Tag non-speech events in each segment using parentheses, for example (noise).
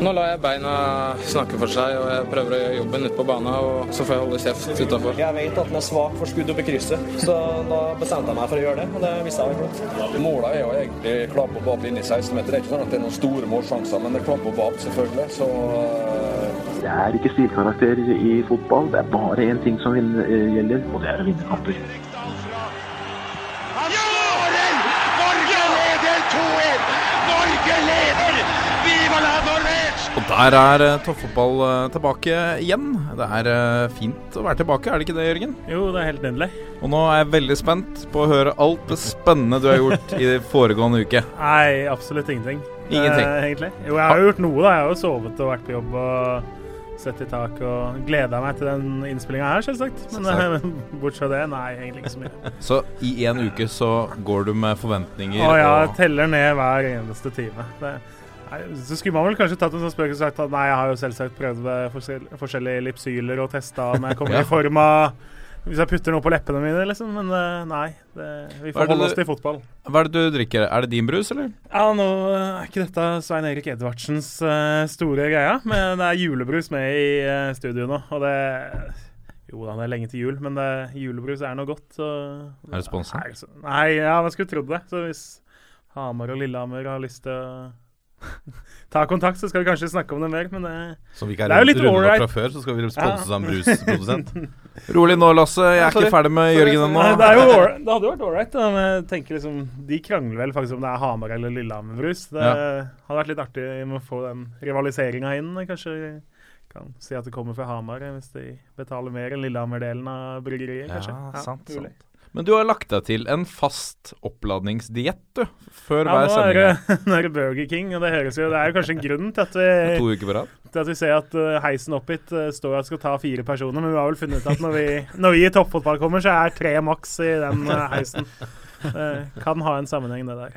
Nå lar jeg beina snakke for seg, og jeg prøver å gjøre jobben ute på banen. Og så får jeg holde kjeft utafor. Jeg vet at den er svak for skudd opp i krysset, så da bestemte jeg meg for å gjøre det. Og det visste jeg var flott. Måla er jo egentlig klappe og inn i 16-meter. Det er ikke sånn at det er noen store målsjanser, men det er klabb og bab, selvfølgelig. Så uh... Det er ikke stilkarakter i fotball. Det er bare én ting som gjelder, og det er å vinne kamper. Han skårer! Norge leder 2-1! Norge leder! Og der er uh, toppfotball uh, tilbake igjen. Det er uh, fint å være tilbake, er det ikke det, Jørgen? Jo, det er helt nydelig. Og nå er jeg veldig spent på å høre alt det spennende du har gjort i (laughs) foregående uke. Nei, absolutt ingenting. Ingenting? egentlig. Jo, jeg har jo gjort noe, da. Jeg har jo sovet og vært på jobb og sett i tak og gleda meg til den innspillinga her, selvsagt. Men (laughs) bortsett fra det, nei, egentlig ikke så mye. (laughs) Så i en uke så går du med forventninger Å ja, jeg og teller ned hver eneste time. Det, nei, så skulle man vel kanskje tatt en sånn spøk og sagt at nei, jeg har jo selvsagt prøvd forskjellige lipsyler og testa om jeg kommer Ja. i form av Hvis jeg putter noe på leppene mine, liksom. Men eh, nei, det, vi får holde oss til fotball. Hva er det du drikker? Er det din brus, eller? Ja, nå er ikke dette Svein Erik Edvardsens uh, store greia, men det er julebrus med i uh, studio nå. Og det Jo da, det er lenge til jul, men det, julebrus er noe godt. Så, Er det sponsa? Nei, ja, man skulle trodd det. Så hvis Hamar og Lillehammer har lyst til å ta kontakt, så skal vi kanskje snakke om det mer, men det Som vi ikke Det er jo er litt ålreit. fra før, så skal vi sponse av en brusprodusent. (laughs) Rolig nå, Lasse. Jeg er ja, ikke ferdig med Jørgen ennå. Det, er det hadde jo vært ålreit. liksom, De krangler vel faktisk om det er Hamar eller Lillehammer-brus. Det Ja. hadde vært litt artig å få den rivaliseringa inn. Kanskje kan si at det kommer fra Hamar, eh, hvis de betaler mer enn Lillehammer-delen av bryggeriet. Ja, sant, sant. Men du har lagt deg til en fast oppladningsdiett, du. Før Ja, hver nå er, sending. det, (laughs) nå er det Burger King, og det høres jo Det er jo kanskje en grunn til at vi, To uker på rad. til at vi ser at eh, heisen opp hit eh, står at skal ta fire personer, men vi har vel funnet ut at når vi, (laughs) når vi i toppfotball kommer, så er tre maks i den eh, heisen. Det kan ha en sammenheng, det der.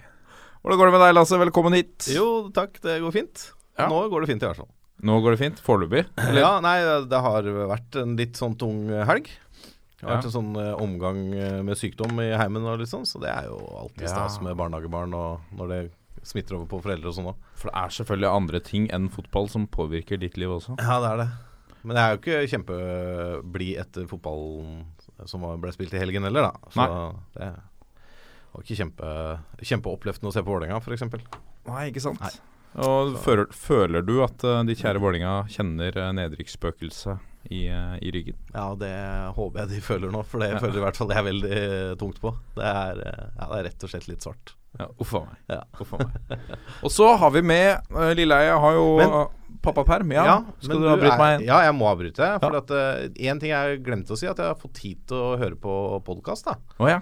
Hvordan går det med deg, Lasse? Velkommen hit. Jo, takk, det går fint. Ja. Nå går det fint, i hvert fall. Nå går det fint. Foreløpig. Ja, nei, det har vært en litt sånn tung helg. Det har vært en sånn eh, omgang eh, med sykdom i heimen og sånn, så det er jo alltid Ja. stas med barnehagebarn og når det smitter over på foreldre og sånn òg. For det er selvfølgelig andre ting enn fotball som påvirker ditt liv også. Ja, det er det. Men jeg er jo ikke kjempeblid etter fotballen som ble spilt i helgen heller, da. Så det var ikke kjempe, kjempeoppløftende å se på Vålerenga, f.eks. Nei, ikke sant. Nei. Og føler, føler du at uh, ditt kjære Vålerenga kjenner uh, nedrykksspøkelset i, i ryggen? Ja, det håper jeg de føler nå, for det Ja. føler i hvert fall jeg veldig eh, tungt på. Det er, eh, ja, det er rett og slett litt svart. Ja, Uff meg. Ja. Uffa meg. Og så har vi med uh, Lilleheie har jo Men- uh, pappaperm. Ja, skal du avbryte er- meg? Ja, jeg må avbryte. Ja. For at én ting jeg glemte å si, at jeg har fått tid til å høre på podkast. Oh, ja.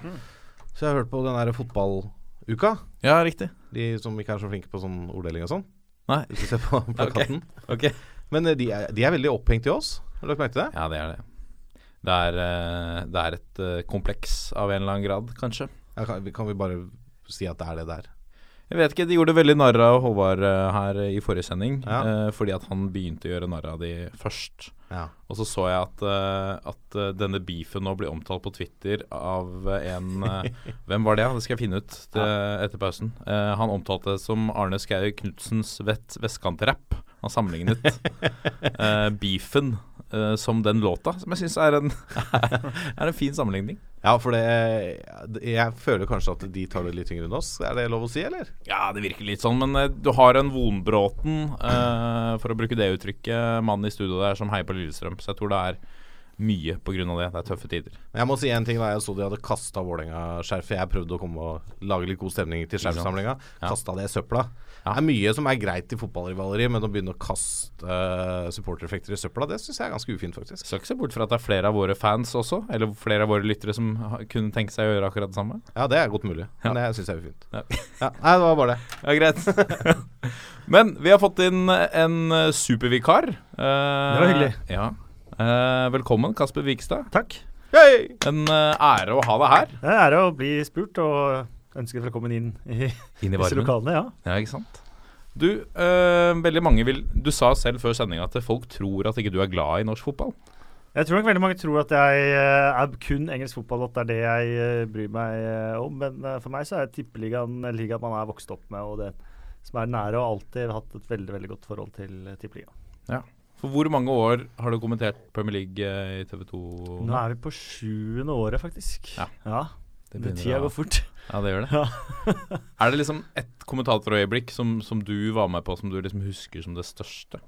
Så jeg har hørt på den der fotballuka. ja, riktig. De som ikke er så flinke på sånn orddeling og sånn. Nei. Hvis du ser på (laughs) plakaten. Ok. Men eh, de er, de er veldig opphengt i oss. Har du lagt merke til det? Ja, det er det. Det er, uh, det er et uh, kompleks av en eller annen grad, kanskje. Kan, kan vi bare si at det er det der? Jeg vet ikke, De gjorde veldig narr av Håvard uh, her i forrige sending. Ja. fordi at han begynte å gjøre narr av de først. Ja. Og så så jeg at, at denne beefen nå blir omtalt på Twitter av en (laughs) Hvem var det? Det skal jeg finne ut til, etter pausen. Han omtalte det som Arne Skau Knudsens vet, vestkantrapp. Han sammenlignet (laughs) beefen uh, som den låta, som jeg syns er, (laughs) er en fin sammenligning. Ja, for det Jeg føler kanskje at de tar det litt tyngre enn oss. Er det lov å si, eller? Ja, det virker litt sånn, men eh, du har en Vonbråten, uh, for å bruke det uttrykket, mannen i studio der som heier på Lillestrøm. Så jeg tror det er mye av det. Det er tøffe tider. Jeg må si en ting da Jeg så de hadde kasta Vålerenga-skjerfet. Jeg prøvde å komme og lage litt god stemning til skjerfsamlinga. Kasta det i søpla. Ja. Det er mye som er greit i fotballrivaleri, men å begynne å kaste uh, supportereffekter i søpla, det syns jeg er ganske ufint, faktisk. Skal ikke se bort fra at det er flere av våre fans også, eller flere av våre lyttere som kunne tenke seg å gjøre akkurat det samme. Ja, det er godt mulig, Ja. men det syns jeg er ufint. Ja. Ja. Nei, det var bare det. (laughs) Ja, greit. (laughs) Men vi har fått inn en eh, supervikar. Uh, Det var hyggelig. Ja. Uh, velkommen, Kasper Vikstad. Takk. En eh, ære å ha deg her. Det er en ære å bli spurt og ønske velkommen inn i Inn i disse lokalene. Ja. Ja, ikke sant? Du, øh, veldig mange vil Du sa selv før sendinga at folk tror at ikke du er glad i norsk fotball. Jeg tror nok veldig mange tror at jeg eh, er kun engelsk fotball, at det er det jeg eh, bryr meg om. Men for meg så er tippeligaen en liga man er vokst opp med, og det, som er nære og alltid hatt et veldig veldig godt forhold til Tippeligaen. Ja. For hvor mange år har du kommentert Premier League i TV 2? Nå er vi på sjuende året, faktisk. Ja. ja. Det begynner Tida går fort. Ja, det gjør det. (laughs) er det liksom ett kommentatorøyeblikk som, som du var med på, som du liksom husker som det største?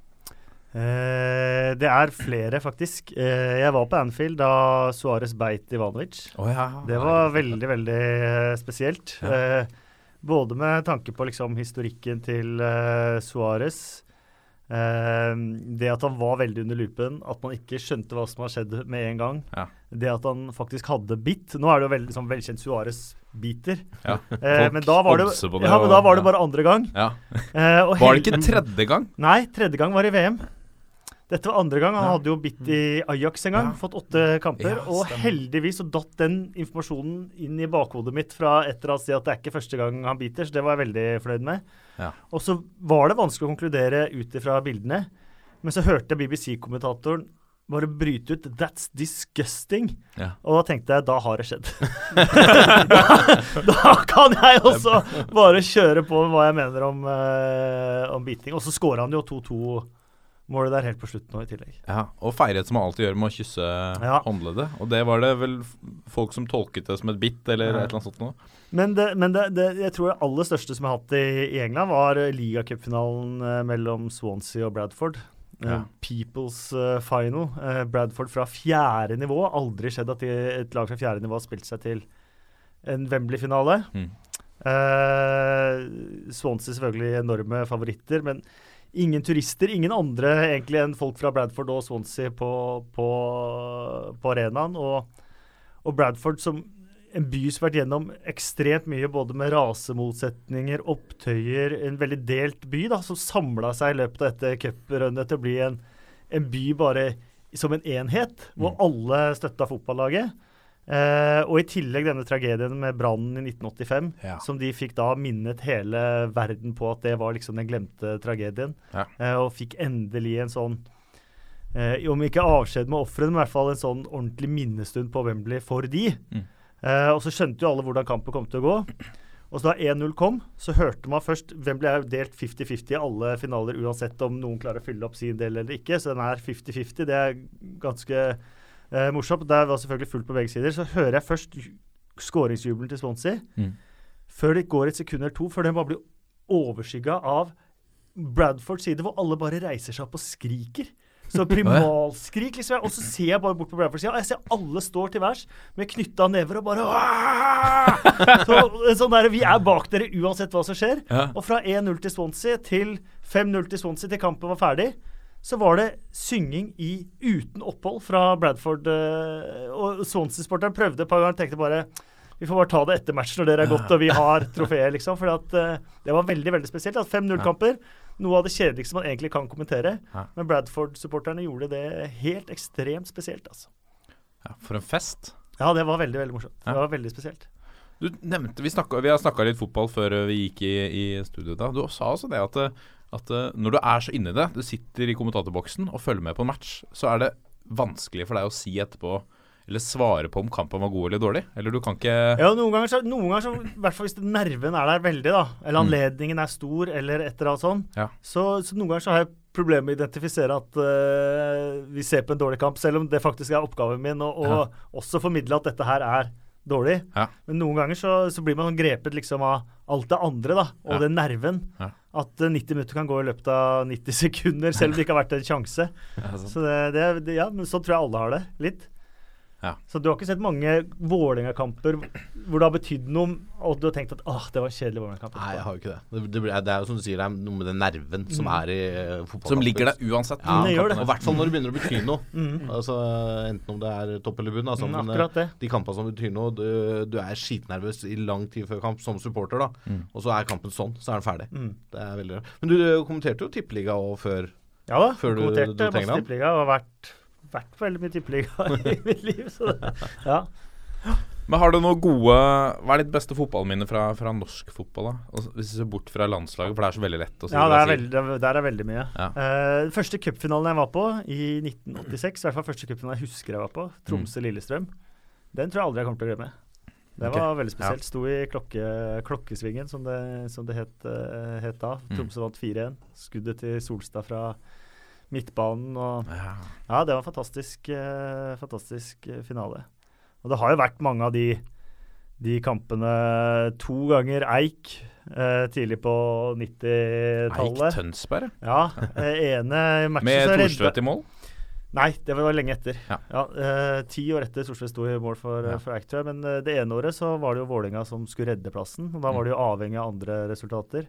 Eh, det er flere, faktisk. Eh, jeg var på Anfield da Suárez beit Ivanovic. Oh, ja. Det var veldig, veldig eh, spesielt. Ja. Eh, både med tanke på liksom historikken til eh, Suárez. Eh, det at han var veldig under lupen, at man ikke skjønte hva som har skjedd med en gang. Ja. Det at han faktisk hadde bitt. Nå er det jo veldig liksom, velkjent Suárez biter. Ja. Eh, men da var det, ja, men da var det bare andre gang. Ja. Eh, og Var det ikke tredje gang? Nei, tredje gang var i VM. Dette var andre gang. Han hadde jo bitt i Ajax en gang, Ja. fått åtte kamper. Ja, og heldigvis så datt den informasjonen inn i bakhodet mitt fra et eller annet sted at det er ikke første gang han biter, så det var jeg veldig fornøyd med. Ja. Og så var det vanskelig å konkludere ut ifra bildene, men så hørte jeg BBC-kommentatoren bare bryte ut 'That's disgusting'. Ja. Og da tenkte jeg da har det skjedd. (laughs) da, da kan jeg også bare kjøre på med hva jeg mener om, uh, om biting. Og så scora han jo 2-2-målet der helt på slutten nå i tillegg. Ja, og feiret som man alltid gjør med å kysse Ja. håndleddet. Og det var det vel folk som tolket det som et bitt, eller Ja. et eller annet sånt noe. Men, det, men det, det, jeg tror det aller største som jeg har hatt i, i England, var eh, ligacupfinalen eh, mellom Swansea og Bradford. Eh, Ja. People's final. Bradford fra fjerde nivå. Aldri skjedd at et lag fra fjerde nivå har spilt seg til en Wembley-finale. Mm. Eh, Swansea selvfølgelig enorme favoritter, men ingen turister. Ingen andre egentlig enn folk fra Bradford og Swansea på, på, på arenaen. Og, og Bradford som en by som har vært gjennom ekstremt mye, både med rasemotsetninger, opptøyer, en veldig delt by, da, som samla seg i løpet av dette cuprunnet til å bli en, en by bare som en enhet, hvor alle støtta fotballaget. Eh, og i tillegg denne tragedien med brannen i 1985, Ja. som de fikk da minnet hele verden på at det var liksom den glemte tragedien. Ja. Eh, og fikk endelig en sånn eh, Om ikke avskjed med ofrene, men i hvert fall en sånn ordentlig minnestund på Wembley for de. Mm. Eh, og så skjønte jo alle hvordan kampen kom til å gå. Og så da 1-0 kom, så hørte man først Wembley er jo delt 50-50 i alle finaler, uansett om noen klarer å fylle opp sin del eller ikke. Så den er 50-50. Det er ganske eh, morsomt. Det var selvfølgelig fullt på begge sider. Så hører jeg først skåringsjubelen til Swansea, Mm. før det går et sekund eller to, før den bare blir overskygga av Bradfords side, hvor alle bare reiser seg opp og skriker. Så (laughs) primalskrik, liksom. Og så ser jeg bare bort på Bradfords side, og jeg ser alle står til værs med knytta never og bare (laughs) så, sånn der, Vi er bak dere uansett hva som skjer. Ja. Og fra 1-0 til Swansea til 5-0 til Swansea til kampen var ferdig, så var det synging i uten opphold fra Bradford. eh, og Swansea-sporteren prøvde et par ganger tenkte bare vi får bare ta det etter matchen når dere er gått og vi har trofeet, liksom. For at, eh, det var veldig veldig spesielt. at 5-0-kamper, noe av det kjedeligste man egentlig kan kommentere. Men Bradford-supporterne gjorde det helt ekstremt spesielt, altså. Ja, for en fest. Ja, det var veldig veldig morsomt. Det var veldig spesielt. Du nevnte, Vi, snakket, vi har snakka litt fotball før vi gikk i, i studio. da Du sa også det at, eh, at eh, når du er så inni det, du sitter i kommentatorboksen og følger med på en match, så er det vanskelig for deg å si etterpå eller svare på om kampen var god eller dårlig. Eller du kan ikke Ja, noen ganger, så, noen ganger så, i hvert fall hvis nerven er der veldig, da, eller anledningen er stor, eller et eller annet sånn, Ja. så, så noen ganger så har jeg problemer med å identifisere at uh, vi ser på en dårlig kamp, selv om det faktisk er oppgaven min, og, og også formidle at dette her er dårlig. Ja. Men noen ganger så, så blir man grepet liksom av alt det andre, da, og Ja. den nerven. Ja. At eh, 90 minutter kan gå i løpet av 90 (laughs) sekunder, selv om det ikke har vært en sjanse. sant. Så det, det, det, ja, men sånn tror jeg alle har det, litt. Ja. Så du har ikke sett mange Vålerenga-kamper hvor det har betydd noe, og du har tenkt at åh, det var en kjedelig Vålerenga-kamp. Nei, jeg har jo ikke det. Det, det, det er jo som du sier, det er noe med den nerven som er i uh, fotballkampen. Som ligger der uansett. Ja, Det gjør det. Og i hvert fall når det begynner å bety noe. (laughs) mm. Altså, enten om det er topp eller bunn. Altså, Mm, men, eh, De kampene som betyr noe, du, du er skitnervøs i lang tid før kamp som supporter, da. Og så er kampen sånn, så er den ferdig. Mm. Det er veldig rart. Men du, du kommenterte jo Tippeliga òg før. Ja da, Før du kommenterte masse tippeliga og har vært, vært på veldig mye tippeliga (laughs) i mitt liv. Så det, (laughs) ja. Men har du noe gode Hva er ditt beste fotballminne fra, fra norsk fotball? da? Altså, hvis du ser bort fra landslaget, for det er så veldig lett å si. ja, der er veldig, der er veldig mye. Ja. Uh, første cupfinalen jeg var på i 1986, i hvert fall første cupfinalen jeg husker jeg var på, Mm. Tromsø-Lillestrøm, den tror jeg aldri jeg kommer til å glemme. Det var var veldig spesielt. Sto i klokke, klokkesvingen, som det, som det het, uh, het da. Mm. Tromsø vant 4-1. Skuddet til Solstad fra midtbanen og Ja. Ja, det var en fantastisk, eh, fantastisk eh, finale. Og det har jo vært mange av de, de kampene To ganger Eik eh, tidlig på 90-tallet. Eik Tønsberg, Ja, eh, ene matchen med Thorstvedt i mål. Nei, det var lenge etter. Ja. eh, Ti år etter Solskjær sto i mål for, Ja. for Eik, tror jeg. Men eh, det ene året så var det jo Vålerenga som skulle redde plassen. Og da var det jo avhengig av andre resultater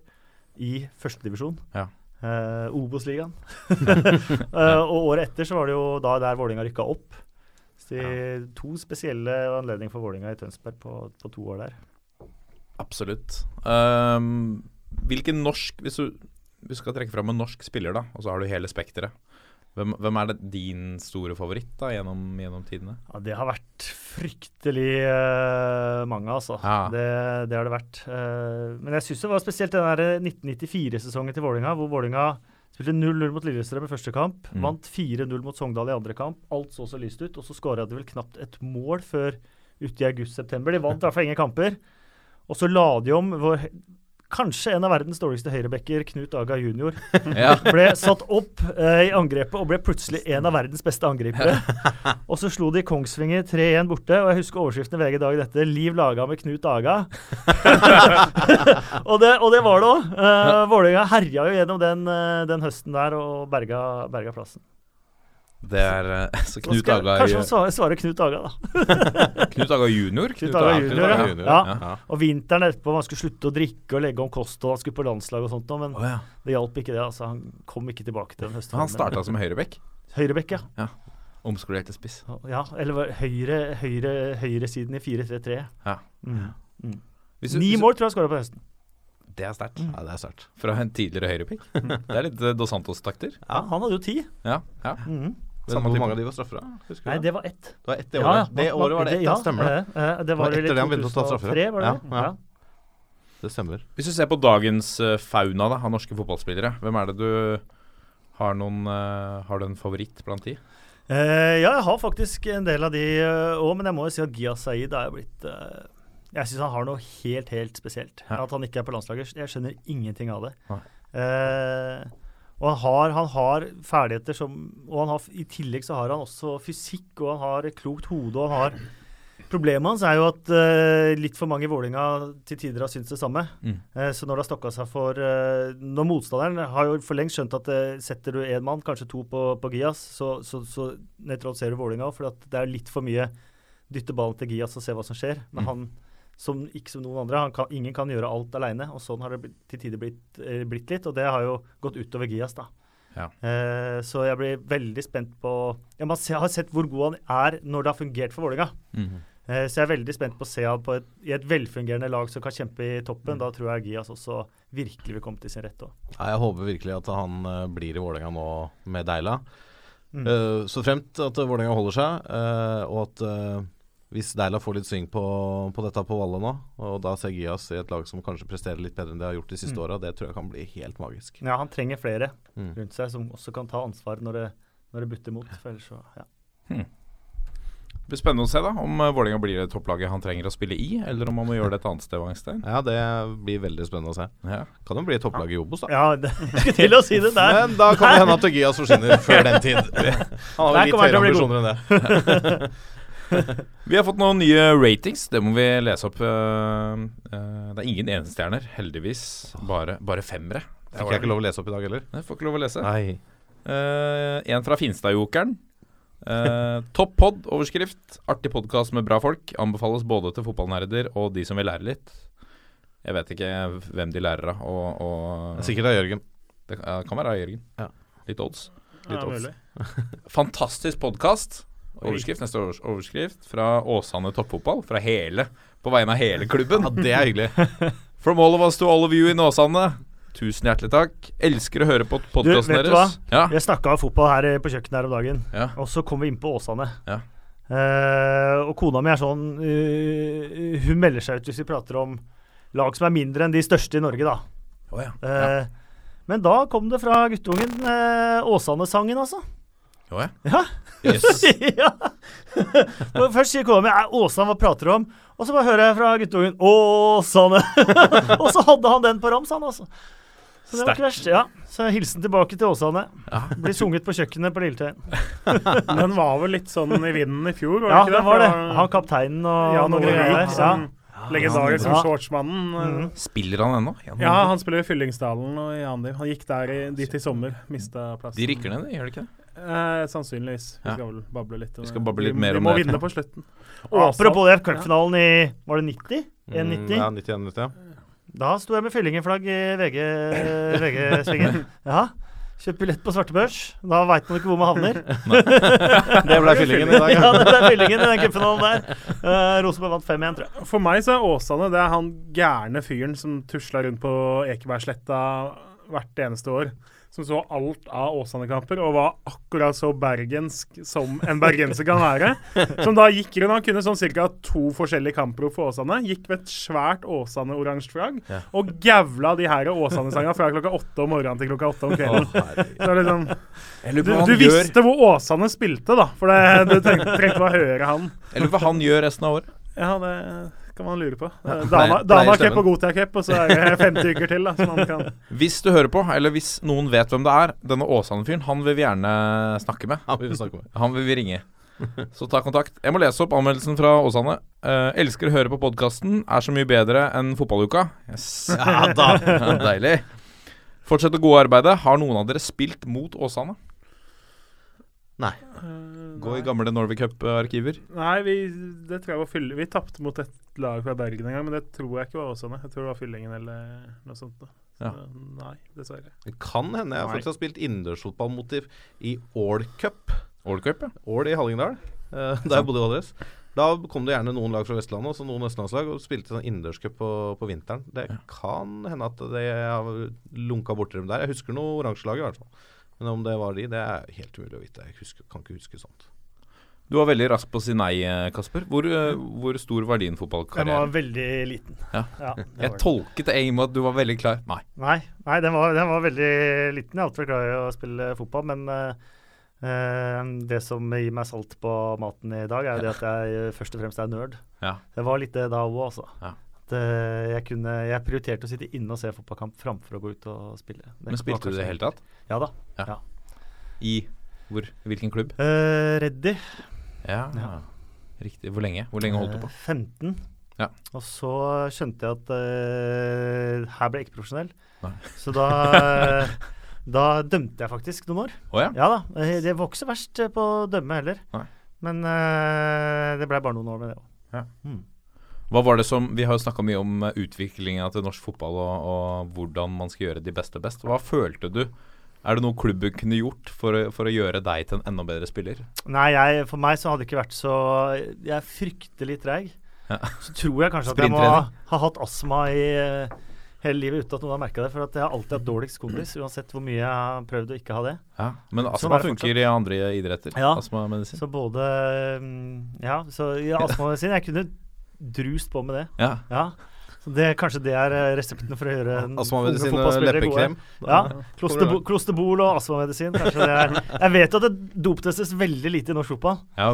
i førstedivisjon. Ja. Uh, Obos-ligaen. uh, (laughs) og året etter så var det jo da der Vålinga rykka opp. Så de, To spesielle anledninger for Vålinga i Tønsberg på, på to år der. Absolutt. Um, hvilken norsk Hvis du, hvis du skal trekke fram en norsk spiller, da, og så har du hele spekteret. Hvem, hvem er det din store favoritt da gjennom, gjennom tidene? Ja, det har vært fryktelig uh, mange, altså. Ja. Det, det har det vært. Uh, men jeg syns det var spesielt den 1994-sesongen til Vålinga, hvor Vålinga spilte 0-0 mot Lillestrøm i første kamp. Mm. Vant 4-0 mot Sogndal i andre kamp. Alt så så lyst ut. Og så skåra de vel knapt et mål før uti august-september. De vant i hvert fall ingen kamper. Og så la de om hvor Kanskje en av verdens dårligste høyrebacker, Knut Aga jr., (laughs) Ja. ble satt opp eh, i angrepet og ble plutselig en av verdens beste angripere. (laughs) og så slo de Kongsvinger 3-1 borte, og jeg husker overskriften i VG dagen etter 'Liv laga med Knut Aga'. (laughs) og, det, og det var det òg. Eh, Vålerenga herja jo gjennom den, eh, den høsten der og berga, berga plassen. Det er eh, (laughs) Så Knut skal- Aga Kanskje han svarer, svarer Knut Aga, da. (laughs) Knut Aga junior? Knut Aga junior, ja. junior, ja. ja. Og vinteren etterpå, man skulle slutte å drikke og legge om kosthold, han skulle på landslag og sånt, nå, men oh, ja. det hjalp ikke det. altså Han kom ikke tilbake til den høsten. Han starta som høyrebekk. Høyrebekk, ja. ja. Omskolert til spiss. Ja, eller høyre, høyre, høyresiden i 4-3-3. Ja. Mm. Mm. Du- Ni du- mål tror jeg skåra på høsten. Det er sterkt. Ja, det er sterkt. Fra en tidligere høyrebekk. Det er litt eh, Dos Santos-takter. Ja, han hadde jo ti. Ja. ja. Mhm. Men Samme hvor mange av de var straffer, da? Husker Nei, det? var ett. Det var ett det Ja, året. det året var det ett, ja, stemmer det. eh, eh, Det Det var etter det han begynte å ta straffer. 2003, var det Ja, det? ja. Ja. Det stemmer. Hvis du ser på dagens eh, fauna da, av norske fotballspillere, hvem er det du har noen Har du en favoritt blant de? Uh, ja, jeg har faktisk en del av de òg, men jeg må jo si at Gia Saeed er blitt uh, Jeg syns han har noe helt, helt spesielt. Ja. At han ikke er på landslaget. Jeg skjønner ingenting av det. Nei. Og han har, han har ferdigheter som Og han har, i tillegg så har han også fysikk, og han har et klokt hode, og han har Problemet hans er jo at uh, litt for mange i Vålinga til tider har syntes det samme. Mm. Uh, så når det har stokka seg for uh, Når motstanderen har jo for lengst skjønt at setter du én mann, kanskje to på, på Gias, så, så, så nøytraliserer du Vålinga òg. For det er litt for mye dytte ballen til Gias og se hva som skjer. Men Mm. han, som, ikke som noen andre, han kan, ingen kan gjøre alt aleine. Og sånn har det blitt, til tider blitt, eh, blitt litt. Og det har jo gått utover Gias, da. Ja. Eh, så jeg blir veldig spent på ja, Man har sett hvor god han er når det har fungert for Vålinga. -hmm. Eh, Så jeg er veldig spent på å se han på et, i et velfungerende lag som kan kjempe i toppen. Mm. Da tror jeg Gias også virkelig vil komme til sin rett Ja, jeg håper virkelig at han uh, blir i Vålerenga nå med Deila. Mm. Uh, så fremt at Vålerenga holder seg, uh, og at hvis Deila får litt sving på, på dette på Valle nå, og da ser Gias i et lag som kanskje presterer litt bedre enn det har gjort de siste Mm. åra, det tror jeg kan bli helt magisk. Ja, han trenger flere Mm. rundt seg som også kan ta ansvar når det, når det butter mot. For ellers så, ja. Det blir spennende å se da om uh, Vålerenga blir det topplaget han trenger å spille i, eller om han må gjøre det et annet sted. Wangstein. Ja, det blir veldig spennende å se. Ja. Kan jo bli topplag i Obos, da. ja, det (laughs) skulle til å si det der. Men da kan det hende at Gias forsvinner før den tid. (laughs) Han har vel jo litt høyere ambisjoner enn det. (laughs) (laughs) Vi har fått noen nye ratings. Det må vi lese opp. uh, uh, det er ingen enestjerner, heldigvis. Bare, bare femmere. Det Fikk jeg ikke lov å lese opp i dag heller? Jeg får ikke lov å lese. Nei. Uh, en fra Finstadjokeren. Uh, (laughs) Topp pod, overskrift. Artig podkast med bra folk. Anbefales både til fotballnerder og de som vil lære litt. Jeg vet ikke hvem de lærer av. Og, og Sikkert av Jørgen. Det kan, være av Jørgen. Ja. Litt odds. Ja, Litt odds. (laughs) Fantastisk podkast. Overskrift, neste års overskrift fra Åsane toppfotball. Fra hele, på vegne av hele klubben. Ja, det er hyggelig. (laughs) From all of us to all of you in Åsane. Tusen hjertelig takk. Elsker å høre på podkasten vet du deres. Ja. Jeg snakka fotball her eh, på kjøkkenet her om dagen, Ja. og så kom vi inn på Åsane. Ja. Uh, og kona mi er sånn uh, Hun melder seg ut hvis vi prater om lag som er mindre enn de største i Norge, da. Oh, ja. Eh, Men da kom det fra guttungen Åsane-sangen, altså. Å ja. Ja. Yes. (laughs) ja. Først sier kona mi "Er Åsane, hva prater du om? Og så bare hører jeg fra guttungen Åsane! (laughs) og så hadde han den på rams, han altså. Så det var ikke verst. Ja. Så hilsen tilbake til Åsane. Blir sunget på kjøkkenet på Lilletøyen. (laughs) Den var vel litt sånn i vinden i fjor? Var Ja, det ikke det var det. Han kapteinen og Jan noe Åge greier Vik, der. Ja. som legendarisk som Ja. shortsmannen. Mhm. Spiller han ennå? Ja, han spiller i Fyllingsdalen og i Andiv. Han gikk der i, dit i sommer, mista plassen. De rykker ned, gjør de ikke det? Eh, sannsynligvis. Vi Ja. skal vel bable litt. Vi skal bable litt mer om det. Vi må vinne på slutten. (laughs) Apropos det, cupfinalen i Var det 90? Mm, 1,90? ja, 91, ja. Da sto jeg med fyllingenflagg i VG VG-svingen. (laughs) ja. Kjøpt billett på svartebørs. Da veit man ikke hvor man havner. (laughs) (laughs) Det ble fyllingen i dag. (laughs) ja, det ble fyllingen i den cupfinalen der. Uh, Rosenborg vant 5-1, tror jeg. For meg så er Åsane det er han gærne fyren som tusla rundt på Ekebergsletta hvert eneste år. Som så alt av Åsane-kamper og var akkurat så bergensk som en bergenser kan være. Som da gikk rundt Han kunne sånn ca. to forskjellige kamprop for Åsane. Gikk med et svært Åsane-oransje flagg Ja. og gavla de her Åsane-sangene fra klokka åtte om morgenen til klokka åtte om kvelden. Så er liksom, du, du visste hvor Åsane spilte, da. For det, du trengte, trengte å høre han. jeg lurer på hva han gjør resten av året. Ja, det kan man lure på. Dama, pleier- pleier Dana-cup og Gotia-cup, og så er det 50 uker til. da, som man kan. Hvis du hører på, eller hvis noen vet hvem det er, denne Åsane-fyren, han vil vi gjerne snakke med. Han vil vi snakke med. Han vil vi ringe. Så ta kontakt. Jeg må lese opp anmeldelsen fra Åsane. Eh, elsker å høre på podkasten. Er så mye bedre enn fotballuka. Yes. Ja da. (laughs) Ja, Deilig. Fortsett det gode arbeidet. Har noen av dere spilt mot Åsane? Nei. Gå i gamle Norway Cup-arkiver. Nei, vi, det tror jeg var fylle. Vi tapte mot et lag fra Bergen en gang, men det tror jeg ikke var Åsane. Jeg tror det var Fyllingen eller noe sånt. da. Så, Ja. Nei, dessverre. Det kan hende jeg faktisk har spilt innendørsfotball mot i Ål Cup. Ål Cup, ja. Ål i Hallingdal, uh, (laughs) der jeg bodde i Valdres. Da kom det gjerne noen lag fra Vestlandet også noen østlandslag og spilte sånn innendørscup på, på vinteren. Det kan hende at det har lunka borti dem der. Jeg husker noe oransje lag i hvert fall. Men om det var de, det er helt umulig å vite. Jeg husker, kan ikke huske sånt. Du var veldig rask på å si nei, eh, Kasper. Hvor, eh, hvor stor var din fotballkarriere? Den var veldig liten. Ja. Ja, Jeg det. tolket det egentlig med at du var veldig klar. Nei. Nei, nei den, var, den var veldig liten. Jeg har alltid vært glad i å spille fotball, men eh, det som gir meg salt på maten i dag, er jo det at jeg først og fremst er nerd. Ja. Det var litt det da òg, altså. Ja. At, uh, jeg, kunne, jeg prioriterte å sitte inne og se fotballkamp framfor å gå ut og spille. Det Men spilte du det i det hele tatt? Ja da. I hvor? Hvilken klubb? Uh, Reddy. Ja, Ja. Riktig. Hvor lenge? Hvor lenge holdt du på? Eh, 15. Ja. Og så skjønte jeg at uh, her ble jeg ikke profesjonell. Nei. Så da (laughs) Da dømte jeg faktisk noen år. Oh, ja? Ja da. eh, Det var ikke så verst eh, på å dømme heller. Nei. Men uh, det ble bare noen år med det òg. Hva var det som Vi har jo snakka mye om utviklinga til norsk fotball og, og hvordan man skal gjøre de beste best. Hva følte du? Er det noe klubben kunne gjort for, for å gjøre deg til en enda bedre spiller? Nei, jeg, for meg så hadde det ikke vært så Jeg er fryktelig treig. Ja. Så tror jeg kanskje at jeg må ha, ha hatt astma i eh, hele livet uten at noen har merka det. For at jeg har alltid hatt dårligst kondis, uansett hvor mye jeg har prøvd å ikke ha det. Ja. Men astma er funker i andre idretter. Ja. Astmamedisin. Så både mm, Ja, så i (laughs) astmamedisin Jeg kunne drust på med det. Ja. Ja. Det, kanskje det er eh, resepten for å gjøre Astmamedisin og leppekrem. Ja. Da Klosterbo, klosterbol og astmamedisin. Jeg vet at det doptestes veldig lite i norsk fotball. ja.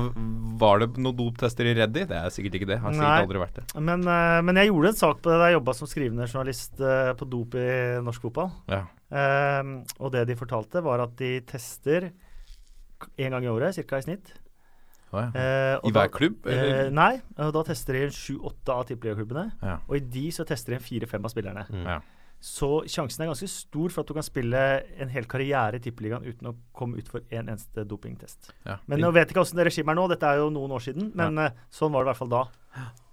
Var det noen doptester i Reddy? Det er sikkert ikke det. Har sikkert Nei. aldri vært det. Men, eh, men jeg gjorde en sak på det da jeg jobba som skrivende journalist eh, på dop i norsk fotball. Ja. Eh, og det de fortalte, var at de tester én gang i året, ca. i snitt. Ja. Eh, I hver klubb, eller? Eh, nei, og da tester de sju-åtte av tippeligaklubbene. Ja. Og i de så tester de fire-fem av spillerne. Mm. Ja. Så sjansen er ganske stor for at du kan spille en hel karriere i tippeligaen uten å komme ut for en eneste dopingtest. Ja. Men jeg vet ikke hvordan det regimet er nå, dette er jo noen år siden. Men ja. sånn var det i hvert fall da.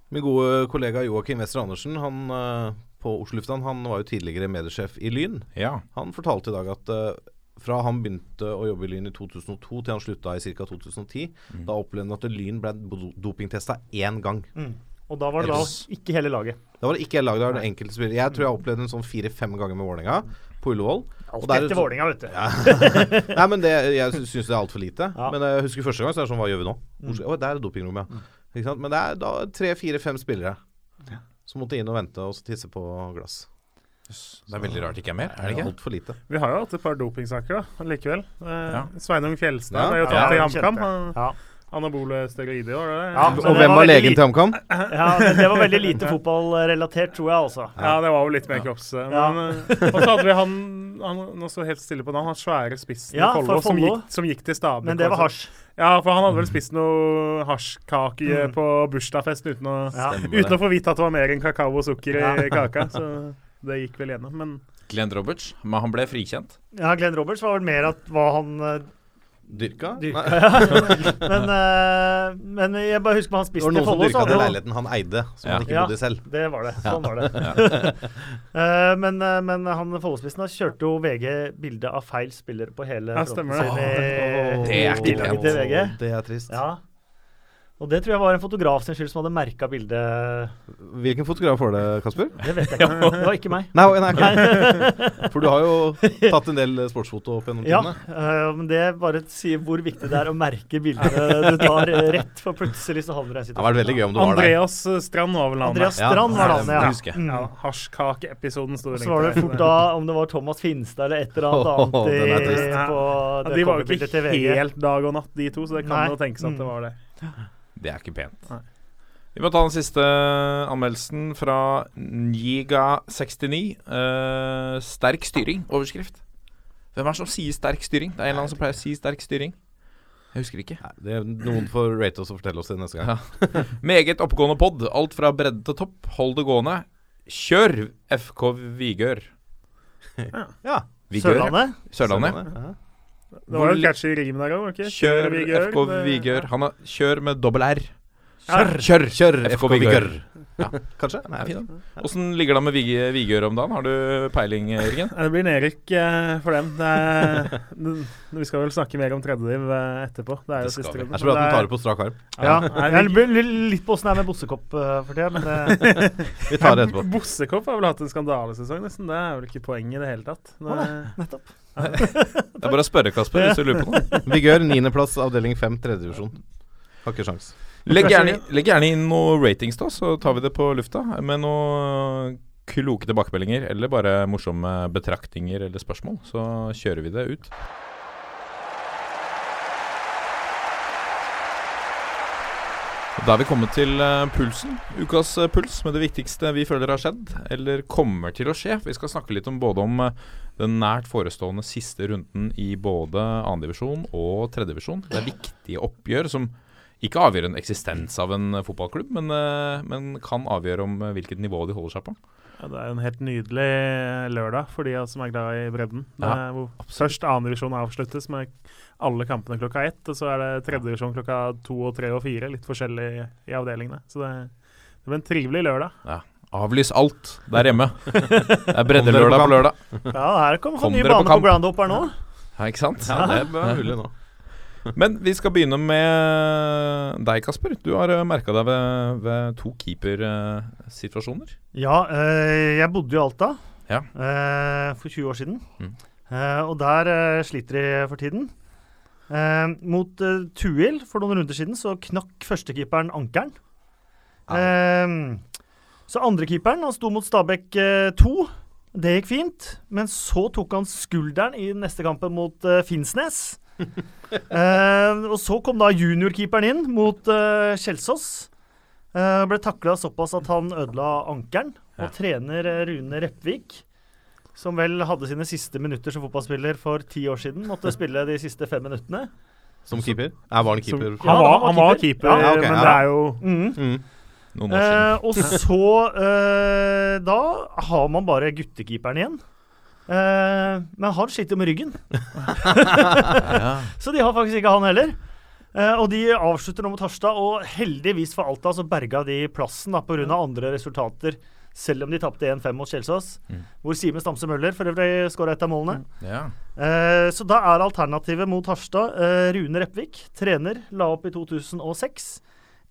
Min gode kollega Joakim Wester Andersen han, eh, på Oslo lufthavn Han var jo tidligere mediesjef i Lyn. ja. Han fortalte i dag at eh, fra han begynte å jobbe i Lyn i 2002 til han slutta i ca. 2010, Mm. da opplevde han at Lyn ble dopingtesta én gang. Og da var det da ikke hele laget. Da var det ikke hele laget, da var det enkelte spillere. Jeg tror jeg opplevde en sånn fire-fem ganger med Vålerenga på Ullevål. Er det Etter Vålerenga, vet du. Ja. (laughs) Nei, men det, jeg sy- syns det er altfor lite. Ja. Men jeg husker første gang, så er det sånn Hva gjør vi nå? Mm. Å, der er dopingrommet, ja. Ikke sant? Men det er da tre, fire, fem spillere som måtte inn og vente og tisse på glass. Det er veldig rart det ikke er mer. Er det ikke? Altfor lite. Vi har jo hatt et par dopingsaker da, likevel. Eh, Ja. Sveinung Fjelstad Ja. ble jo tatt i ja, HamKam. Ja. Anabole steroider, var det det? Ja, Og hvem var legen til HamKam? (laughs) Ja, det var veldig lite fotballrelatert, tror jeg, også. Ja, det var jo litt mer kropps... Men, Ja. eh, og så hadde vi han, han Nå står helt stille på navn. Han svære spissen Ja, i Follo som, som gikk til Stabæk. Men det var hasj. Ja, for han hadde vel spist noe hasjkake Mm. på bursdagsfest uten å, Ja. uten å få vite at det var mer enn kakao og sukker i kaka. Så (laughs) det gikk vel gjennom. Men Glenn Roberts, men han ble frikjent. Ja, Glenn Roberts var vel mer at hva han eh, Dyrka? dyrka. Nei. (laughs) Men, uh, men jeg bare husker han Det var i noen som dyrka den leiligheten han eide, som Ja. han ikke Ja. bodde i selv. Det var det. Sånn var det. Ja. (laughs) Eh, men, men han Follo-spissen kjørte jo VG bilde av feil spiller på hele Ja, fronten stemmer det. sin i Det er ikke pent. Det er trist. Ja. Og det tror jeg var en fotograf sin skyld som hadde merka bildet. Hvilken fotograf var det, Kasper? (laughs) Det vet jeg ikke. Det var ikke meg. Nei, nei, nei. (laughs) For du har jo tatt en del sportsfoto opp gjennom Ja, tidene. eh, men det bare sier hvor viktig det er å merke bildene du tar rett, for plutselig så havner du i en Det vært veldig situasjon. gøy om du var der. Andreas Strand var vel navnet. Andreas Strand var ja, navnet, ja. husker. Mm. Ja, Hasjkakeepisoden sto det Så var det fort da om det var Thomas Finstad eller et eller annet (laughs) Åh, annet i, trist. det Ja, de var jo ikke helt dag og natt, de to, så det kan jo tenkes at det Mm. var det. Det er ikke pent. Nei. Vi må ta den siste anmeldelsen fra Niga69. Uh, sterk styring, overskrift. Hvem er det som sier sterk styring? Det er en eller annen som pleier å si sterk styring. Jeg husker ikke. Nei, det er Noen får rate oss og fortelle oss det neste gang. Ja. (laughs) Meget oppgående pod. Alt fra bredde til topp. Hold det gående. Kjør FK Vigør. Ja. Vigør, Sørlandet? Sørlandet. Sørlandet. Ja. Det var jo catchy rim der òg? Kjør FK Vigør. Han har kjør med dobbel R. Kjør! Kjør, Kjør FK Vigør. Ja, Kanskje? Fin, da. Åssen ligger det an med Vigør om dagen? Har du peiling, Jørgen? Det blir nedrykk eh, for dem. Det er, (laughs) vi skal vel snakke mer om tredjediv eh, etterpå. Det er jo Det siste vi. runden. Jeg tror at du tar det på strak arm. Ja. Jeg lurer litt på åssen det er med Bossekopp for tida, men det (laughs) Vi tar det etterpå. Bossekopp har vel hatt en skandalesesong, nesten. Det er vel ikke poenget i det hele tatt. Det, nettopp. Det er bare å spørre, Kasper, hvis du lurer på noe. Vigør, niendeplass, avdeling fem, tredjedivisjon. Har ikke sjans. Legg gjerne, legg gjerne inn noen ratings, da, så tar vi det på lufta. Med noen kloke tilbakemeldinger eller bare morsomme betraktninger eller spørsmål. Så kjører vi det ut. Og Da er vi kommet til eh, pulsen. Ukas eh, puls med det viktigste vi føler har skjedd, eller kommer til å skje. Vi skal snakke litt om både om eh, den nært forestående siste runden i både andredivisjon og tredjedivisjon. Det er viktige oppgjør som ikke avgjør en eksistens av en fotballklubb, men, men kan avgjøre om hvilket nivå de holder seg på. Ja, det er en helt nydelig lørdag for de som er glad i bredden. Ja, først divisjon avsluttes med alle kampene klokka ett, og så er det tredjedivisjon klokka to og tre og fire. Litt forskjellig i avdelingene. Så det, det blir en trivelig lørdag. Ja. Avlys alt der hjemme. Det er breddelørdag på lørdag. Ja, her kommer Kom en ny bane på på. Groundhopper nå. Ja, ikke sant? Ja, det er mulig nå. Men vi skal begynne med deg, Kasper. Du har merka deg ved, ved to keepersituasjoner. Ja, eh, jeg bodde jo i Alta Ja. eh, for 20 år siden. Mm. Eh, og der eh, sliter de for tiden. Eh, mot eh, Tuil for noen runder siden så knakk førstekeeperen ankelen. Eh, så andrekeeperen han sto mot Stabæk 2. Det gikk fint. Men så tok han skulderen i neste kampen mot eh, Finnsnes. (laughs) Eh, og så kom da juniorkeeperen inn mot Kjelsås. Eh, ble takla såpass at han ødela ankelen. Og Ja. trener eh, Rune Repvik, som vel hadde sine siste minutter som fotballspiller for ti år siden, måtte spille de siste fem minuttene. Som keeper? Ja, var han Som- keeper? Ja, han, var, han var keeper. keeper, Ja, okay, men ja. det er jo Mm. Mm. Noen år siden. Eh, og så eh, Da har man bare guttekeeperen igjen. Eh, men han sliter med ryggen, (laughs) så de har faktisk ikke han heller. Eh, og de avslutter nå mot Harstad, og heldigvis for Alta så berga de plassen pga. andre resultater, selv om de tapte 1-5 mot Kjelsås, Mm. hvor Simen Stamse Møller for øvrig skåra et av målene. Ja. Eh, så da er alternativet mot Harstad eh, Rune Repvik, trener, la opp i 2006.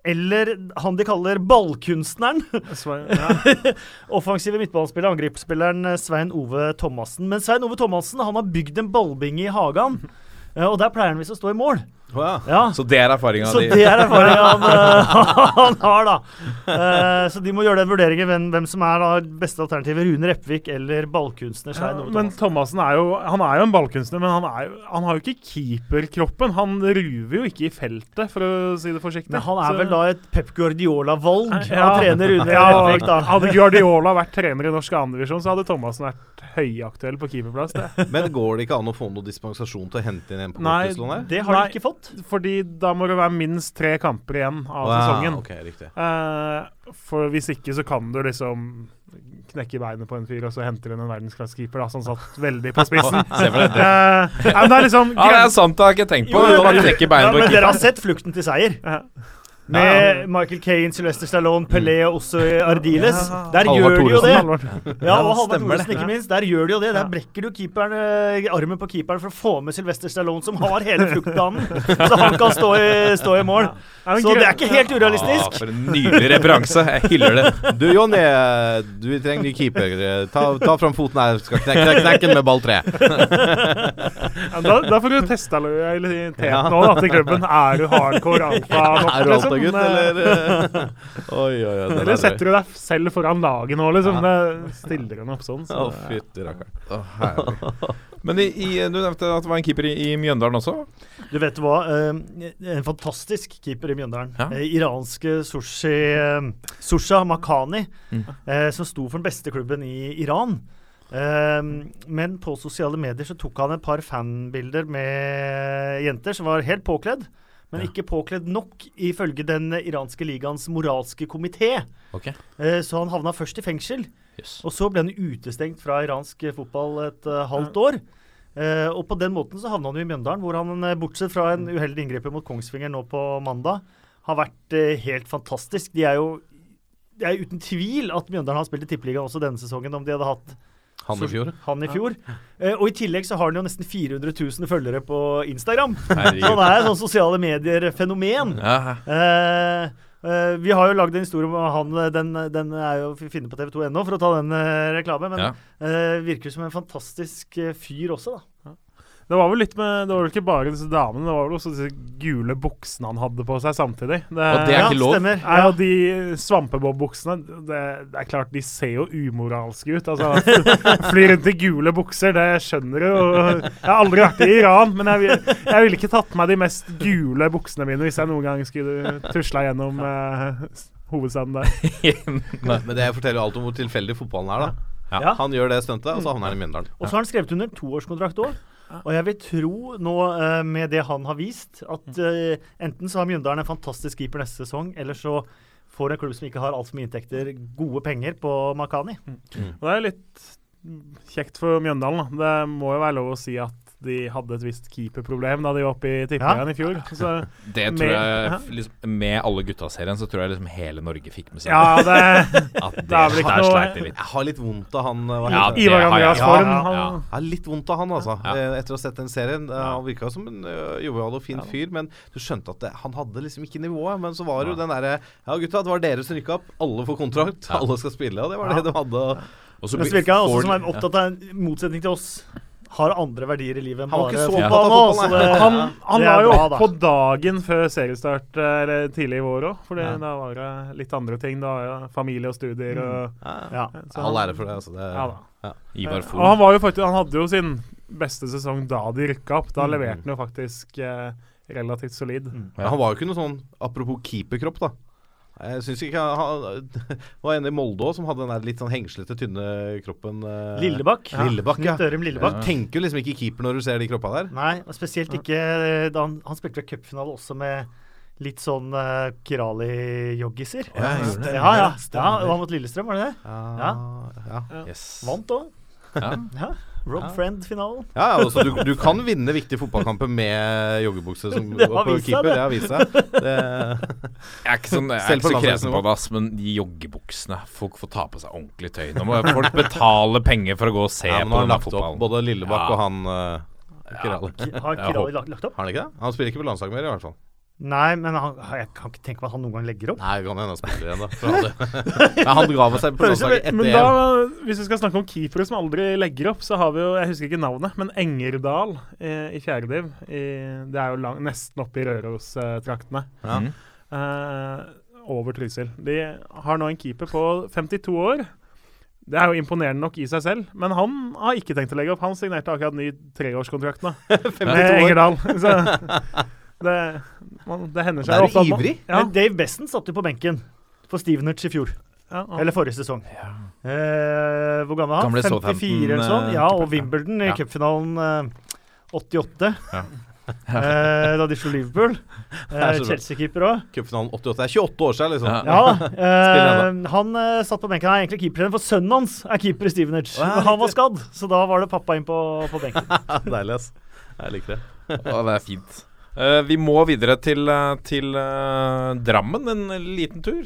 Eller han de kaller ballkunstneren. Svein, (laughs) ja. Offensive midtballspiller, angrepsspilleren eh, Svein Ove Thomassen. Men Svein Ove Thomassen han har bygd en ballbinge i hagen, (laughs) eh, og der pleier han visst å stå i mål. Å ja. Ja, Så det er erfaringa så det er erfaringen han, (laughs) eh, (laughs) han har, da. Uh, så de må gjøre den vurderingen hvem, hvem som er da beste alternativet. Rune Repvik eller ballkunstner Svein Ove men Thomassen. Er jo, han er jo en ballkunstner, men han, er jo, han har jo ikke keeperkroppen. Han ruver jo ikke i feltet, for å si det forsiktig. Men han er Så- vel da et Pep Guardiola-valg? Ja. Han trener Rune (laughs) ja, Repvik, da. Hadde Guardiola vært trener i norsk andredivisjon, så hadde Thomassen vært høyaktuell på keeperplass. Det. Men går det ikke an å få noe dispensasjon til å hente inn en på Nei. Det har de ikke fått. Fordi da må det være minst tre kamper igjen av wow, sesongen. Okay, riktig. Eh, for hvis ikke, så kan du liksom knekke beinet på en fyr, og så henter hun en verdensklassekeeper, som satt veldig på spissen. (laughs) Se for deg det. Uh, ja, men det er liksom Ja, det er sant, det har jeg ikke tenkt på. Jo, men, men- Ja, men dere har sett 'Flukten til seier'? Ja. Med Michael Kane, Sylvester Stallone, Pelé og også Ardiles. Der gjør de jo det. Ja, og (laughs) Halvard Thoresen, ikke minst. Der gjør de jo det. Der brekker du keeperen, eh, armen på keeperen for å få med Sylvester Stallone, som har hele fluktplanen, så han kan stå i, stå i mål. Så det er ikke helt Ah, urealistisk. for en nydelig referanse. Jeg hyller det. Du Jonny, du trenger ny keeper. Ta, ta fram foten her. Skal knekke, knekke, den med ball tre. Ja, da, da får du teste lojaliteten Ja. nå da, til klubben. Er du hardcore alfa (laughs) nok, liksom? Alfagutt, eller? (laughs) Oi, oi, oi. er Eller setter du deg selv foran laget nå, liksom? Det stiller han opp sånn. Så oh, fytti rakkeren. Herlig. Men i, i, du nevnte at det var en keeper i, i Mjøndalen også? Du vet hva, eh, en fantastisk keeper i Mjøndalen. Ja. Eh, iranske Sushi eh, Susha Makhani, Mm. eh, som sto for den beste klubben i Iran. Eh, men på sosiale medier så tok han et par fanbilder med jenter som var helt påkledd. Men Ja. ikke påkledd nok, ifølge den iranske ligaens moralske komité. Ok. Eh, så han havna først i fengsel. Yes. Og så ble han utestengt fra iransk fotball et eh, halvt år. Eh, og på den måten så havna han jo i Mjøndalen, hvor han, bortsett fra en uheldig inngripen mot Kongsvinger nå på mandag, har vært helt fantastisk. De er jo Det er uten tvil at Mjøndalen har spilt i Tippeligaen også denne sesongen, om de hadde hatt Han i fjor. han i fjor. Eh, og i tillegg så har han jo nesten 400 000 følgere på Instagram. Så Herregud. han er et sånn sosiale medier-fenomen. Ja, Uh, uh, vi har jo lagd en historie om han. Den, den er jo å finne på tv2.no for å ta den uh, reklame. Men Ja. eh, virker som en fantastisk fyr også, da. Det var vel litt med Det var vel ikke bare disse damene, det var vel også disse gule buksene han hadde på seg samtidig. Det, Og det er ja, ikke lov? Stemmer. Nei, og de svampebob-buksene det, det er klart, de ser jo umoralske ut. Altså, (laughs) Fly rundt i gule bukser, det skjønner du. Jeg har aldri vært i Iran, men jeg, jeg ville ikke tatt med de mest gule buksene mine hvis jeg noen gang skulle tusla gjennom eh, hovedstaden der. (laughs) Men det forteller jo alt om hvor tilfeldig fotballen er, da. Ja. Han gjør det stuntet, og så havner han i Mjøndalen. Og så har han skrevet under toårskontrakt òg. Og jeg vil tro nå, eh, med det han har vist, at eh, enten så har Mjøndalen en fantastisk keeper neste sesong, eller så får en klubb som ikke har altfor mye inntekter, gode penger på Makani. Mm. det er litt kjekt for Mjøndalen. da. Det må jo være lov å si at de hadde et visst keeperproblem da de var oppe i Tippeligaen i fjor. Så (laughs) Det tror Med- jeg liksom, Med alle gutta-serien så tror jeg liksom hele Norge fikk med seg ja, det (laughs) at (laughs) det, det er vel ikke der noe- sleit de litt. Jeg har litt vondt av han. Hva Ja, Ivar har jeg. Andreas Form. ja, Han, ja. Jeg har litt vondt av han, altså. Ja. Eh, Etter å ha sett den serien. Eh, Han virka som en uh, jovial og fin Ja. fyr, men du skjønte at det, han hadde liksom ikke nivået. Men så var det jo den derre Ja, gutta, det var dere som rykka opp. Alle får kontrakt. Ja. Alle skal spille, og det var Ja. det de hadde. og- så blir- han også som en opptatt av, en motsetning til oss, har andre verdier i livet enn Han bare fotball nå. Så det, han, han det la jo opp på dagen før seriestart, eh, eller tidlig i vår òg. For det- Ja. da var det litt andre ting. Da ja, familie og studier og Ja. ja. så All han- ære for det. Altså. det Ja da. Ivar Og han var jo faktisk Han hadde jo sin beste sesong da de rykka opp. Da Mm. leverte han jo faktisk eh, relativt solid. Ja, han var jo ikke noe sånn Apropos keeperkropp, da. Jeg syns ikke han, (laughs) var en i Molde òg som hadde den der litt sånn hengslete, tynne kroppen. eh, Lillebakk. Lillebakk, ja. Knut Ørum Lillebakk. Du tenker jo liksom ikke keeper når du ser de kroppa der. Nei, og spesielt ikke eh, da han, han spilte cupfinale også med litt sånn uh, Kirali-joggiser. Ja. Ja, ja. Ja, det var mot Lillestrøm, var det det? Ja, ja. Yes. Vant òg. Ja. (laughs) Rob Ja. Friend-finalen. Ja, altså, du, du kan vinne viktige fotballkamper med joggebukse som (laughs) Det har vist seg, keeper. det. Det har vist seg. Det, Jeg er ikke, sånn, jeg er ikke så kresen på det, ass, men de joggebuksene Folk får ta på seg ordentlig tøy. Nå må folk betale penger for å gå og se ja, men på denne lagt opp både Lillebakk Ja. og han uh, Kirali. Har Kirali lagt, lagt opp? Har han ikke det? Han spiller ikke på landslaget mer, i hvert fall. Nei, men han, jeg kan ikke tenke meg at han noen gang legger opp. Nei, det kan hende han spiller igjen, da. Han Men (laughs) han ga med seg på landslaget Men etter da, hvis vi skal snakke om keepere som aldri legger opp, så har vi jo Jeg husker ikke navnet, men Engerdal eh, i fjerde div. Det er jo lang, nesten oppe i Røros-traktene. Ja. Eh, over Trysil. De har nå en keeper på 52 år. Det er jo imponerende nok i seg selv, men han har ikke tenkt å legge opp. Han signerte akkurat ny treårskontrakt nå, (laughs) med Engerdal. (laughs) Så det, man, det hender seg Det er ivrig. Ja, Men Dave Bessen satt jo på benken for Stevenage i fjor. ja, ja. Eller forrige sesong. Eh, hvor gammel er han? Gamle 54 eller sånn? Southampton, Ja, eh, og Wimbledon i Ja. cupfinalen eh, 88. Ja. (laughs) eh, da de slo Liverpool. er Eh. Chelsea-keeper òg. Cupfinalen 88. Det er 28 år siden, liksom. Ja. (laughs) Ja, eh, han eh, satt på benken. Han er egentlig keeper for sønnen hans er keeper i Stevenage. Men han var skadd, så da var det pappa inn på, på benken. (laughs) Deilig, ass. Jeg liker det. Å, det er fint. Eh, vi må videre til, eh, til eh, Drammen en liten tur.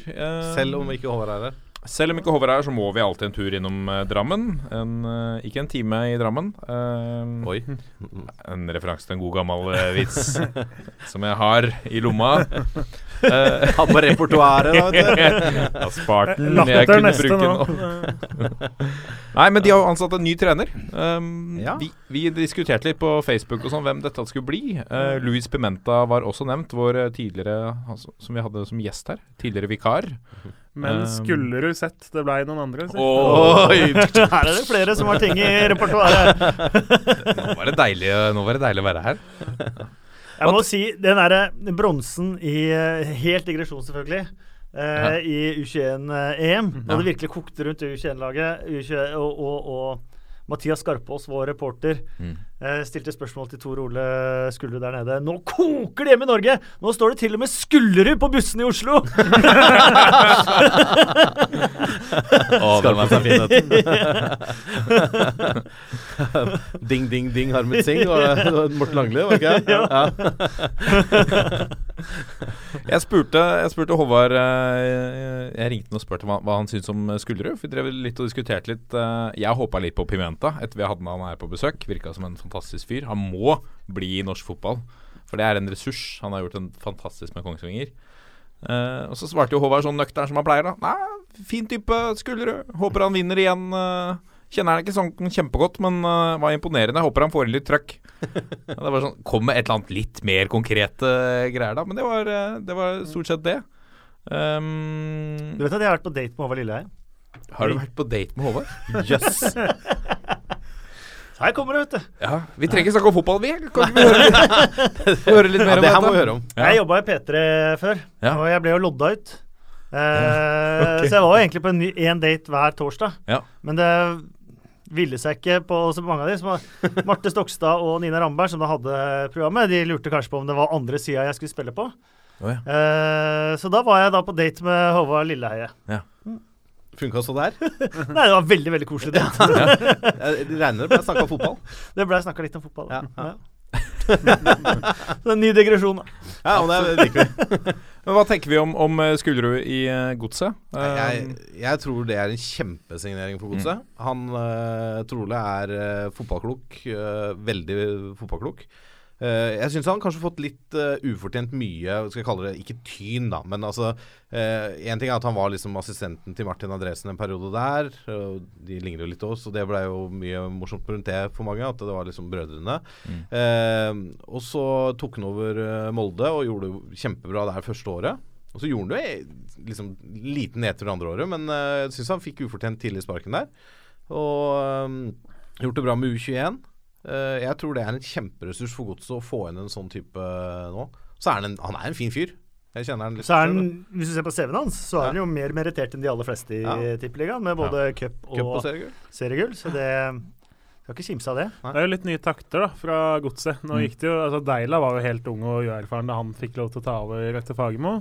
Selv om ikke Håvard er her. selv om ikke Håvard er her, så må vi alltid en tur innom Drammen. En, ikke en time i Drammen. Eh, Oi. En referanse til en god gammel vits (laughs) som jeg har i lomma. Eh, (laughs) Han på repertoaret, da, vet du. (laughs) Spartan. Latter kunne neste bruke nå. (laughs) Nei, men de har jo ansatt en ny trener. Um, Ja. vi, vi diskuterte litt på Facebook og sånn hvem dette skulle bli. Uh, Luis Pimenta var også nevnt, vår eh, tidligere altså, Som vi hadde som gjest her. Tidligere vikar. Men Um, skulle du sett det blei noen andre? si. Oi! Her er det flere som har ting i repertoaret. Nå var det deilig, nå var det deilig å være her. Jeg må si, den derre bronsen i eh, Helt digresjon, selvfølgelig. eh, I U21-EM. Da det virkelig kokte rundt U21-laget. U21, og, og, og Mathias Skarpaas, vår reporter, Mm. Eh, stilte spørsmål til Tor Ole Skullerud der nede. Nå koker det hjemme i Norge! Nå står det til og med Skullerud på bussene i Oslo! (laughs) oh, den var så fin. (laughs) Ding, ding, ding, Harmet Singh. Det Morten Langli, var det ikke det? Ja. (laughs) Jeg spurte, jeg spurte Håvard eh, Jeg ringte han og spurte hva, hva han syntes om Skullerud. Vi drev litt og diskuterte litt. eh, Jeg håpa litt på Pimenta etter vi hadde han her på besøk. Virka som en fantastisk fyr. Han må bli i norsk fotball, for det er en ressurs. Han har gjort en fantastisk med Kongsvinger. Uh, og så svarte jo Håvard sånn nøktern som han pleier, da. Nei, fin type Skullerud. Håper han vinner igjen. Uh, Kjenner han ikke sånn kjempegodt, men uh, var imponerende. Håper han får inn litt trøkk. Ja, det var sånn, Kom med et eller annet litt mer konkrete greier, da. Men det var, det var stort sett det. Um, Du vet at jeg har vært på date med Håvard Lilleheim? har du vært på date med Håvard? Jøss. Her kommer det, vet du. Ja, Vi trenger ikke snakke om fotball, vi. Kan vi høre litt, (laughs) høre litt mer Ja, det her dette? må vi høre om. Ja. Jeg jobba i P3 før, Ja. og jeg ble jo lodda ut. Eh, (laughs) Så jeg var jo egentlig på én date hver torsdag. Ja. Men det ville seg ikke på så mange av de. Som var (laughs) Marte Stokstad og Nina Ramberg, som da hadde programmet, de lurte kanskje på om det var andre sida jeg skulle spille på. Oh, ja. Eh, så da var jeg da på date med Håvard Lilleheie. Funka så der? (laughs) Nei, det var veldig veldig koselig. date. (laughs) Jeg regner med jeg snakka fotball. (laughs) Det ble snakka litt om fotball. Ja, ja. En ny digresjon, da. Ja, og det liker vi. Men Hva tenker vi om, om eh, Skullerud i uh, Godset? Jeg, Um, jeg tror det er en kjempesignering for Godset. Han uh, trolig er uh, fotballklok. Uh, veldig fotballklok. Eh, jeg syns han kanskje har fått litt uh, ufortjent mye Skal jeg kalle det ikke tyn, da, men altså Én ting er at han var liksom assistenten til Martin Andresen en periode der. de ligner jo litt også, og det ble jo mye morsomt rundt det for mange. At det var liksom brødrene. Eh, og så tok han over eh, Molde og gjorde det kjempebra der første året. Og så gjorde han det jo liksom liten nedtur andre året, men eh, jeg syns han fikk ufortjent tidlig sparken der. Og um, gjort det bra med U21. Eh, jeg tror det er en kjemperessurs for godset å få inn en sånn type eh, nå. Så er han en, han er en fin fyr. Jeg kjenner han litt Så er han, hvis du ser på CV-en hans, så er han jo mer merittert enn de aller fleste i Ja. Tippeligaen, med både cup og, Cup og seriegull. seriegull. Så det skal ikke kimse av det. Det er jo litt nye takter da, fra godset. Nå Mm. gikk det jo, altså Deila var jo helt ung og uerfaren da han fikk lov til å ta over etter Fagermo.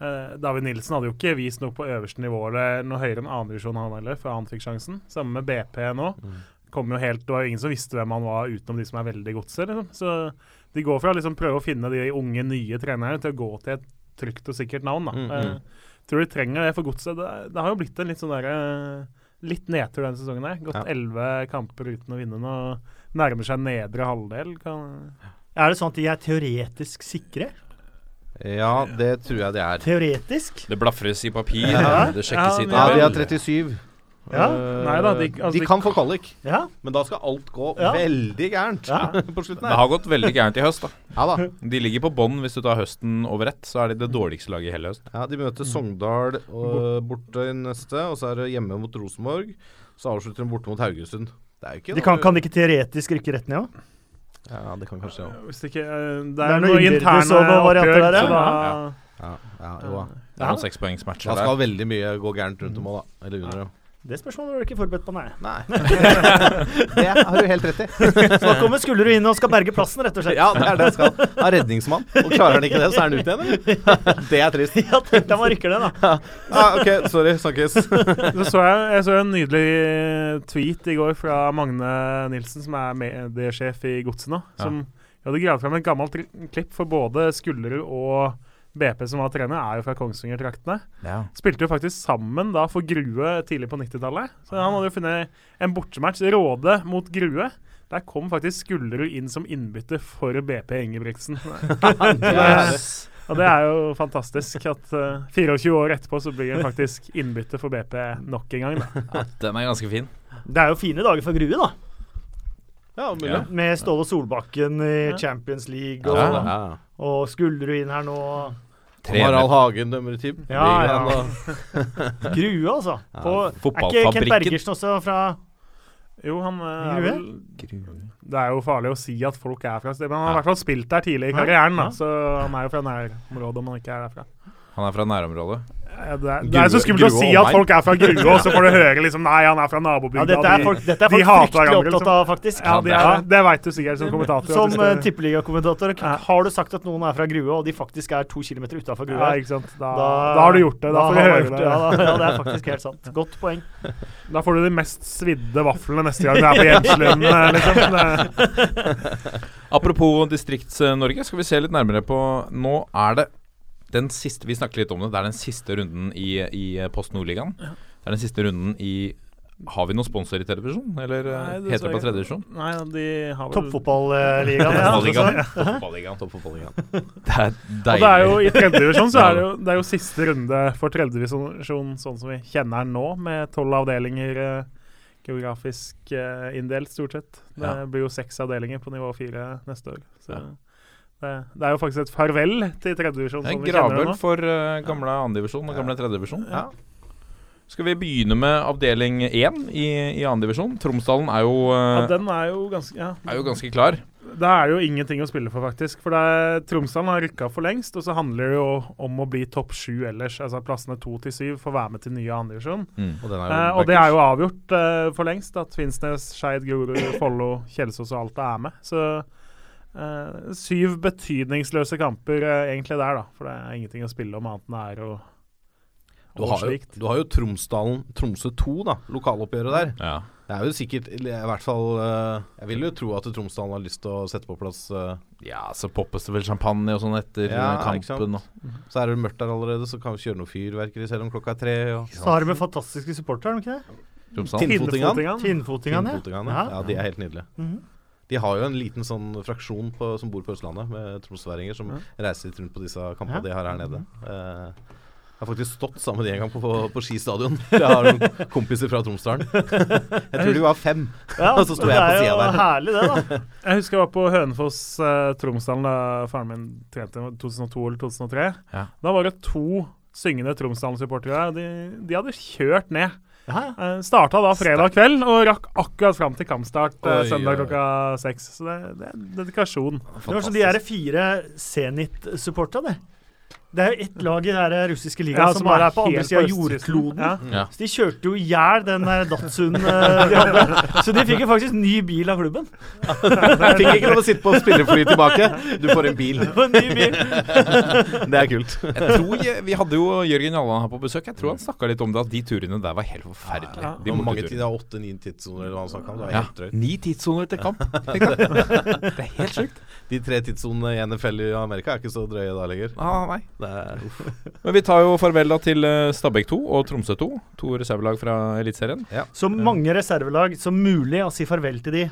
Eh, David Nilsen hadde jo ikke vist noe på øverste nivå eller noe høyere enn annendivisjon han heller, før han fikk sjansen. Samme med BP nå. Kom jo helt, Det var jo ingen som visste hvem han var utenom de som er veldig godset. Liksom. Så de går fra å liksom prøve å finne de unge, nye trenerne til å gå til et trygt og sikkert navn. da. Mm, mm. Eh, tror de trenger det for godset. Det, det har jo blitt en litt sånn derre Litt nedtur denne sesongen. her. Gått Ja. elleve kamper uten å vinne nå. Nærmer seg nedre halvdel. Kan, Er det sånn at de er teoretisk sikre? Ja, det tror jeg det er. Teoretisk. Det blafres i papir, Ja. det sjekkes Ja, i tabell. Ja, de har 37. Ja. Eh, Nei da, de- altså, de kan få kvalik, Ja. men da skal alt gå Ja. veldig gærent Ja. (laughs) på slutten Det har gått veldig gærent i høst, da. Ja da. De ligger på bånn hvis du tar høsten over ett, så er de det dårligste laget i hele høst. Ja, De møter Sogndal og borte i neste, og så er det hjemme mot Rosenborg. Så avslutter de borte mot Haugesund. Det er jo ikke De kan, kan de ikke teoretisk rykke rett ned òg? Ja, det kan kanskje ja. Hvis det ikke eh, Det Det er, er noe noe interne oppgjør, der, så ja. da ja, ja, jo da. Det er noen sekspoengsmatcher Da der. skal veldig mye gå gærent rundt om òg, da. Eller under. Ja. Det spørsmålet var du ikke forberedt på, nei. Nei. (laughs) det har du helt rett i. Så da kommer Skullerud inn og skal berge plassen, rett og slett. Ja, det er det han skal. Han er redningsmann. Og klarer han ikke det, så er han ute igjen, eller? Det er trist. (laughs) Ja, tenk deg man rykker ned, da. Ja, OK, sorry. Snakkes. (laughs) Så så jeg, jeg så en nydelig tweet i går fra Magne Nilsen, som er mediesjef i Godset nå. Som hadde gravd fram et gammelt klipp for både Skullerud og BP, som var trener, er jo fra Kongsvinger-traktene. Ja. Spilte jo faktisk sammen da for Grue tidlig på 90-tallet. Så han hadde jo funnet en bortematch, Råde mot Grue. Der kom faktisk Skullerud inn som innbytter for BP Ingebrigtsen. (laughs) Og det er jo fantastisk at uh, 24 år etterpå så blir han faktisk innbytter for BP nok en gang. Da. Den er ganske fin. Det er jo fine dager for Grue, da. Ja. Ja. Med Ståle Solbakken i Champions League og, Ja, Ja. og Skullerud inn her nå. Harald Hagen dømmer i team. Ja, ja. (laughs) Grue, altså. (laughs) På, er ikke Kent Bergersen også fra Jo, han eh, er Grue? vel Det er jo farlig å si at folk er fra stedet, men han har i Ja. hvert fall spilt der tidlig i karrieren. Da, så han er jo fra nærområdet om han ikke er derfra. Han er fra nærområdet. Det er, det er så skummelt å si at folk er fra Grue, og så får du høre liksom Nei, han er fra nabobygda. Ja, dette er folk, dette er folk fryktelig hverandre, opptatt av, faktisk. Ja, de er, det veit du sikkert som kommentator. Som uh, tippeligakommentator, har du sagt at noen er fra Grue, og de faktisk er to kilometer utafor Grue? ja, ikke sant. Da, da, har du gjort det. Da, får du vi høre det. Ja, da, ja, det er faktisk helt sant. Godt poeng. (laughs) Da får du de mest svidde vaflene neste gang du er på Gjenslund. eh, Liksom. Apropos Distrikts-Norge, skal vi se litt nærmere på Nå er det den siste Vi snakker litt om det. Det er den siste runden i, i Post Nordligaen. Det er den siste runden i Har vi noen sponsor i tredjevisjon, eller eh, Nei, det heter det på tredje divisjon? Nei, de har vel Toppfotballigaen. (laughs) Ja, Fotballigaen. altså, Toppfotballigaen. Toppfotballigaen. (laughs) Det er deilig. Og det er jo I tredje divisjon så er det jo, det er jo siste runde for tredje divisjon sånn som vi kjenner den nå, med tolv avdelinger eh, geografisk eh, inndelt, stort sett. Det Ja. blir jo seks avdelinger på nivå fire neste år. Så Ja. Det, det er jo faktisk et farvel til tredjedivisjon sånn en gravøl for uh, gamle andredivisjon og gamle tredjedivisjon. Ja. Skal vi begynne med avdeling én i, i andredivisjon? Tromsdalen er jo, Ja, eh, den er jo ganske ja. er jo ganske klar. Det er jo ingenting å spille for, faktisk. For er, Tromsdalen har rykka for lengst, og så handler det jo om å bli topp sju ellers. Altså plassene to til syv får være med til nye andredivisjon. Mm. Og Eh, og det er jo avgjort uh, for lengst at Finnsnes, Skeid, Grorud, Follo, Kjelsås og Alta er med. Så eh, syv betydningsløse kamper uh, egentlig der, da. For det er ingenting å spille om annet enn det er og, Du har, jo, du har jo Tromsdalen Tromsø 2, da. Lokaloppgjøret der. Ja. Det er jo sikkert I hvert fall uh, Jeg vil jo tro at Tromsdalen har lyst til å sette på plass ja, så poppes det vel champagne og sånn etter Ja, kampen. Og. Så er det mørkt der allerede, så kan vi kjøre noe fyrverkeri selv om klokka er tre. Og Så har de fantastiske supportere, har de ikke det? Tinnfotingene. Tinnfotingene. Ja. Ja, de er helt nydelige. Mhm. De har jo en liten sånn fraksjon på, som bor på Østlandet, med tromsværinger som reiser litt rundt på disse kampene Ja. de har her nede. Eh, jeg har faktisk stått sammen med de en gang på, på, på skistadion. (laughs) Jeg har noen kompiser fra Tromsdalen. (laughs) jeg tror de var fem. Ja, (laughs) Og så sto jeg på det er jo der. herlig, det, da. Jeg husker jeg var på Hønefoss, eh, Tromsdalen, da faren min trente i 2002 eller 2003. Ja. Da var det to syngende Tromsdalen-supportere der. De, de hadde kjørt ned. Uh, starta da fredag kveld og rakk akkurat fram til kampstart uh, Oi, søndag klokka seks. Så det, det er dedikasjon. Det var som de der fire Zenit-supporterne, det. Det er jo ett lag i den russiske ligaen Ja, som som bare er er på andre sida av jordkloden. Ja. Ja. Så de kjørte jo i hjel den der Datsun eh, de hadde. Så de fikk jo faktisk ny bil av klubben. (laughs) Fikk ikke lov å sitte på spillerfly tilbake. Du får en bil. En ny bil. (laughs) Det er kult. Jeg tror jeg, Vi hadde jo Jørgen Jalland her på besøk. Jeg tror han snakka litt om det, at de turene der var helt forferdelige. Ja. De Hvor mange tider? Åtte-ni tidssoner, eller hva han snakka om. Det var helt drøyt. Ni tidssoner til kamp. (laughs) Det er helt sjukt. De tre tidssonene i NFL i Amerika er ikke så drøye da lenger. Ah, nei. Det er. (laughs) Men vi tar jo farvel da til eh, Stabæk 2 og Tromsø 2. To reservelag fra Eliteserien. Så mange reservelag som mulig å si farvel til de,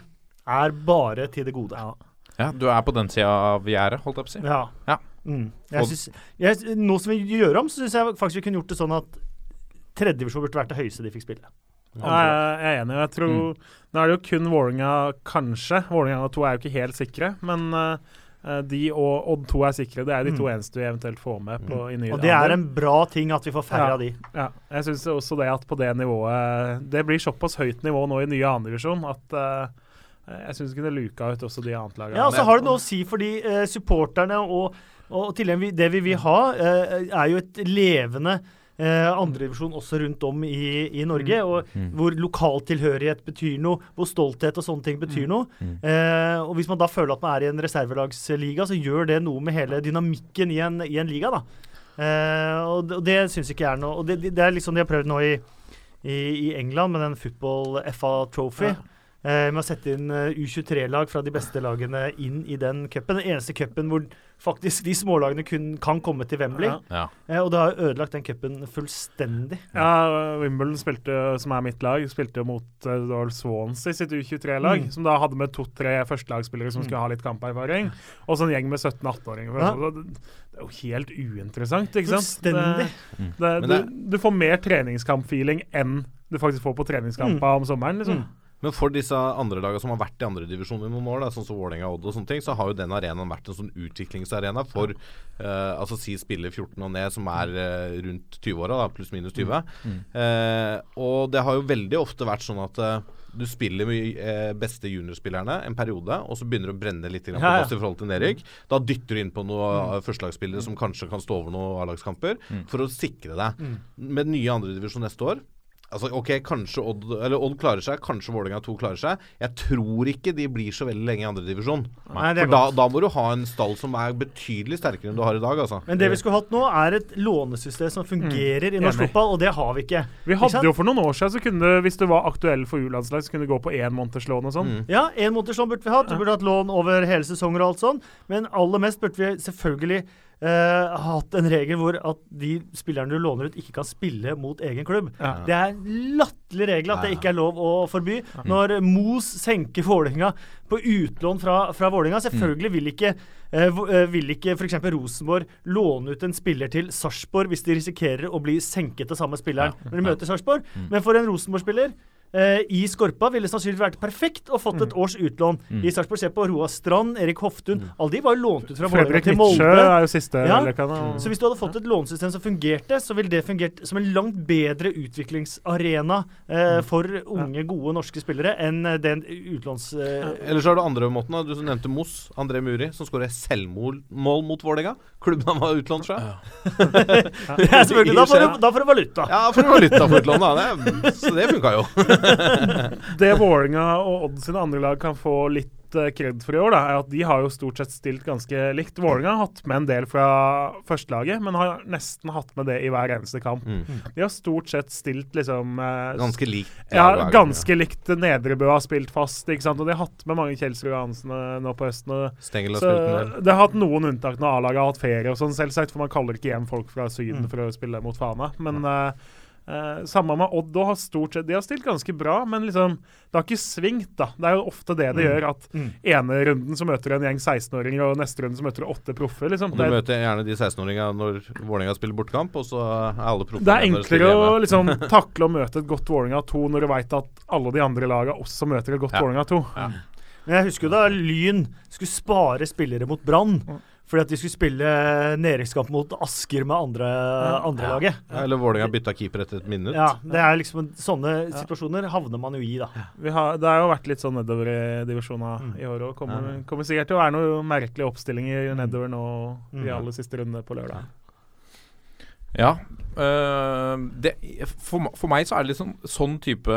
er bare til det gode. Ja, du er på den sida av gjerdet, holdt jeg på å si. Ja. Ja. Mm. Jeg synes, jeg, nå som vi gjør om, så syns jeg faktisk vi kunne gjort det sånn at tredjevisjon burde vært det høyeste de fikk spille. Ja, jeg er enig. Jeg tror Nå er det jo kun Vålerenga, kanskje. Vålerenga to er jo ikke helt sikre, men eh, de og Odd 2 er sikre. Det er de to Mm. eneste vi eventuelt får med på i nye Og det er en bra ting at vi får færre Ja. av de. Ja, jeg syns også det at på det nivået Det blir såpass høyt nivå nå i nye andredivisjon at uh, jeg syns ikke det luka ut også de annetlaga. Ja, og så har det noe å si for de eh, supporterne og, og til det det vi vil ha, eh, er jo et levende eh, andredivisjon også rundt om i, i Norge. og Hvor lokaltilhørighet betyr noe, hvor stolthet og sånne ting betyr noe. Eh, og Hvis man da føler at man er i en reservelagsliga, så gjør det noe med hele dynamikken i en, i en liga. da. Eh, og, det- og det syns ikke jeg er noe og det, det er liksom jeg har prøvd nå i, i, i England med den Football FA Trophy. Eh, med å sette inn eh, U23-lag fra de beste lagene inn i den cupen. Den eneste cupen hvor faktisk de smålagene kun kan komme til Wembley. Ja. Ja. Eh, og det har ødelagt den cupen fullstendig. Ja, Wimbledon spilte, som er mitt lag, spilte mot uh, Swansea sitt U23-lag, Mm. som da hadde med to-tre førstelagsspillere som skulle ha litt kamperfaring, og så en gjeng med 17-18-åringer. Ja. Det, det er jo helt uinteressant, ikke sant? Fullstendig. Det, det, du, du får mer treningskampfeeling enn du faktisk får på treningskampa om sommeren. liksom. Mm. Men for disse andre lagene som har vært i andre divisjon i noen år, da, sånn som Vålerenga Odd og sånne ting, så har jo den arenaen vært en sånn utviklingsarena for uh, altså si spiller 14 og ned, som er uh, rundt 20-åra, da, pluss minus 20. Eh, og det har jo veldig ofte vært sånn at du spiller med beste juniorspillerne en periode, og så begynner du å brenne litt grann på plass i forhold til nedrykk. Da dytter du inn på noen mm. førstelagsspillere som kanskje kan stå over noen A-lagskamper, for å sikre deg. Med nye andredivisjon neste år Altså, ok, Kanskje Odd Eller Odd klarer seg, kanskje Vålerenga 2 klarer seg. Jeg tror ikke de blir så veldig lenge i andredivisjon. Er For da, da må du ha en stall som er betydelig sterkere enn du har i dag. altså. Men det vi skulle hatt nå, er et lånesystem som fungerer i norsk fotball, og det har vi ikke. Vi hadde jo For noen år siden, så kunne hvis du var aktuell for U-landslag, så kunne du gå på én måneders lån og sånn. Mm. Ja, en måneders lån burde vi hatt. Vi burde hatt lån over hele sesonger og alt sånn. Men aller mest burde vi selvfølgelig eh, hatt en regel hvor at de spillerne du låner ut, ikke kan spille mot egen klubb. Ja. Det er en latterlig regel at det ikke er lov å forby. Når Mos senker Vålerenga på utlån fra, fra Vålerenga Selvfølgelig vil ikke uh, vil ikke f.eks. Rosenborg låne ut en spiller til Sarpsborg hvis de risikerer å bli senket av samme spilleren når de møter Sarpsborg. Men for en Rosenborg-spiller eh, i Skorpa ville sannsynligvis vært perfekt å fått et års utlån i Sarpsborg. Se på Roa Strand, Erik Hoftun. Alle de var jo lånt ut fra Vålerenga til Molde. er jo siste Ja. lekene, og- Så hvis du hadde fått et lånesystem som fungerte, så ville det fungert som en langt bedre utviklingsarena eh, for unge, gode norske spillere enn eh, den utlåns... Eh, Eller så har du andre måten. Du nevnte Moss, André Muri, som skårer selvmål mot Vålerenga. Klubben han var utlånt fra. Ja. (laughs) (laughs) ja, selvfølgelig, da får du, da får du valuta. Ja, for valuta for utlån, da. Det, så det funka jo. (laughs) Det Vålinga og Odd sine andre lag kan få litt eh, kred for i år, da, er at de har jo stort sett stilt ganske likt. Vålerenga har hatt med en del fra førstelaget, men har nesten hatt med det i hver eneste kamp. De har stort sett stilt liksom eh, Ganske likt. Ja, ganske likt. Nedrebø har spilt fast, ikke sant? og de har hatt med mange Kjelsrud Johansen eh, nå på høsten. og Stengel har så spilt det har hatt noen unntak når A-laget har hatt ferie og sånn, selvsagt, for man kaller ikke hjem folk fra Syden Mm. for å spille mot Fana. Men eh, eh, samme med Odd òg, har stort sett De har stilt ganske bra, men liksom det har ikke svingt, da. Det er jo ofte det det gjør, at Mm. ene runden så møter du en gjeng 16-åringer, og neste runde så møter du åtte proffer. liksom. Og du Det, møter gjerne de 16-åringene når Vålerenga spiller bortkamp, og så er alle proffene det er enklere å liksom (laughs) takle å møte et godt Vålerenga 2 når du veit at alle de andre laga også møter et godt Ja. Vålerenga 2. Men jeg husker jo da Lyn skulle spare spillere mot Brann. Fordi at de skulle spille nedrykkskamp mot Asker med andre, andre laget. Ja, eller Vålerenga bytta keeper etter et minutt. Ja, det er liksom Sånne Sånne situasjoner havner man jo i, da. Vi har, det har jo vært litt sånn nedover i divisjonene i år òg. Kommer, kommer sikkert til å være noen merkelige oppstillinger nedover nå i aller siste runde på lørdag. Ja. Uh, det, for, for meg så er det liksom sånn type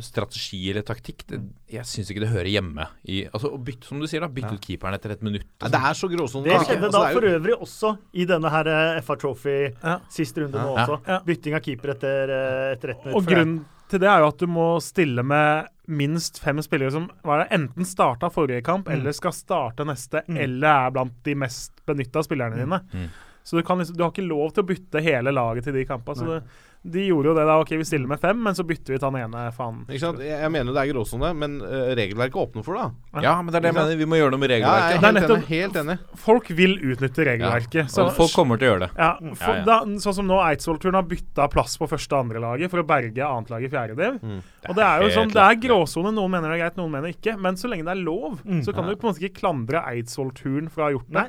strategi eller taktikk det, Jeg syns ikke det hører hjemme i Altså å bytte, som du sier, da. Bytte ut keeperen etter et minutt. Ja, det er så gråsone. Det skjedde Altså, da for øvrig også i denne her eh, FA Trophy Ja. sist runde nå også. Ja. Bytting av keeper etter, eh, etter ett minutt. Og grunnen til det er jo at du må stille med minst fem spillere som hva er det, enten starta forrige kamp Mm. eller skal starte neste, Mm. eller er blant de mest benytta spillerne dine. Mm. Så du, kan liksom, du har ikke lov til å bytte hele laget til de kampene. Så det, De gjorde jo det da. Ok, vi stiller med fem, men så bytter vi ut han ene. Faen. Ikke sant? Jeg, mener det er gråsone, men eh, regelverket åpner for det. Ja, men det er det jeg mener. Vi må gjøre noe med regelverket. Ja, jeg er Det er helt nettopp- enig. Helt enig. Folk vil utnytte regelverket. Ja. Og folk kommer til å gjøre det. Ja, Mm. for, Ja, ja. Da, sånn som nå Eidsvoll-turen har bytta plass på første og andre laget for å berge annetlaget i fjerde div. Mm. Og det er jo sånn, det er gråsone. Noen mener det er greit, noen mener ikke. Men så lenge det er lov, Mm. så kan du på en måte ikke klandre Eidsvoll-turen for å ha gjort det.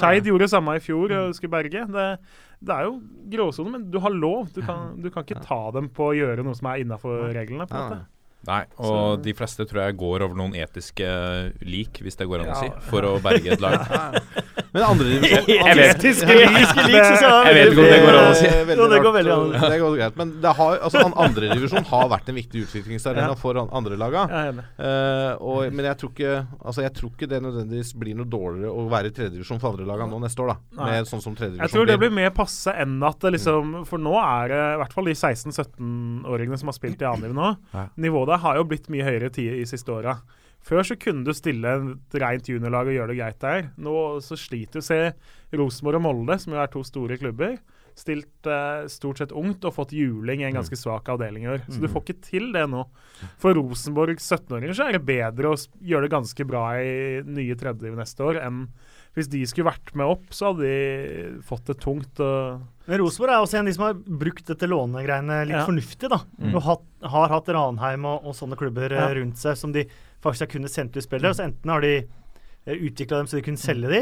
Skeid gjorde det samme i fjor og skulle berge. Det, det er jo gråsone, men du har lov. Du kan, du kan ikke ta dem på å gjøre noe som er innafor reglene. på en måte. Nei. og og de fleste tror jeg går over noen etiske lik, hvis det går an å si, for å berge et lag. (laughs) Men andre (laughs) divisjon. Etiske lik, synes jeg. Vet ikke om det går an å si. Jo, det går veldig an. Det går greit. Men det har, altså, an- andredivisjon har vært en viktig utviklingsarena Ja. for an- andre laga. Jeg er enig. Eh, men jeg tror, ikke, altså, jeg tror ikke det nødvendigvis blir noe dårligere å være i tredjedivisjon for andre laga nå neste år. da Med sånn som Jeg tror det blir mer passe enn at det liksom For nå er det i hvert fall de 16-17-åringene som har spilt i annen nivå nå. Ja. Nivået har jo blitt mye høyere tid i siste åra. Før så kunne du stille et rent juniorlag og gjøre det greit der. Nå så sliter du. Se Rosenborg og Molde, som jo er to store klubber. Stilt eh, stort sett ungt og fått juling i en ganske svak avdeling i år. Så du får ikke til det nå. For Rosenborg 17-åringer så er det bedre å gjøre det ganske bra i nye tredje neste år enn hvis de skulle vært med opp, så hadde de fått det tungt. Men Rosenborg er også en av de som har brukt dette lånegreiene litt Ja. fornuftig. da. Mm. Og hatt, har hatt Ranheim og, og sånne klubber eh, Ja. rundt seg som de faktisk har kunnet sendt ut spillere. Så enten har de utvikla dem så de kunne selge de,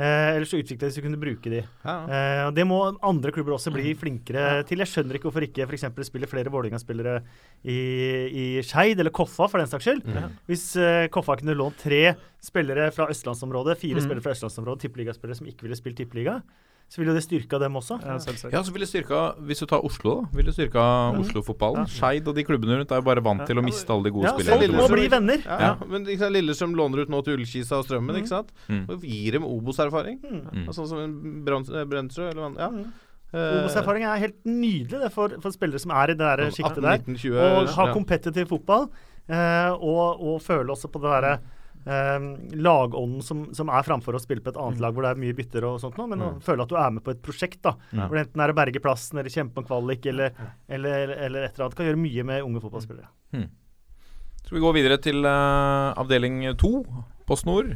eh, eller så utvikla de så de kunne bruke de. Ja. Eh, og Det må andre klubber også bli flinkere til. Jeg skjønner ikke hvorfor ikke f.eks. spiller flere Vålerenga-spillere i, i Skeid, eller Koffa for den saks skyld. Hvis eh, Koffa kunne lånt tre spillere fra østlandsområdet, fire Mm. spillere fra østlandsområdet, tippeligaspillere som ikke ville spilt tippeliga, så ville det styrka dem også. ja. Ja, så ville styrka Hvis du tar Oslo, da. Ville styrka Oslo-fotballen. Skeid og de klubbene rundt er jo bare vant til å miste alle de gode Ja, så spillerne. de må bli venner. Ja, Ja. Men liksom, Lillestrøm låner ut nå til Ullkisa og Strømmen, ikke sant? Mm. Og gir dem Obos-erfaring. Mm. Altså, sånn som en eh, Brøndsrud eller hva Ja. Mm. Eh, Obos-erfaring er helt nydelig det for, for spillere som er i det der sjiktet der. 19, 20, Og ha ja. kompetitiv fotball. Eh, og, og føle også på det derre eh, lagånden som, som er framfor å spille på et Mm. annet lag hvor det er mye bytter og sånt noe, men å føle at du er med på et prosjekt. da, Ja. Hvor det enten er å berge plassen eller kjempe om kvalik eller, eller, eller et eller annet. Kan gjøre mye med unge fotballspillere. Så vi går videre til uh, avdeling to, Post Nord.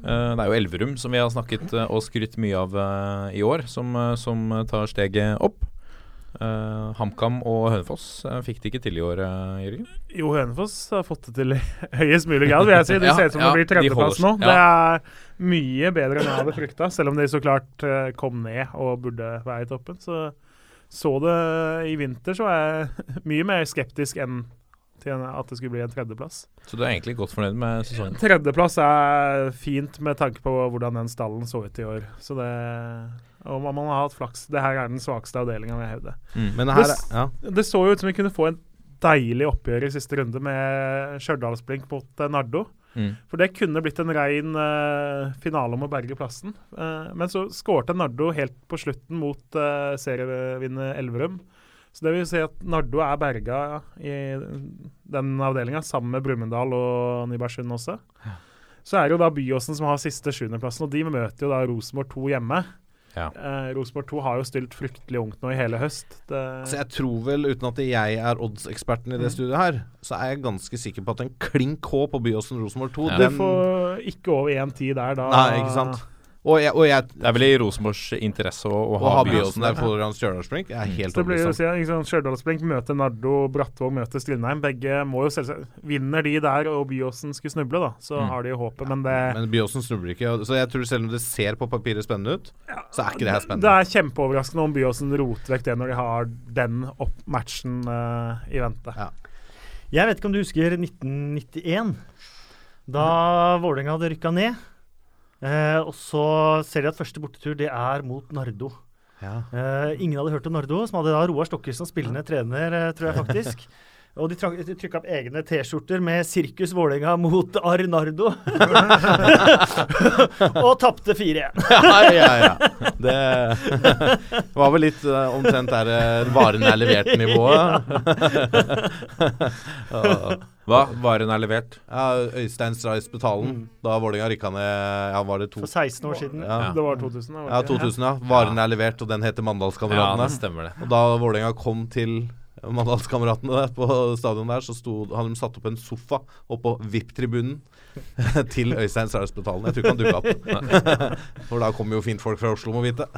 Uh, det er jo Elverum som vi har snakket uh, og skrytt mye av eh, i år, som, eh, som tar steget opp. Eh, HamKam og Hønefoss uh, fikk det ikke til i år, uh, Jørgen? Jo, Hønefoss har fått det til i (laughs) høyest mulig grad, vil jeg si. Det (laughs) Ja, ser ut som ja, det blir tredjeplass nå. Ja. Det er mye bedre enn jeg hadde frykta, selv om de så klart kom ned og burde være i toppen. Så så det i vinter, så er jeg (laughs) mye mer skeptisk enn til en- at det skulle bli en tredjeplass. Så du er egentlig godt fornøyd med sesongen? Tredjeplass er fint med tanke på hvordan den stallen så ut i år. Så det Og man har hatt flaks. Det her er den svakeste avdelinga, vil jeg hevde. Mm. Men her Det- ja. Det så jo ut som vi kunne få en deilig oppgjør i siste runde med Stjørdalsblink mot eh, Nardo. Mm. For det kunne blitt en rein eh, finale om å berge plassen. Eh, men så skårte Nardo helt på slutten mot uh, serievinner Elverum. Så det vil si at Nardo er berga i den avdelinga, sammen med Brumunddal og Nybergsund også. Så er det jo da Byåsen som har siste sjuendeplassen, og de møter jo da Rosenborg 2 hjemme. Ja. Eh, Rosenborg 2 har jo stilt fryktelig ungt nå i hele høst. Det, Så jeg tror vel, uten at jeg er oddseksperten i det Mm. studiet her, så er jeg ganske sikker på at en klink K på Byåsen Rosenborg 2 Ja. Du får ikke over 1,10 der, da. Nei, ikke sant. Og jeg, og jeg Det er vel i Rosenborgs interesse å, å å ha ha Byåsen der foran Stjørdalsblink, jeg er helt Så det blir jo overbevist om. si, Stjørdalsblink møter Nardo, Brattvåg møter Strindheim. Begge må jo selvsagt Vinner de der og Byåsen skulle snuble, da, så Mm. har de jo håpet. Men det, Men Byåsen snubler ikke. Så jeg tror selv om det ser på papiret spennende ut, så er ikke det her spennende. det er kjempeoverraskende om Byåsen roter vekk det når de har den opp matchen uh, i vente. Ja. Jeg vet ikke om du husker 1991, da Vålerenga hadde rykka ned. Eh, og så ser de at første bortetur det er mot Nardo. Ja. Eh, ingen hadde hørt om Nardo, som hadde da Roar Stokker som spillende trener, eh, tror jeg faktisk. (laughs) Og de, trykka opp egne T-skjorter med 'Sirkus Vålerenga mot Arnardo'. (laughs) og tapte 4-1. ja, ja, ja. Det var vel litt eh, omtrent der eh, varen er levert-nivået. (laughs) Hva? Varen er levert? Ja, Øystein Strais Betalen. Da Vålerenga rykka ned Ja, var det to For 16 år siden. Ja. Det var 2000, da. var Ja, det Ja, 2000, ja. Varen er levert, og den heter Ja, det stemmer det. og da Vålerenga kom til Mandalskameratene der på stadion der, så sto, hadde de satt opp en sofa oppå VIP-tribunen (laughs) til Øystein Strais Betalen. Jeg tror ikke han dukka opp. (laughs) For da kommer jo fint folk fra Oslo, må vite.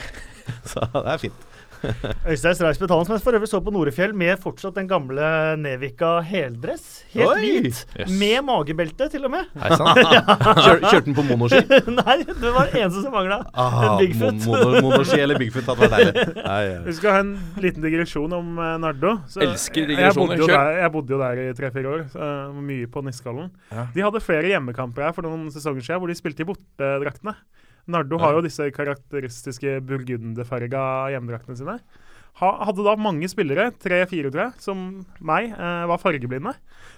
(laughs) Så det er fint. (laughs) Øystein Streis Betalen, som jeg for øvrig så på Norefjell med fortsatt den gamle Nevika heldress. Helt Oi! hvit. Yes. Med magebelte, til og med. Hei sann. (laughs) Kjør, kjørte den på monoski? (laughs) Nei, det var det eneste som mangla. Ah, En Bigfoot. mon- mono, monoski eller Bigfoot hadde vært deilig. Nei, ja. Vi skal ha en liten digresjon om uh, Nardo. Så Elsker jeg digresjoner. Der, jeg bodde jo der i tre-fire år. Så, eh, mye på Niskallen. Ja. De hadde flere hjemmekamper her for noen sesonger siden hvor de spilte i bortedraktene. Nardo har jo disse karakteristiske burgunderfarga hjemmedraktene sine. Ha, hadde da mange spillere, tre-fire tror jeg, som meg, eh, var fargeblinde.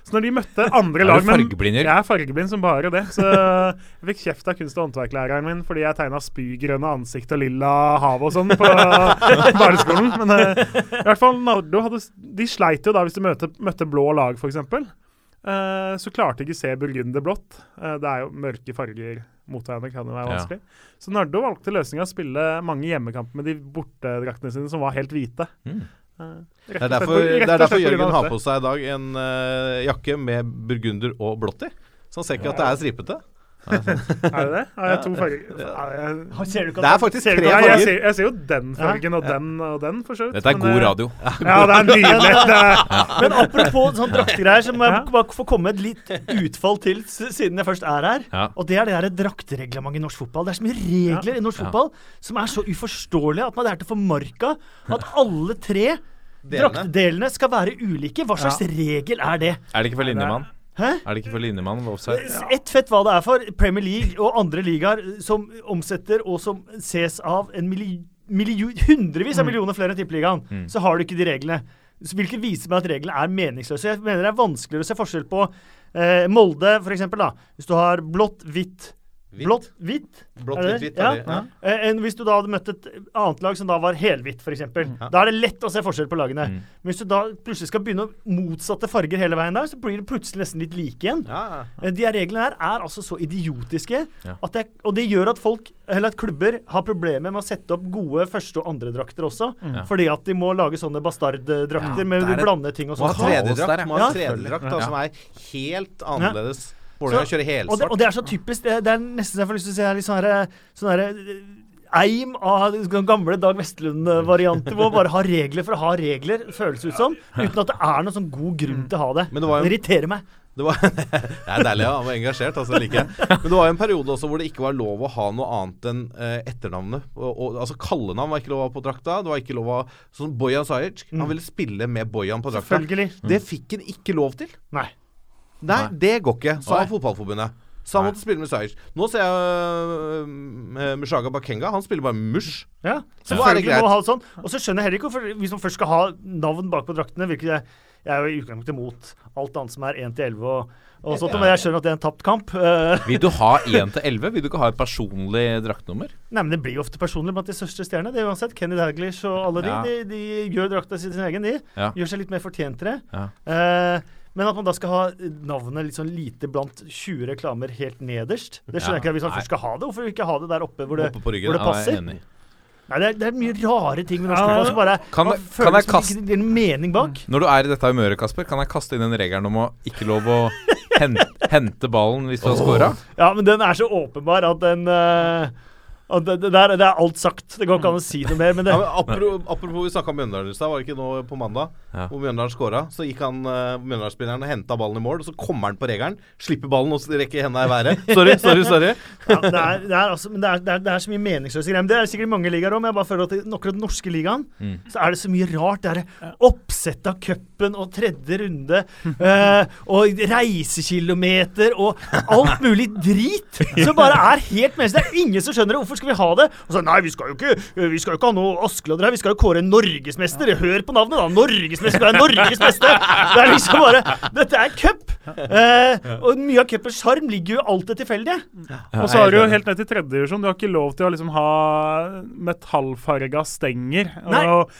Så når de møtte (laughs) andre lag fargeblind, Jeg er fargeblind som bare det. Så jeg fikk kjeft av kunst- og håndverklæreren min fordi jeg tegna spygrønne ansikt og lilla hav og sånn på (laughs) barneskolen. Men eh, i hvert fall Nardo hadde De sleit jo da hvis de møtte, møtte blå lag, f.eks. Uh, så klarte de ikke se burgunder blått. Eh, det er jo mørke farger mot hverandre, kan jo være Ja. vanskelig. Så Nardo valgte løsninga å spille mange hjemmekamper med de bortedraktene sine som var helt hvite. Mm. Uh, Det er slett derfor, på- det er derfor slett Jørgen har på seg i dag en eh, jakke med burgunder og blått i. Så han ser ikke at det er stripete. (laughs) Er det det? Har jeg to farger? Er jeg- Ser du ikke Det er faktisk tre farger. Jeg, ser, jeg ser jo den fargen og den og den, for så vidt. Dette er god eh, radio. (laughs) Ja, det er nydelig. (laughs) Det er, Men apropos sånn draktegreier, så må jeg bare få komme et litt utfall til siden jeg først er her. Og det er det der draktereglementet i norsk fotball. Det er så mye regler i norsk fotball som er så uforståelige at man er til formarka at alle tre Delene. draktdelene skal være ulike. Hva slags regel er det? Er det ikke for linjemann? Hæ? Er det ikke for Linemann ved offside? Ett fett hva det er for Premier League og andre ligaer som omsetter og som ses av en hundrevis av millioner flere enn Tippeligaen, så har du ikke de reglene. Så Hvilket viser meg at reglene er meningsløse. Jeg mener det er vanskeligere å se forskjell på eh, Molde, da. Hvis du har blått, Hvitt. Blått, hvitt? Blått, hvitt, hvitt. Ja. Ja. Eh, enn hvis du da hadde møtt et annet lag som da var helhvitt, f.eks. Ja. Da er det lett å se forskjell på lagene. Mm. Men hvis du da plutselig skal begynne å motsatte farger hele veien der, så blir det plutselig nesten litt like igjen. Ja. Eh, De her reglene her er altså så idiotiske, Ja. at det, og det gjør at folk, eller at klubber har problemer med å sette opp gode første- og andredrakter også. Mm. Fordi at de må lage sånne bastarddrakter Ja, med blande ting og Må ha tredjedrakt ja. må ha Ja. tredjedrakt Ja. som er helt annerledes. Vålerenga kjører Og det, helsvart. og det er så typisk. Det, det er nesten så jeg får lyst til å si litt sånn herre sånn her, Eim av den gamle Dag Vestlund-varianter, hvor man bare har regler for å ha regler, føles det ut som, uten at det er noen sånn god grunn til å ha det. Men det var jo- det irriterer meg. Det, var, (laughs) det er deilig, ja. Han var engasjert. altså Like. Men det var jo en periode også hvor det ikke var lov å ha noe annet enn eh, etternavnet. Og, og, altså Kallenavn var ikke lov å ha på drakta. Det var ikke lov å ha Sånn Bojan Sajic. Han ville spille med Bojan på drakta. Det fikk han ikke lov til. Nei. Nei, det går ikke, sa. Fotballforbundet. Så han måtte spille med Sajic. Nå ser jeg uh, Mushaga Bakenga. Han spiller bare mush. Ja, Så er det selvfølgelig greit. må man ha det sånn. Og så skjønner jeg heller ikke hvorfor hvis man først skal ha navn bakpå draktene hvilket jeg, jeg er jo i utgangspunktet imot alt annet som er 1 til 11 og, og sånt, men jeg skjønner at det er en tapt kamp. (laughs) Vil du ha 1 til 11? Vil du ikke ha et personlig draktnummer? Nei, men Det blir jo ofte personlig blant de største stjernene. Det er uansett Kenny Daglish og alle de. Ja. De, de gjør drakta si sin egen, de. Ja. Gjør seg litt mer fortjent til det. Ja. Eh, men at man da skal ha navnet litt sånn lite blant 20 reklamer helt nederst, det skjønner jeg ikke. Hvis man først skal ha det, hvorfor ikke ha det der oppe hvor det, Oppe ryggen. hvor det Ja, jeg er passer? enig. Nei, det er, det er mye rare ting med norsk Ja. fotball som bare Kan man føler kan jeg kaste- ikke en mening bak. Når du er i dette humøret, Kasper, kan jeg kaste inn den regelen om å ikke lov å hente, hente ballen hvis du har scora? Ja, men den er så åpenbar at den uh, at det, det, der, det er alt sagt. Det går ikke an å si noe mer. Men det, Ja, men apropos, apropos vi snakka om Mjøndalen i stad, var det ikke nå på mandag? Ja. Hvor Mjøndalen skåra. Så gikk han uh, Mjøndalen-spilleren og henta ballen i mål, og så kommer han på regelen. Slipper ballen og rekker henda i været. (laughs) Sorry, sorry, sorry. ja, det, er, det, er, altså, det, er, det, er, så mye meningsløse greier. Det er sikkert mange ligaer òg, men jeg bare føler at i akkurat den norske ligaen Mm. så er det så mye rart. Det er oppsett av cupen og tredje runde uh, (laughs) og reisekilometer og alt mulig drit som bare er helt meningsløst. Det er ingen som skjønner det. Hvorfor skal vi ha det? Og så, nei, vi skal jo ikke, vi skal jo ikke ha noe Askeladder her. Vi skal jo kåre norgesmester. Hør på navnet, da. Norgesmester, du er Norges beste! Det er liksom bare Dette er cup! (laughs) Eh, og mye av cupens sjarm ligger jo i alt det tilfeldige. Og så har du jo helt ned til tredje divisjon. Du har ikke lov til å liksom ha metallfarga stenger Nei. og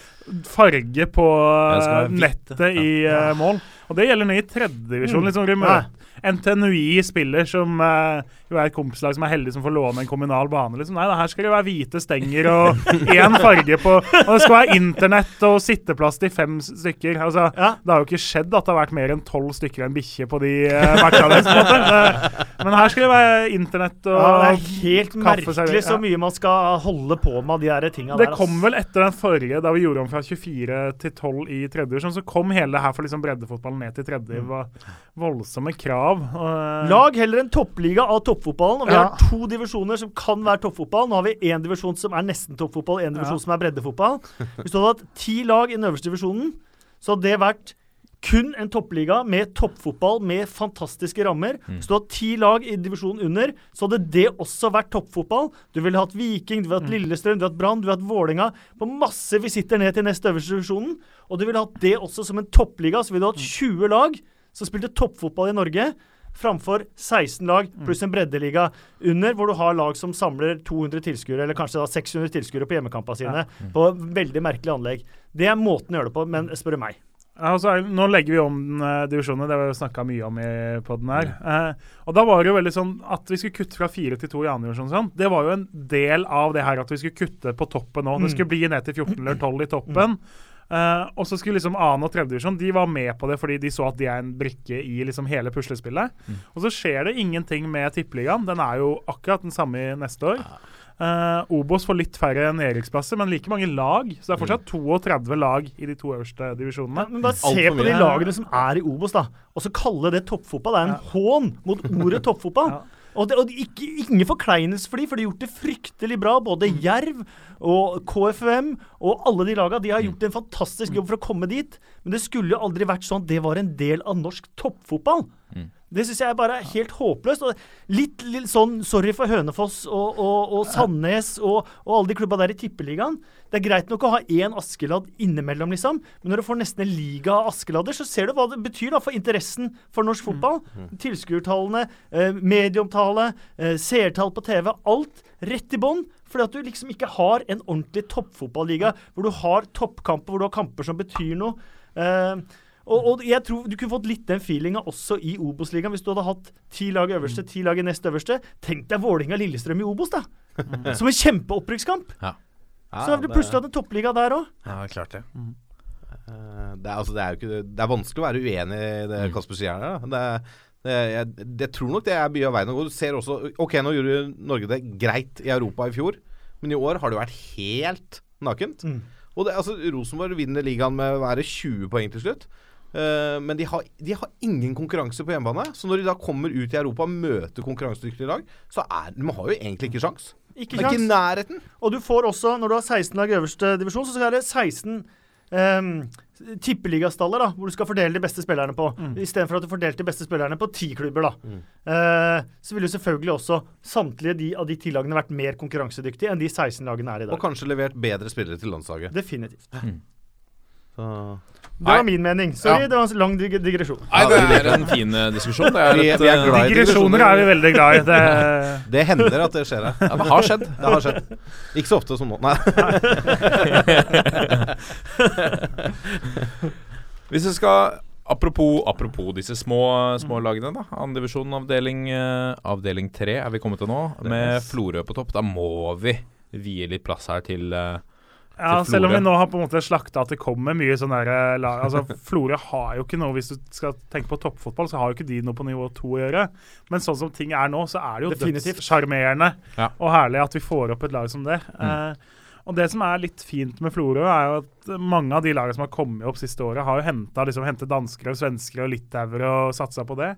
farge på hvitt, nettet i uh, mål. Og det gjelder ned i tredjedivisjon. divisjon Liksom, Nei. møter NTNUI spiller som uh, er et kompislag som er heldig som får låne en kommunal bane. Liksom. Nei, da, her skal det være hvite stenger og (laughs) én farge på Og det skal være internett og sitteplass til fem stykker. Altså, Ja. Det har jo ikke skjedd at det har vært mer enn tolv stykker og en bikkje på de uh, matchene. på en måte. (laughs) Eh, Men her skal det være internett og Ja, det er helt merkelig så mye man skal holde på med de der tinga Det der. Det kom vel etter den forrige, da vi gjorde om fra 24 til 12 i tredje divisjon, så kom hele det her for liksom breddefotballen ned til tredje. Det var voldsomme krav. Lag heller en toppliga av toppfotballen. Og vi Ja. har to divisjoner som kan være toppfotball. Nå har vi én divisjon som er nesten toppfotball, én divisjon som er breddefotball. Hvis du hadde hatt ti lag i den øverste divisjonen, så hadde det vært kun en toppliga med toppfotball med fantastiske rammer. så du har ti lag i divisjonen under, så hadde det også vært toppfotball. Du ville hatt Viking, du ville hatt Lillestrøm, du ville hatt Brann, du ville hatt Vålerenga. På masse visitter ned til nest øverste divisjonen. Og du ville hatt det også som en toppliga. Så ville du hatt 20 lag som spilte toppfotball i Norge. Framfor 16 lag pluss en breddeliga under, hvor du har lag som samler 200 tilskuere, eller kanskje da 600 tilskuere på hjemmekampene sine, på veldig merkelig anlegg. Det er måten å gjøre det på, men spør du meg. Ja, altså, nå legger vi om uh, divisjonene, det har vi snakka mye om i podden her. Uh, og da var det jo veldig sånn at vi skulle kutte fra fire til to i annen divisjon. Sånn. Det var jo en del av det her at vi skulle kutte på toppen nå. Det skulle bli ned til 14 eller 12 i toppen. Uh, og så skulle liksom annen og tredjedivisjon De var med på det fordi de så at de er en brikke i liksom hele puslespillet. Og så skjer det ingenting med tippeligaen. Den er jo akkurat den samme neste år. Eh, Obos får litt færre nedrykksplasser, men like mange lag. Så det er fortsatt 32 lag i de to øverste divisjonene. Men bare se på de lagene som er i Obos, da. Og så kalle det toppfotball. Det er en hån mot ordet (laughs) toppfotball. Ja. Og, det, og det, ikke, ingen forkleines for de, for de har gjort det fryktelig bra. Både Jerv og KFUM og alle de laga. De har gjort en fantastisk jobb for å komme dit. Men det skulle jo aldri vært sånn at det var en del av norsk toppfotball. Det syns jeg bare er helt håpløst. Litt, litt sånn sorry for Hønefoss og, og, og Sandnes og, og alle de klubba der i Tippeligaen. Det er greit nok å ha én Askeladd innimellom, liksom. Men når du får nesten en liga av Askeladder, så ser du hva det betyr da for interessen for norsk fotball. Tilskuertallene, eh, medieomtale, eh, seertall på TV. Alt rett i bånn. Fordi at du liksom ikke har en ordentlig toppfotballiga hvor du har toppkamper, hvor du har kamper som betyr noe. Eh, og, og jeg tror Du kunne fått litt den feelinga også i Obos-ligaen hvis du hadde hatt ti lag i øverste, ti lag i nest øverste. Tenk deg Vålerenga-Lillestrøm i Obos, da! Som en kjempeopprykkskamp! Ja. Så har du plutselig hatt en toppliga der òg. Ja, klart det. Eh, Det er, altså, det er ikke Det er vanskelig å være uenig i det Kasper sier her. Det, det, jeg, det tror nok det er mye av veien å gå. Du ser også Ok, nå gjorde Norge det greit i Europa i fjor, men i år har det vært helt nakent. Og det, altså, Rosenborg vinner ligaen med å være 20 poeng til slutt. Eh, men de har, de har ingen konkurranse på hjemmebane. Så når de da kommer ut i Europa og møter konkurransedyktige lag, så er de har jo egentlig ikke sjans. Ikke er ikke nærheten. Og du får også, når du har 16 lag i øverste divisjon, så skal det 16 um, tippeligastaller da, hvor du skal fordele de beste spillerne på. Mm. Istedenfor at du fordelte de beste spillerne på ti klubber. da. Eh, så ville jo selvfølgelig også samtlige de, av de ti lagene vært mer konkurransedyktige enn de 16 lagene er i dag. Og kanskje levert bedre spillere til landslaget. Definitivt. Så Det var min mening. Sorry, Ja. det var en lang dig digresjon. Nei, det er en fin eh, diskusjon. Det er, Vi- vi er eh, Digresjoner er vi veldig glad i. (laughs) Det, det hender at det skjer her. Ja, det har skjedd. Det har skjedd. Ikke så ofte som nå. Nei. (laughs) Hvis vi skal Apropos, apropos disse små, små lagene, da. Andredivisjon avdeling, eh, avdeling 3 er vi kommet til nå, med Florø på topp. Da må vi vie litt plass her til eh, ja, selv om vi nå har på en måte slakta at det kommer mye sånn der eh, altså (laughs) Florø har jo ikke noe Hvis du skal tenke på toppfotball, så har jo ikke de noe på nivå to å gjøre. Men sånn som ting er nå, så er det jo Definitivt. dødssjarmerende Ja. og herlig at vi får opp et lag som det. Eh, og det som er litt fint med Florø, er jo at mange av de lagene som har kommet opp siste året, har jo henta liksom, og svensker og litauere og satsa på det.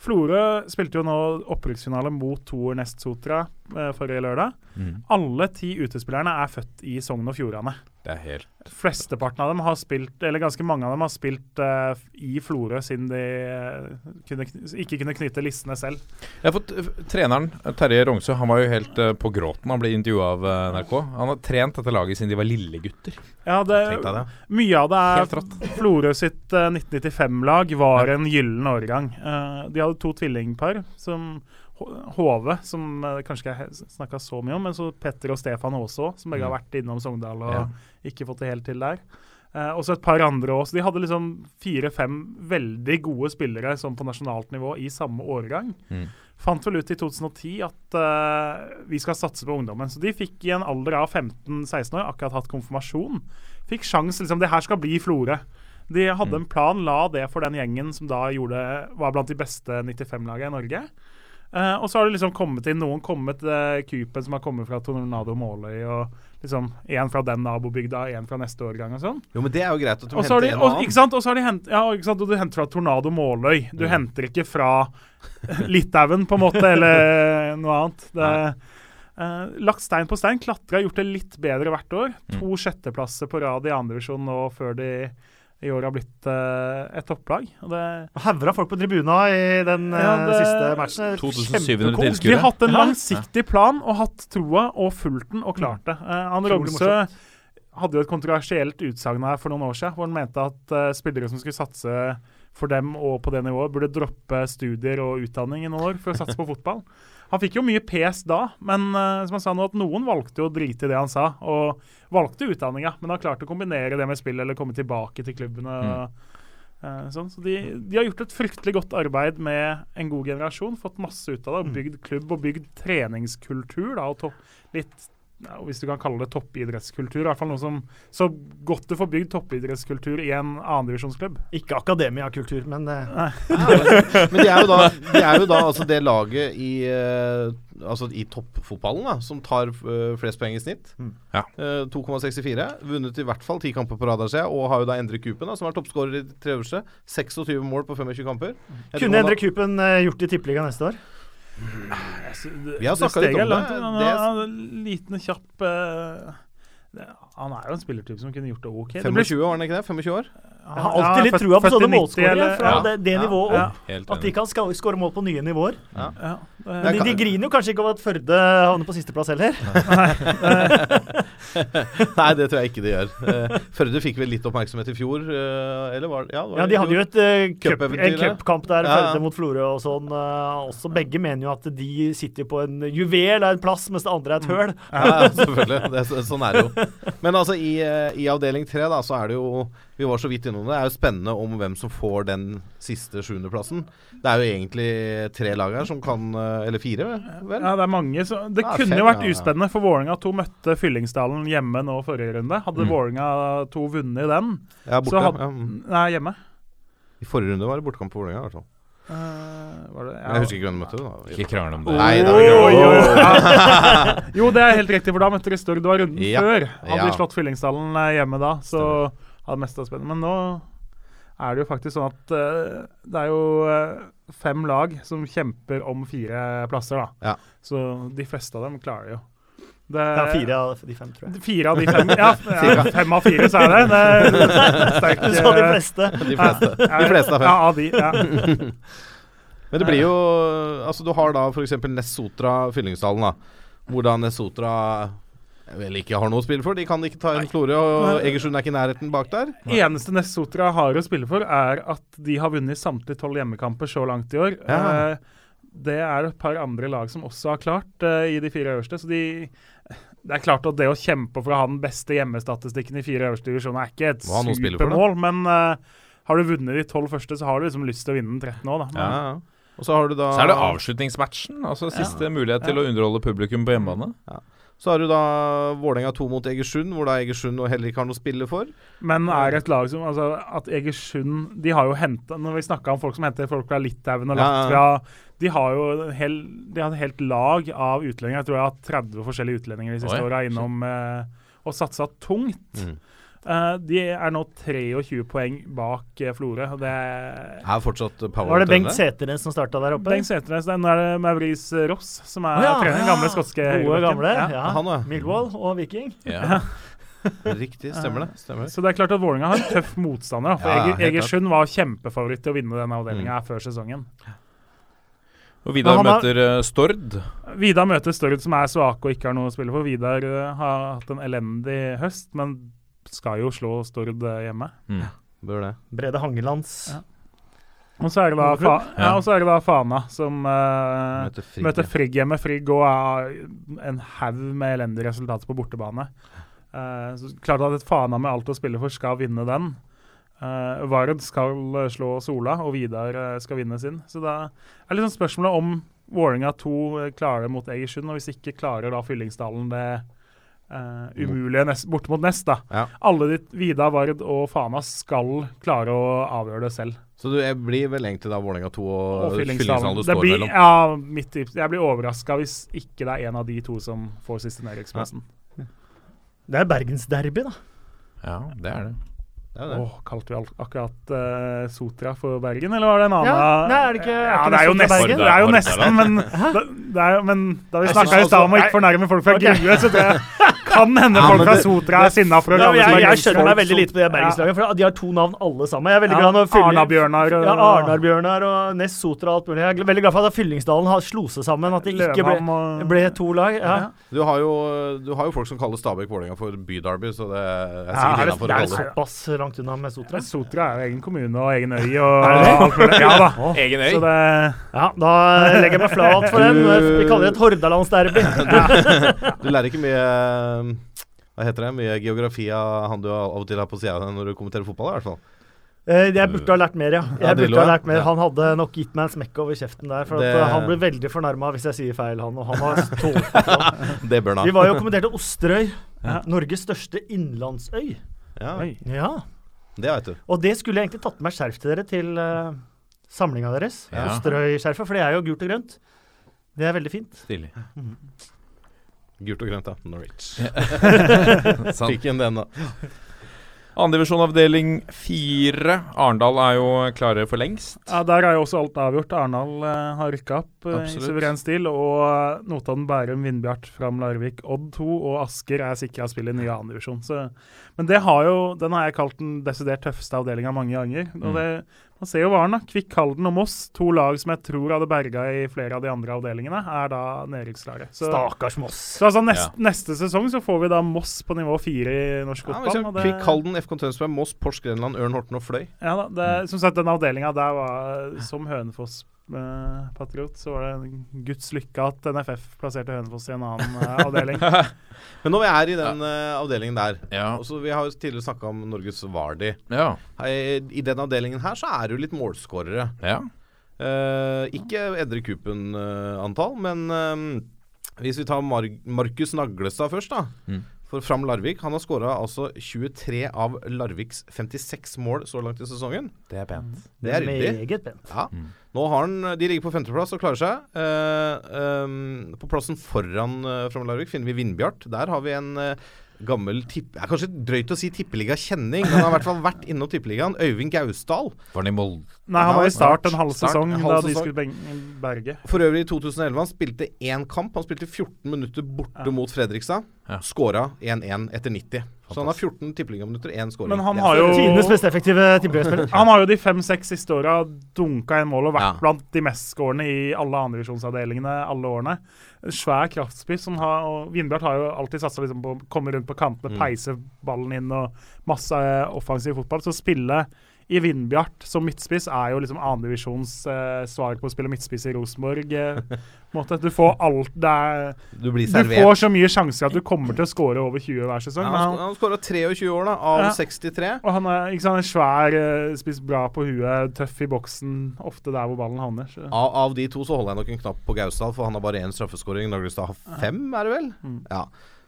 Florø spilte jo nå opprykksfinale mot Toer Nest Sotra. Eh, forrige lørdag. Mm. Alle ti utespillerne er født i Sogn og Fjordane. Det er helt Flesteparten av dem har spilt, eller ganske mange av dem har spilt uh, i Florø siden de uh, kunne, ikke kunne knytte listene selv. Jeg har fått Treneren, Terje Rongsø, han var jo helt uh, på gråten. Han ble intervjua av NRK. Han har trent dette laget siden de var lillegutter. Ja, det, det. Mye av det er. Florø sitt eh, 1995-lag var en gyllen årgang. De hadde to tvillingpar. som Hove, som uh, kanskje ikke jeg snakka så mye om, men så Petter og Stefan også, som begge har vært innom Sogndal og Ja. ikke fått det helt til der. Eh, og så et par andre også. De hadde liksom fire-fem veldig gode spillere som på nasjonalt nivå i samme årgang. Mm. Fant vel ut i 2010 at eh, vi skal satse på ungdommen. Så de fikk i en alder av 15-16 år akkurat hatt konfirmasjon. Fikk sjans, liksom, det her skal bli Florø. De hadde en plan, la det for den gjengen som da gjorde, var blant de beste 95-lagene i Norge. Eh, og så har det liksom kommet inn noen kommet uh, Kupen som har kommet fra Tornado Måløy, og liksom én fra den nabobygda, én fra neste årgang og sånn. Jo, men det er jo greit at du Og så har henter de, en og, annen. ikke sant? Og så har de hent, ja, ikke sant? Og du henter fra Tornado Måløy. Du Mm. henter ikke fra (laughs) Litauen, på en måte, eller noe annet. Det, uh, lagt stein på stein. Klatra, gjort det litt bedre hvert år. Mm. To sjetteplasser på rad i andredivisjon nå før de i år har blitt eh, et topplag. Og det, Hauger folk på tribuna i den eh, Ja, det- siste matchen. 2700 tilskuere. de har hatt en langsiktig plan og hatt troa og fulgt den og klart det. Uh, Anne Rogsø hadde jo et kontroversielt utsagn her for noen år siden, hvor han mente at uh, spillere som skulle satse for dem og på det nivået, burde droppe studier og utdanning i noen år for å satse på fotball. (laughs) Han fikk jo mye pes da, men uh, som han sa nå, at noen valgte jo å drite i det han sa, og valgte utdanninga, men har klart å kombinere det med spill eller komme tilbake til klubbene. Mm. Uh, sånn. Så de, de har gjort et fryktelig godt arbeid med en god generasjon, fått masse ut av det, og bygd klubb og bygd treningskultur. Da, og litt ja, hvis du kan kalle det toppidrettskultur. I hvert fall noe som Så godt du får bygd toppidrettskultur i en annendivisjonsklubb. Ikke akademiakultur, men uh. (laughs) Men de er jo da, de er jo da altså det laget i, uh, altså i toppfotballen da, som tar uh, flest poeng i snitt. Ja. Eh, 2,64. Vunnet i hvert fall 10 kamper på rad, har jeg, og har jo da Endre Kupen, da, som er toppskårer i tre øverste. 26 mål på 25 kamper. Jeg kunne Endre Kupen gjort det i Tippeligaen neste år? Vi har snakket litt om det. Han Det- er en liten, kjapp uh, Han er jo en spillertype som kunne gjort det OK. Det blir- 25 var han ikke det? 25 år? Jeg har alltid litt trua på sånne 90 målskårere fra ja. det, det Ja. nivået opp. Ja, At de kan skåre mål på nye nivåer. Ja, Det De, de griner jo kanskje ikke over at Førde havner på sisteplass heller. (laughs) (laughs) Nei, det tror jeg ikke de gjør. Eh, Førde fikk vel litt oppmerksomhet i fjor, eh, eller var det? Ja, var Ja, det De hadde jo et, cup, cupkamp der, Ja, ja. Førde mot Florø og sånn. også Begge mener jo at de sitter på en juvel av en plass, mens det andre er et høl. Ja, ja, selvfølgelig. Det er, sånn er det jo. (laughs) Men altså, i, eh, i avdeling tre, da, så er det jo Vi var så vidt innom det. Det er jo spennende om hvem som får den siste sjuendeplassen. Det er jo egentlig tre lag her som kan eh, Eller fire, vel? Ja, det er mange. Så det Ja, kunne fem, jo vært uspennende, for Vålerenga 2 møtte Fyllingsdalen hjemme nå forrige runde. Hadde Mm. Vålerenga 2 vunnet den Ja, borte. så hadde, ja. mm. Nei, hjemme. I forrige runde var det bortekamp på Vålerenga, i hvert fall. Eh, var det, Ja. Jeg husker ikke hvem du møtte. da Ikke krangle om det. Nei, det er jo. Jo, det er helt riktig, for da møtte dere Stord. Det var runden Ja. før. Hadde Ja. de slått Fyllingsdalen eh, hjemme da, så hadde mest av spennende. Men nå er det jo faktisk sånn at uh, det er jo fem lag som kjemper om fire plasser, da. Ja. Så de fleste av dem klarer det jo. Det, er fire av de fem, tror jeg. Fire av de fem. Ja, (laughs) ja fem av fire, så er det. det er sterk, Du sa de eh, fleste. De fleste. ja, De fleste av fem. Ja, av de. Ja. (laughs) Men det blir jo Altså, du har da f.eks. Nessotra Fyllingsdalen, da. Hvor da Ness Sotra vel ikke har noe å spille for. De kan ikke ta inn Florø, og Egersund er ikke i nærheten bak der. Eneste Nessotra har å spille for, er at de har vunnet samtlige tolv hjemmekamper så langt i år. Ja. Eh, det er et par andre lag som også har klart eh, i de fire øverste. Så de Det er klart at det å kjempe for å ha den beste hjemmestatistikken i fire øverste divisjoner er ikke et supermål, men uh, har du vunnet de tolv første, så har du liksom lyst til å vinne den 13 òg, da. Ja, ja. Og så har du da Så er det avslutningsmatchen. Altså Siste mulighet til å underholde publikum på hjemmebane. Så har du da Vålerenga 2 mot Egersund, hvor da Egersund og heller ikke har noe å spille for. Men er et lag som altså, At Egersund De har jo henta Når vi snakka om folk som henter folk fra Litauen og Ja, ja. De har jo en hel, de har et helt lag av utlendinger. Jeg tror jeg har hatt 30 forskjellige utlendinger de siste åra innom eh, og satsa tungt. Mm. Eh, de er nå 23 poeng bak uh, Florø. Det Er fortsatt power Var det Bengt? Seternes som starta der oppe? Bengt Seternes. Nå er det Maurice Ross som er oh, ja, trener. Ja. gamle skotske Gode gamle. Ja. Ja. Han, ja. Millwall og Viking. Ja. (laughs) Riktig, stemmer det. Stemmer. Så det er klart at Vålerenga har en tøff motstander. da, For Ja, Egersund var kjempefavoritt til å vinne denne avdelinga før sesongen. Og Vidar har- møter eh, Stord. Vidar møter Stord, som er svake og ikke har noe å spille for. Vidar har hatt en elendig høst, men skal jo slå Stord eh, hjemme. Mm. Bør det. Brede Hangelands. Ja. Og så er det da, fa ja, og så er det da Fana som uh, Møter Frigg, møter. Frigg hjemme. Frigg og har en haug med elendige resultater på bortebane. Uh, så klart at et Fana med alt å spille for skal vinne den. Uh, Vard skal slå Sola, og Vidar skal vinne sin. Så det er sånn spørsmålet om Vålerenga 2 eh, klarer det mot Egersund, og hvis ikke klarer da Fyllingsdalen det eh, umulige nest, borte mot Nest. da. Ja. Alle de, Vida, Vard og Fana skal klare å avgjøre det selv. Så du jeg blir vel egentlig da Vålerenga 2 og, Og Fyllingsdalen du står blir, mellom? ja, mitt tips. Jeg blir overraska hvis ikke det er en av de to som får siste nedrykksplassen. Det er bergensderby, da. Ja, det er det. Det Åh, kalte vi akkurat uh, Sotra for Bergen, eller var det en annen? Ja, nei, er det ikke- er ja, ikke det er jo nesten, Bergen? det er jo nesten men, da, (laughs) det er, jo- men da vi snakka i stad om å ikke fornærme folk fra okay. Grue, så det (laughs) kan hende Ja, folk fra Sotra er sinna for å Ja, jeg, jeg skjønner meg veldig lite på det bergenslaget, for de har to navn alle sammen. Jeg er veldig Ja, glad når Arna-Bjørnar og- Ja, Arnar-Bjørnar og Ness Sotra og alt mulig. Jeg er veldig glad for at Fyllingsdalen har slo seg sammen, at det ikke ble, ble to lag. Du har jo, du har jo folk som kaller Stabæk Vålerenga for byderby, så det er sikkert er det- innafor å kalle det. Langt unna med Sotra. Sotra er jo egen kommune og egen øy og Er det alt mulig. Ja da. Egen Så det Ja, da legger jeg meg flat for den. Vi kaller det et Hordalandsderby. (laughs) Du lærer ikke mye Hva heter det? Mye geografi av han du av og til har på sida når du kommenterer fotball, i hvert fall. Eh, Jeg burde ha lært mer, ja. Ja, Jeg burde ha lært mer. Han hadde nok gitt meg en smekk over kjeften der. For Det- Han blir veldig fornærma hvis jeg sier feil, han. Og han har tålt det. (laughs) Det bør han Vi var jo og kommenterte Osterøy. Ja. Norges største innlandsøy. Ja, Ja. Det vet du. Og det skulle jeg egentlig tatt med skjerf til dere til uh, samlinga deres. Ja. Osterøy-skjerfet, for det er jo gult og grønt. Det er veldig fint. Stilig. Gult og grønt, da. Norwich. (laughs) Fikk inn den, da. Andredivisjon avdeling fire. Arendal er jo klare for lengst. Ja, Der er jo også alt avgjort. Arendal eh, har rykka opp eh, i suveren stil. Og eh, Notodden, Bærum, Vindbjart, Fram, Larvik, Odd 2 og Asker er sikra spill i nye andredivisjon. Men det har jo, den har jeg kalt den desidert tøffeste avdelinga mange ganger. Og Mm. det, man ser jo varen, da. Kvikk Halden og Moss, to lag som jeg tror hadde berga i flere av de andre avdelingene, er da nedrykksklare. Så, Stakkars Moss. så altså nest, neste sesong så får vi da Moss på nivå fire i norsk Ja, fotball. Ja, det- Kvikk Halden, FK Tønsberg, Moss, Pors Grenland, Ørn Horten og Fløy. Ja da, det, som sagt, den avdelinga der var Som Hønefoss-patriot, så var det en guds lykke at NFF plasserte Hønefoss i en annen uh, (laughs) avdeling. (laughs) Men når vi er i den uh, avdelingen der Ja. også, Vi har jo tidligere snakka om Norges Vardi. Ja. I, I den avdelingen her så er det jo litt målskårere. ja. Uh, ikke Edre Kupen-antall, men hvis vi tar Mar Markus Naglestad først, da. Mm. For Fram Larvik. Han har skåra altså 23 av Larviks 56 mål så langt i sesongen. Det er pent. Det er ryddig. Meget pent. Ja. Mm. Nå har han, De ligger på femteplass og klarer seg. Uh, um, på plassen foran uh, Fromme Larvik finner vi Vindbjart. Der har vi en uh, gammel tipp... Det er kanskje drøyt å si tippeliga-kjenning, men han har i hvert fall vært innom tippeligaen. Øyvind Gausdal. Var han i Molde? Nei, han var i start en halv sesong en halv da de skulle berge. For øvrig i 2011 han spilte én kamp. Han spilte 14 minutter borte Ja. mot Fredrikstad. Ja. Skåra 1-1 etter 90. Så han har 14 tippeligaminutter, én skåring. Men han har jo Tidenes mest effektive tippeligaspiller. han har jo de fem-seks siste åra dunka inn mål og vært Ja. blant de mest mestskårende i alle andredivisjonsavdelingene alle årene. Svær kraftspiss. Som har, og Vindbjart har jo alltid satsa liksom på å komme rundt på kantene, Mm. peise ballen inn og masse offensiv fotball. Så spille i Vindbjart som midtspiss er jo liksom andredivisjons eh, svar på å spille midtspiss i Rosenborg. Eh. (laughs) Du får alt er, Du blir Du får så mye sjanser at du kommer til å skåre over 20 hver sesong. Ja, han han, han skåra 23 år, da, av Ja. 63. og han er ikke sant, en svær, eh, spiss bra på huet, tøff i boksen, ofte der hvor ballen havner. Av, av de to så holder jeg nok en knapp på Gausdal, for han har bare én straffeskåring. Naglestad har fem, er det vel? Mm. Ja.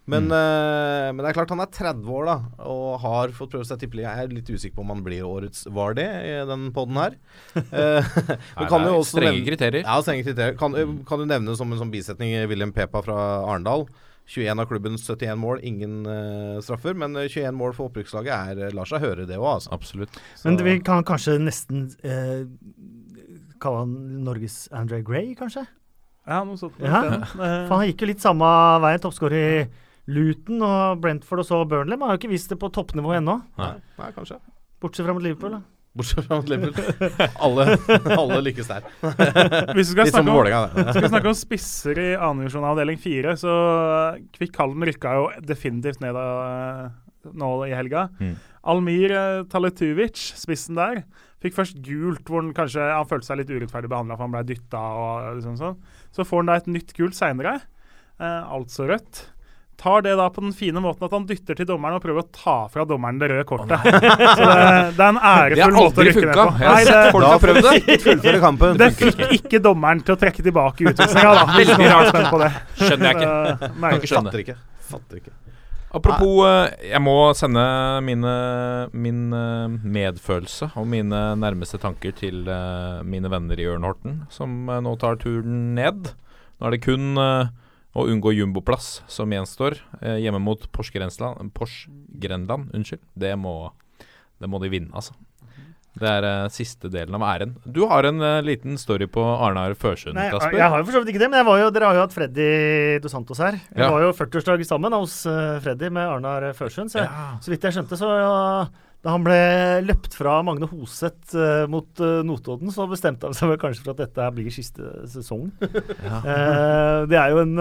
Men, eh, men det er klart han er 30 år da og har fått prøve seg tippeliga. Jeg er litt usikker på om han blir årets Vardy i den poden her. uh, (laughs) Nei, kan det er også strenge nevne- kriterier. Ja, strenge kriterier. Kan, eh, kan du nevne som en sånn bisetning William Pepa fra Arendal. 21 av klubbens 71 mål, ingen uh, straffer. Men eh, 21 mål for opprykkslaget er, lar seg høre, det òg, altså. Absolutt. Men vi kan kanskje nesten eh, kalle han Norges Andre Gray, kanskje? Ja, noe sånt. Ja. Eh, For han gikk jo litt samme veien, toppskårer i Luton og Brentford og så Burnley. Man har jo ikke vist det på toppnivå ennå, Nei, nei kanskje. bortsett fra mot Liverpool. da. Bortsett fra mot Liverpool. alle, alle lykkes der. (laughs) hvis vi skal snakke om Vålerenga. Skal vi snakke om spisser i annen divisjon avdeling fire, så Kvikk Halden rykka jo definitivt ned av, nå i helga. Mm. Almir eh, Taletuvic, spissen der, fikk først gult, hvor han kanskje han følte seg litt urettferdig behandla, for han ble dytta og liksom sånn. Så får han da et nytt gult seinere, eh, altså rødt. Tar det da på den fine måten at han dytter til dommeren og prøver å ta fra dommeren det røde kortet. (laughs) Så det, det er en ærefull måte å rykke rykke ned funka. på. Jeg har sett det, folk har prøvd det. Det fikk ikke dommeren til å trekke tilbake utvisninga, da. (laughs) Veldig rart spent på det. Skjønner jeg ikke. Eh, Kan ikke skjønne. Fatter ikke. Fatter ikke. Apropos, eh, jeg må sende mine, min eh, medfølelse og mine nærmeste tanker til eh, mine venner i Ørnhorten, som eh, nå tar turen ned. Nå er det kun eh, å unngå jumboplass som gjenstår, eh, hjemme mot Porsgrensland. Porsgrenland, unnskyld. Det må, det må de vinne, altså. Det er eh, siste delen av æren. Du har en eh, liten story på Arnar Førsund, Nei, Kasper. jeg har jo for så vidt ikke det, men jeg var jo, dere har jo hatt Freddy Dos Santos her. Jeg Ja. var jo 40-årsdag sammen hos uh, Freddy med Arnar Førsund. Så, Ja. så vidt jeg skjønte, så ja, da han ble løpt fra Magne Hoseth uh, mot uh, Notodden, så bestemte han seg vel kanskje for at dette blir siste sesong. (laughs) Eh, det er jo en,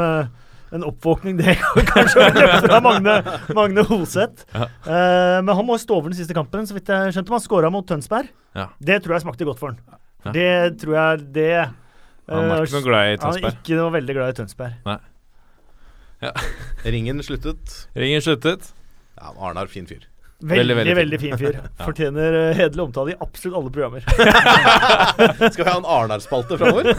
en oppvåkning, det, (laughs) kanskje, å løpe fra Magne, Magne Hoseth. Eh, men han må stå over den siste kampen, så vidt jeg skjønte. Han skåra mot Tønsberg. Ja. Det tror jeg smakte godt for han. Ja. Det tror jeg det Han er eh, ikke noe glad i Tønsberg. Han er ikke noe veldig glad i Tønsberg. Ringen sluttet. Ringen sluttet. Ja, Arnar, fin fyr. Veldig, Veldig, veldig, veldig fin fyr. (laughs) Fortjener eh, hederlig omtale i absolutt alle programmer. (laughs) Skal vi ha en Arnar-spalte framover?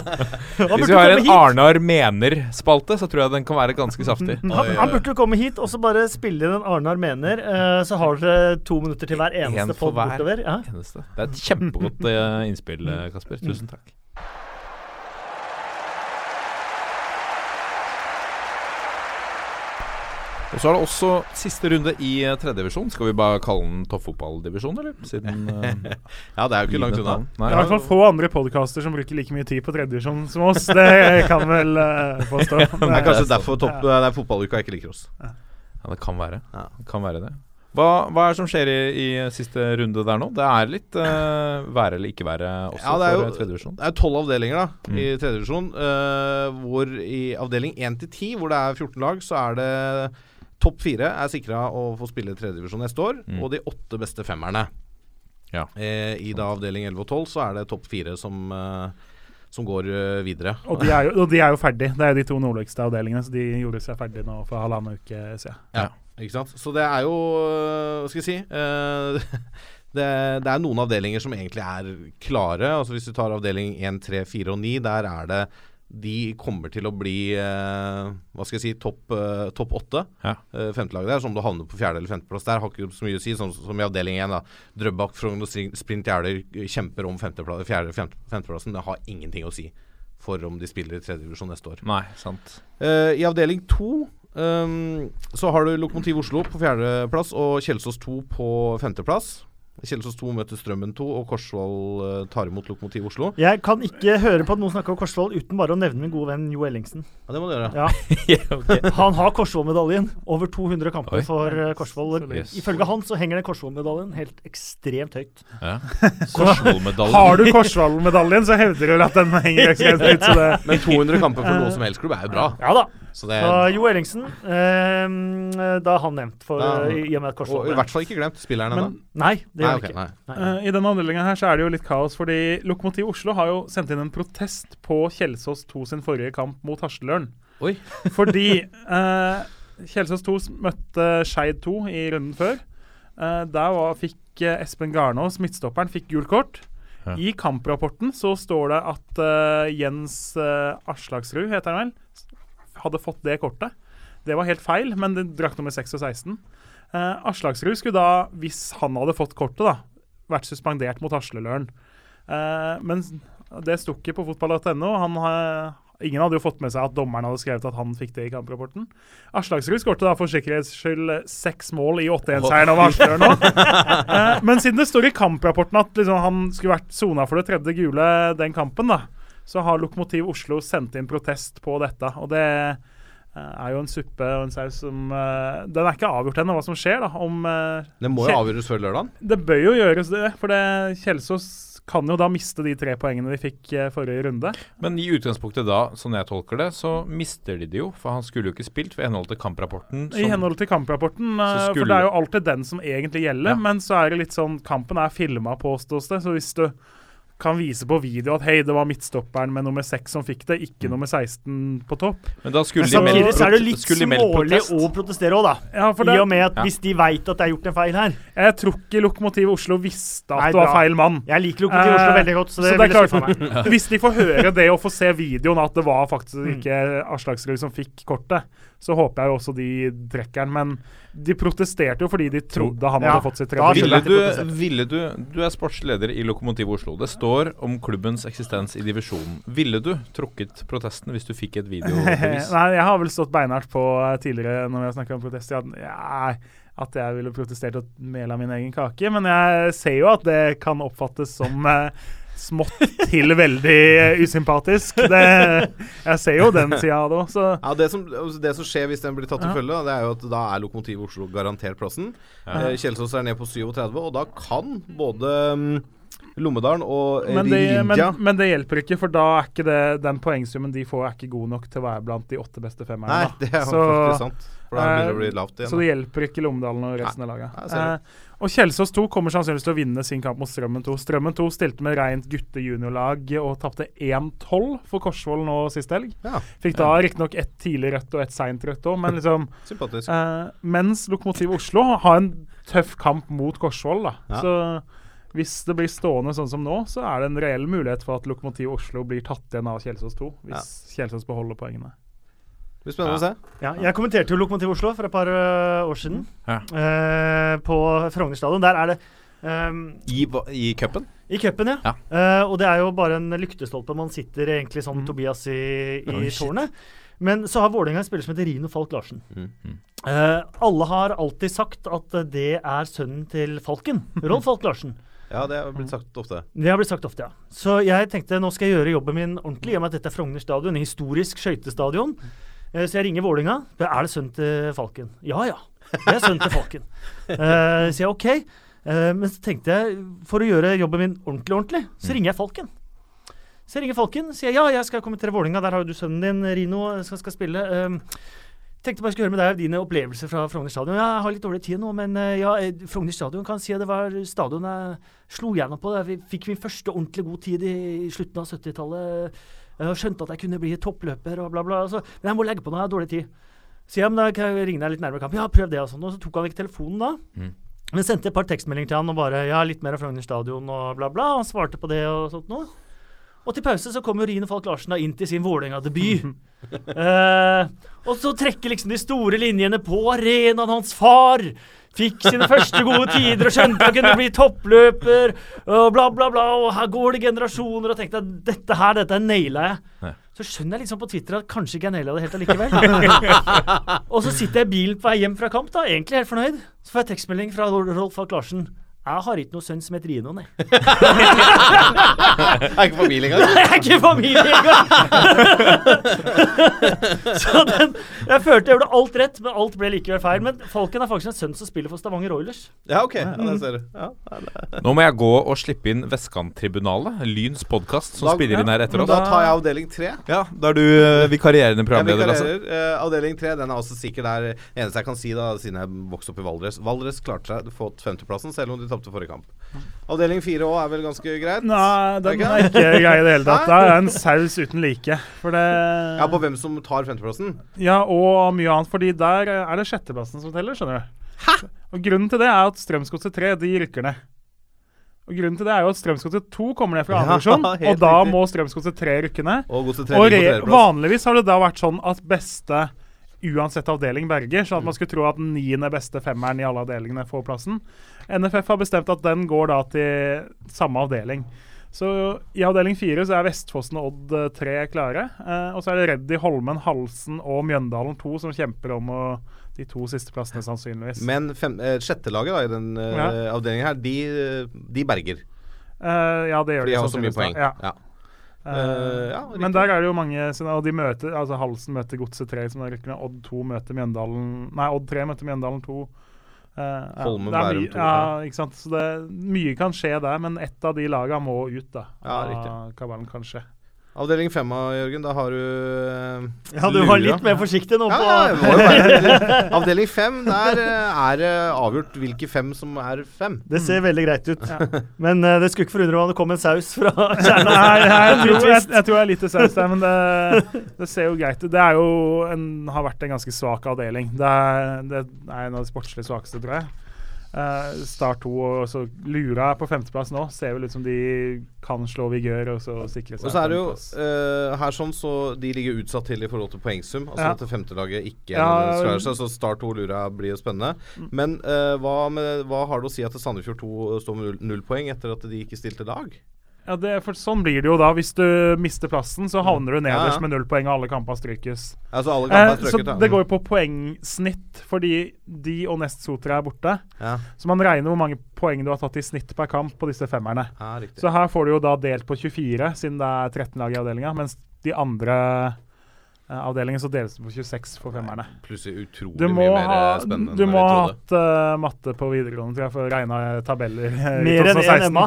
(laughs) Hvis vi har en. Arnar mener-spalte, så tror jeg den kan være ganske saftig. Han, han burde jo komme hit og så bare spille inn en Arnar mener. eh, så har dere to minutter til hver eneste En for pod hver bortover. Ja. eneste. Det er et kjempegodt eh, innspill, Kasper. Tusen takk. Og så er det også siste runde i eh, tredjedivisjon. Skal vi bare kalle den toppfotballdivisjon, eller? Siden (laughs) eh, Ja, det er jo ikke langt unna. Det er i hvert fall få andre podkaster som bruker like mye tid på tredjedivisjon som oss. Det kan vel uh, påstå. (laughs) Det er kanskje derfor topp, det er fotballuka ikke liker oss. Ja, det kan være. Ja. Det kan være det. Hva, hva er det som skjer i, i siste runde der nå? Det er litt uh, være eller ikke være også Ja, det er for jo- eh, tredjedivisjon. Det er tolv avdelinger da Mm. i tredje divisjon. eh, hvor i avdeling 1 til 10, hvor det er 14 lag, så er det topp fire er sikra å få spille tredjedivisjon neste år. Mm. Og de åtte beste femmerne. Ja. Eh, I da avdeling 11 og 12 så er det topp fire som, eh, som går eh, videre. Og de, er jo, og de er jo ferdig. Det er jo de to nordligste avdelingene, så de gjorde seg ferdig nå for halvannen uke siden. Ja, ikke sant? Så det er jo øh, Hva skal jeg si øh, (laughs) det, det er noen avdelinger som egentlig er klare. Altså Hvis du tar avdeling 1, 3, 4 og 9, der er det De kommer til å bli eh, Hva skal jeg si topp eh, topp åtte. Ja. Eh, Femtelaget der, Så om du havner på fjerde- eller femteplass der, har ikke så mye å si. Som, som i avdeling 1. da Drøbak, Frogn og Sprint Jeløy kjemper om femteplass, fjerde- femte- femteplassen. Det har ingenting å si for om de spiller i tredjedivisjon neste år. Nei, sant. Eh, I avdeling to um, så har du Lokomotiv Oslo på fjerdeplass og Kjelsås 2 på femteplass. Kjelsås 2 møter Strømmen 2, og Korsvoll eh, tar imot Lokomotiv Oslo. Jeg kan ikke høre på at noen snakker om Korsvoll uten bare å nevne min gode venn Jo Ellingsen. Ja, det må du gjøre. Ja. (laughs) Han har Korsvoll-medaljen. Over 200 kamper Oi. for uh, Korsvoll. Yes. Ifølge han så henger den Korsvoll-medaljen helt ekstremt høyt. Ja. (laughs) Har du Korsvoll-medaljen, så hevder du at den henger (laughs) ekstremt høyt. Så det Men 200 kamper for noen som helst klubb er jo bra. Ja da. Så det Så Jo Ellingsen, eh, da er han nevnt, for, Ja. i, i og med at Korsvoll i hvert fall ikke glemt spilleren ennå. Nei, det Nei, gjør ok, han ikke. nei. Eh, I denne avdelinga her så er det jo litt kaos, fordi Lokomotiv Oslo har jo sendt inn en protest på Kjelsås 2 sin forrige kamp mot Hasleløren. (laughs) Fordi uh, Kjelsås 2 møtte Skeid 2 i runden før. Uh, der var, fikk Espen Garnås, midtstopperen, fikk gult kort. Ja. I kamprapporten så står det at Jens uh, Aslaksrud, heter han vel, hadde fått det kortet. Det var helt feil, men det drakk nummer 6 og 16. Uh, Aslaksrud skulle da, hvis han hadde fått kortet, da, vært suspendert mot Hasleløren. Eh, men det sto ikke på fotball.no. Ingen hadde jo fått med seg at dommeren hadde skrevet at han fikk det i kamprapporten. Aslaksrud skårte da for sikkerhets skyld eh, seks mål i 8-1-seieren over Aspmyr nå. (laughs) Eh, Men siden det står i kamprapporten at liksom han skulle vært sona for det tredje gule den kampen, da, så har Lokomotiv Oslo sendt inn protest på dette. Og det eh, er jo en suppe og en saus som uh, Den er ikke avgjort ennå, hva som skjer. da, om... uh, Det må jo avgjøres før lørdag. det bør jo gjøres det, for det Kjelsås kan jo da miste de tre poengene de fikk uh, forrige runde. Men i utgangspunktet da, sånn jeg tolker det, så mister de det jo. For han skulle jo ikke spilt ved henhold til kamprapporten. I henhold til kamprapporten, eh, Så for det er jo alltid den som egentlig gjelder. Ja. Men så er det litt sånn Kampen er filma, påstås det. Så hvis du kan vise på video at hei, det var midtstopperen med nummer 6 som fikk det, ikke nummer 16 på topp. Men da skulle Men de samtidig så er det litt de smålig å protestere òg, da. Ja, for I og med at Ja. hvis de veit at det er gjort en feil her jeg tror ikke Lokomotiv Oslo visste at Nei, det var feil mann. Jeg liker Lokomotiv Oslo Eh, veldig godt, så det, Så det ville er skuffa meg. (laughs) Hvis de får høre det og får se videoen at det var faktisk Mm. ikke Aslaksrud som fikk kortet, så håper jeg jo også de trekker den. Men de protesterte jo fordi de trodde han Ja, hadde fått sitt tredje Ville du, ville du Du er sportsleder i Lokomotiv Oslo. Det står om klubbens eksistens i divisjonen. Ville du trukket protesten hvis du fikk et videobevis? (laughs) Nei, jeg har vel stått beinhardt på tidligere når vi har snakka om protest, ja, ja, at jeg ville protestert og mela min egen kake. Men jeg ser jo at det kan oppfattes som eh, smått til veldig usympatisk. Det, jeg ser jo den sida av det òg, Ja, det, som, altså, det som skjer hvis den blir tatt til Ja. følge, det er jo at da er Lokomotiv Oslo garantert plassen. Ja. Eh, Kjelsås er ned på 37, og da kan både mm, Lommedalen og eh, men det, men, Rinja men det hjelper ikke, for da er ikke det, den poengsummen de får, er ikke god nok til å være blant de åtte beste femmerne. Nei, det er Så- sant. For da begynner det å bli lavt igjen. Så det hjelper ikke Lommedalen og resten av laget. Nei, Eh, og Kjelsås 2 kommer sannsynligvis til å vinne sin kamp mot Strømmen 2. Strømmen 2 stilte med rent gutte-juniorlag og tapte 1-12 for Korsvoll nå sist helg. Ja, Fikk da riktignok ett tidlig rødt og ett seint rødt òg, men liksom (laughs) sympatisk. eh, Mens Lokomotiv Oslo har en tøff kamp mot Korsvoll, da. Ja. Så hvis det blir stående sånn som nå, så er det en reell mulighet for at Lokomotiv Oslo blir tatt igjen av Kjelsås 2, hvis Kjelsås beholder poengene. Det blir spennende å se. Ja, jeg kommenterte jo Lokomotiv Oslo for et par år siden Ja. eh, på Frogner stadion. Der er det um, I, I cupen? I cupen, ja. Ja. Eh, og det er jo bare en lyktestolpe. Man sitter egentlig som Mm. Tobias i, i oh, tårnet. Men så har Vålerenga en spiller som heter Rino Falk Larsen. Mm. Eh, alle har alltid sagt at det er sønnen til Falken. Rolf Falk Larsen. Ja, det har blitt sagt ofte. Det har blitt sagt ofte, ja. Så jeg tenkte nå skal jeg gjøre jobben min ordentlig, i og med at dette er Frogner stadion, en historisk skøytestadion. Eh, så jeg ringer Vålinga. Er det sønnen til Falken? Ja ja, det er sønnen til Falken. (laughs) Eh, så jeg OK. Eh, men så tenkte jeg, for å gjøre jobben min ordentlig, ordentlig, så ringer jeg Falken. Så jeg ringer Falken, sier ja, jeg skal kommentere Vålinga, der har jo du sønnen din, Rino, som skal spille. Eh, tenkte bare jeg skulle høre med deg dine opplevelser fra Frogner stadion. Jeg har litt dårlig tid nå, men eh, ja, eh, Frogner stadion kan si at det var stadion jeg slo gjennom på. Vi fikk min første ordentlig god tid i slutten av 70-tallet. Jeg skjønte at jeg kunne bli toppløper og bla, bla. Altså. men jeg må legge på nå, jeg har dårlig tid. Så ja, men da kan jeg ringe deg litt nærmere kampen. Ja, prøv det og sånn. Og så tok han ikke telefonen da. Mm. Men sendte et par tekstmeldinger til han og bare ja, litt mer av Frogner stadion og bla, bla. Han svarte på det og sånt noe. Og til pause så kommer Rine Falk Larsen da inn til sin Vålerenga-debut. uh, (laughs) og så trekker liksom de store linjene på arenaen hans far. Fikk sine første gode tider og skjønte han kunne bli toppløper. Og bla, bla, bla. Og her går det generasjoner. Og tenkte at dette her, dette naila jeg. Ja. Så skjønner jeg liksom på Twitter at kanskje ikke jeg naila det helt allikevel. (laughs) og så sitter jeg i bilen på vei hjem fra kamp, da, egentlig helt fornøyd. Så får jeg tekstmelding fra Rolf Falk Larsen. Jeg har ikke noen sønn som heter Rino, (laughs) nei. Jeg er ikke familie engang. Jeg er ikke familie engang! så den Jeg følte jeg gjorde alt rett, men alt ble likevel feil. Men Falken er faktisk en sønn som spiller for Stavanger Oilers. Ja, ok. Ja, det ser du. Ja, ja, det. Nå må jeg gå og slippe inn Vestkanttribunalet, Lyns podkast, som Da- spiller inn her etter oss. da tar jeg avdeling tre. Ja, Da er du uh, vikarierende programleder, altså. Eh, avdeling tre den er også sikkert der Det eneste jeg kan si, da siden jeg vokste opp i Valdres Valdres klarte seg fått femteplassen, selv om de tapte forrige kamp. Avdeling fire òg er vel ganske greit? Nei, den ikke er ikke grei i det hele tatt. Det er en saus uten like. For det Ja, På hvem som tar femteplassen? Ja, og mye annet, fordi der er det sjetteplassen som teller, skjønner du. Hæ? Og grunnen til det er at Strømsgodset 3, de rykker ned. Og grunnen til det er jo at Strømsgodset 2 kommer ned fra annen divisjon, (laughs) ja, og da riktig. må Strømsgodset 3 rykke ned. Og 3 Og vanligvis har det da vært sånn at beste uansett avdeling berger, sånn at man skulle tro at den niende beste femmeren i alle avdelingene får plassen. NFF har bestemt at den går da til samme avdeling. Så i avdeling fire så er Vestfossen og Odd eh, tre klare. Eh, og så er det Reddy, Holmen, Halsen og Mjøndalen to som kjemper om å, de to siste plassene, sannsynligvis. Men fem, eh, sjettelaget da, i den eh, Ja. avdelingen her, de, de berger. Eh, ja, det gjør For de har så mye poeng. da. Ja. Ja. Eh, ja, men der er det jo mange Og de møter Altså Halsen møter Godset 3, som er riktig. Odd 2 møter Mjøndalen Nei, Odd 3 møter Mjøndalen 2. Eh, ja, Holmen, det Bærum mye- 2, Ja, ikke sant. Så det, mye kan skje der, men ett av de lagene må ut, da. Ja, av riktig. kabalen, kanskje. Avdeling fem, Jørgen. Da har du uh, Ja, du var litt mer forsiktig nå Ja, på ja, Avdeling fem, der eh, er det avgjort hvilke fem som er fem. Det ser veldig greit ut. (laughs) Men uh, det skulle ikke forundre meg om det kom en saus fra kjernen. Nei, nei, jeg, tror, jeg, jeg tror jeg er litt til saus der, men det, (laughs) det ser jo greit ut. Det er jo en, har vært en ganske svak avdeling. Det er, det er en av de sportslig svakeste, tror jeg. Eh, Start 2 og så Lura er på femteplass nå. Ser vel ut som de kan slå Vigør og så sikre seg Og så er det jo eh, her sånn så de ligger utsatt til i forhold til poengsum. Altså Ja. at det femtelaget ikke Ja, nødvendigvis seg. Så Start 2 og Lura blir jo spennende. Men uh, hva, med, hva har det å si at Sandefjord 2 står med null, null poeng etter at de ikke stilte lag? Ja, det, for sånn blir det jo da. Hvis du mister plassen, så havner du nederst Ja, ja. med null poeng, og alle kamper strykes. Altså alle kamper er Eh, så ja. det går jo på poengsnitt, fordi de og Nest Sotra er borte. Ja. Så man regner hvor mange poeng du har tatt i snitt per kamp på disse femmerne. Ja. Så her får du jo da delt på 24, siden det er 13 lag i avdelinga. Mens de andre eh, avdelingene så deles det på 26 for femmerne. Plutselig utrolig mye mer ha, eh, spennende du må ha hatt uh, matte på videregående tror jeg, for å regne tabeller. Mer enn 2016. en Emma.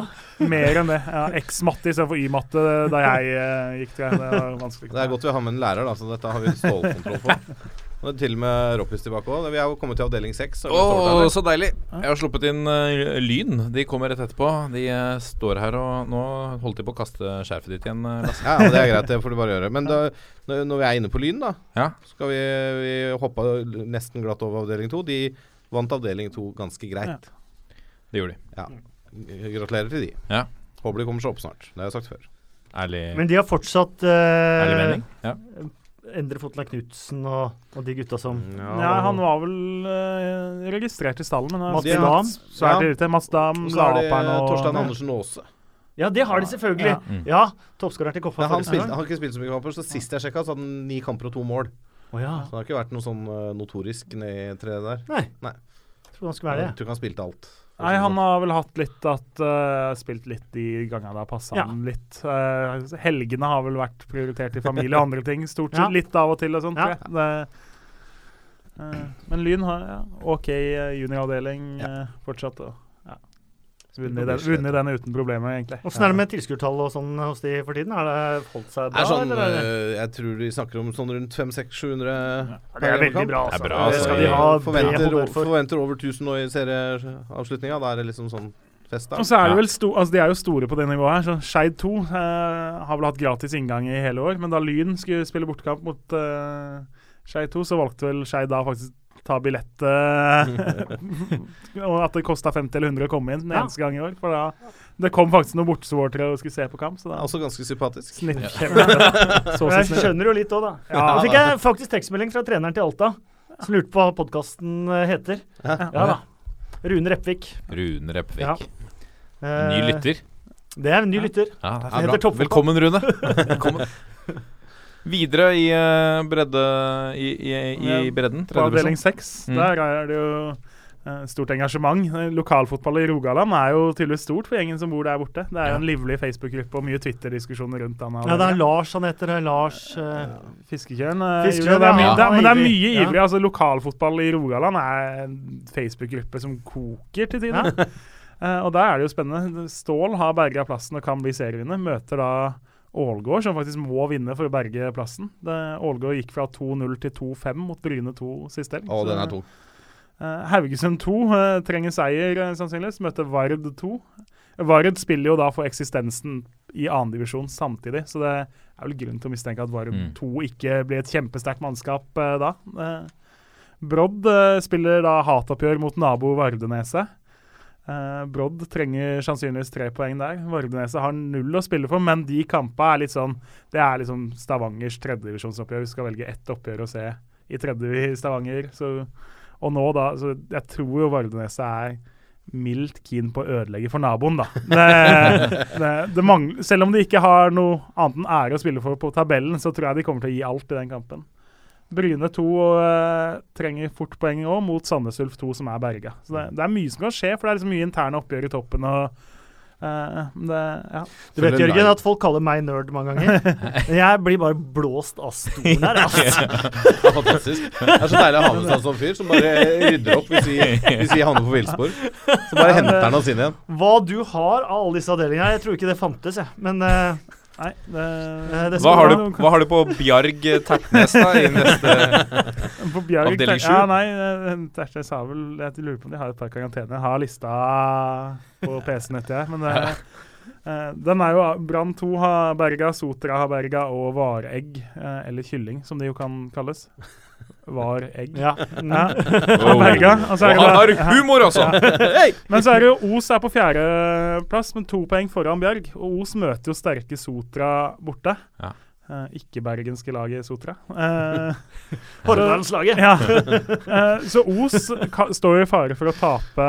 Mer enn det. Ja, X-matte istedenfor Y-matte da jeg uh, gikk, tror jeg. Det var vanskelig. Det er godt vi har med en lærer, da, så dette har vi stålkontroll på. (laughs) Og til og med Roppis tilbake òg. Vi er jo kommet til avdeling seks. her. så deilig. Jeg har sluppet inn uh, Lyn. De kommer rett etterpå. De uh, står her og Nå holdt de på å kaste skjerfet ditt igjen, eh, Lasse. Ja, men det er greit, det får du bare gjøre. Men da, når når vi er inne på Lyn, da, Ja. skal vi, vi hoppe nesten glatt over avdeling to. De vant avdeling to ganske greit. Det gjorde de. Ja. Gratulerer til de. Ja. Håper de kommer seg opp snart. Det har jeg sagt før. Ærlig, Men de har fortsatt uh, ærlig mening. Ja. Endre Fotland Knutsen og, og de gutta som Ja, han var vel uh, registrert i stallen, men Mats Dam, svært Ja. irritert. Mats Dam, Og så er det og Torstein Andersen Aase. Ja, det har de selvfølgelig. Ja. Mm. Ja, toppskåreren til Koffa. Ja, han, spilte, han har ikke spilt så mye kamper, så sist jeg sjekka, så hadde han ni kamper og to mål. Oh, ja. Så det har ikke vært noe sånn eh, notorisk nedtre der. Nei. Nei. Jeg tror han skulle være det. Jeg tror ikke han spilte alt. Nei, han har vel hatt litt at uh, Spilt litt de gangene det har passa Ja. han litt. Uh, helgene har vel vært prioritert i familie og andre ting, stort sett. Ja. Litt av og til og sånt. Ja. Det, uh, men Lyn har ja, OK junioravdeling fortsatt. Ja. Vunnet den, vunnet denne uten problemer, egentlig. Åssen er det med tilskuertall og sånn hos de for tiden? Har det holdt seg bra? er sånn, eh, jeg tror de snakker om sånn rundt 500-600-700 det er veldig bra, altså. Det er bra, altså. skal de ha forventer, for. forventer over 1000 nå i serieavslutninga. Da er det liksom sånn fest da. Og så er det vel sto, altså De er jo store på det nivået her. så Skeid 2 eh, har vel hatt gratis inngang i hele år. Men da Lyn skulle spille bortekamp mot eh, Skeid 2, så valgte vel Skeid da faktisk ta billett eh, (laughs) Og at det kosta 50 eller 100 å komme inn den Ja. eneste gang i år. For da Det kom faktisk noen bortesupportere og skulle se på kamp. Så da Også ganske sympatisk. snitt Ja. (laughs) Jeg skjønner jo litt òg, da. Ja, da fikk jeg faktisk tekstmelding fra treneren til Alta, som lurte på hva podkasten heter. Ja da. Rune Repvik. Rune Repvik. Ja. Ny Eh, lytter. Det er en ny lytter. Ja, det er bra. Velkommen, Rune. (laughs) Velkommen. Videre i eh, bredde i, i, i bredden. På avdeling seks, Mm. der er det jo eh, stort engasjement. Eh, Lokalfotball i Rogaland er jo tydeligvis stort for gjengen som bor der borte. Det er jo en livlig Facebook-gruppe og mye Twitter-diskusjoner rundt den. Ja, det er Lars han heter. det er Lars uh, Fiskekjøren. Uh, er ja. men det er Ivrig, mye ja. ivrig. Altså, lokalfotball i Rogaland er en Facebook-gruppe som koker til tider. uh, (laughs) og der er det jo spennende. Stål har berga plassen og kan bli serievinner. Møter da Ålgård, som faktisk må vinne for å berge plassen. Det, Ålgård gikk fra 2-0 til 2-5 mot Bryne 2 sist helg. Å, den er tung. Eh, Haugesund 2 eh, trenger seier, eh, sannsynligvis. Møter Vard 2. Vard spiller jo da for eksistensen i annendivisjon samtidig, så det er vel grunn til å mistenke at Vard Mm. 2 ikke blir et kjempesterkt mannskap da. Brodd spiller da hatoppgjør mot nabo Vardeneset. Eh, Brodd trenger sannsynligvis tre poeng der. Vardeneset har null å spille for, men de kampene er litt sånn Det er liksom Stavangers tredjedivisjonsoppgjør. Vi skal velge ett oppgjør å se i tredje i Stavanger. Så, og nå da så Jeg tror jo Vardeneset er mildt keen på å ødelegge for naboen, da. (laughs) Det, det, det mangler, selv om de ikke har noe annet enn ære å spille for på tabellen, så tror jeg de kommer til å gi alt i den kampen. Bryne 2 uh, trenger fort poeng òg, mot Sandnes Ulf 2, som er berga. Så det, det er mye som kan skje, for det er liksom mye interne oppgjør i toppen. og uh, det, ja. Du vet Jørgen, at folk kaller meg nerd mange ganger. (laughs) Jeg blir bare blåst av stolen her. Altså. (laughs) Det er fantastisk. Det er så deilig å ha med seg en sånn fyr som bare rydder opp hvis vi, hvis vi havner på villspor. Så bare henter han oss inn igjen. Hva du har av alle disse avdelingene her, jeg tror ikke det fantes, jeg. Men eh, Nei, det, eh, det Hva har, du, hva har du på Bjarg Tertnes da, i neste (laughs) På Bjarg, avdeling 7? Ja, nei, eh, Tertnes har vel Jeg lurer på om de har et par karantener. Jeg har lista på PC-en etter jeg, men det, (laughs) eh, den er jo Brann 2 har berga, Sotra har berga og varegg, eh, eller kylling, som det jo kan kalles. Varegg. Ja. ja. (laughs) Oh. berga. Og er det Og han har humor, altså! Ja. (laughs) Men så er det jo Os er på fjerdeplass, med to poeng foran Bjørg. Og Os møter jo sterke Sotra borte. Ja. Uh, ikke bergenske laget Sotra. Eh, (laughs) Hordalandslaget. ja. Uh, så Os ka, står i fare for å tape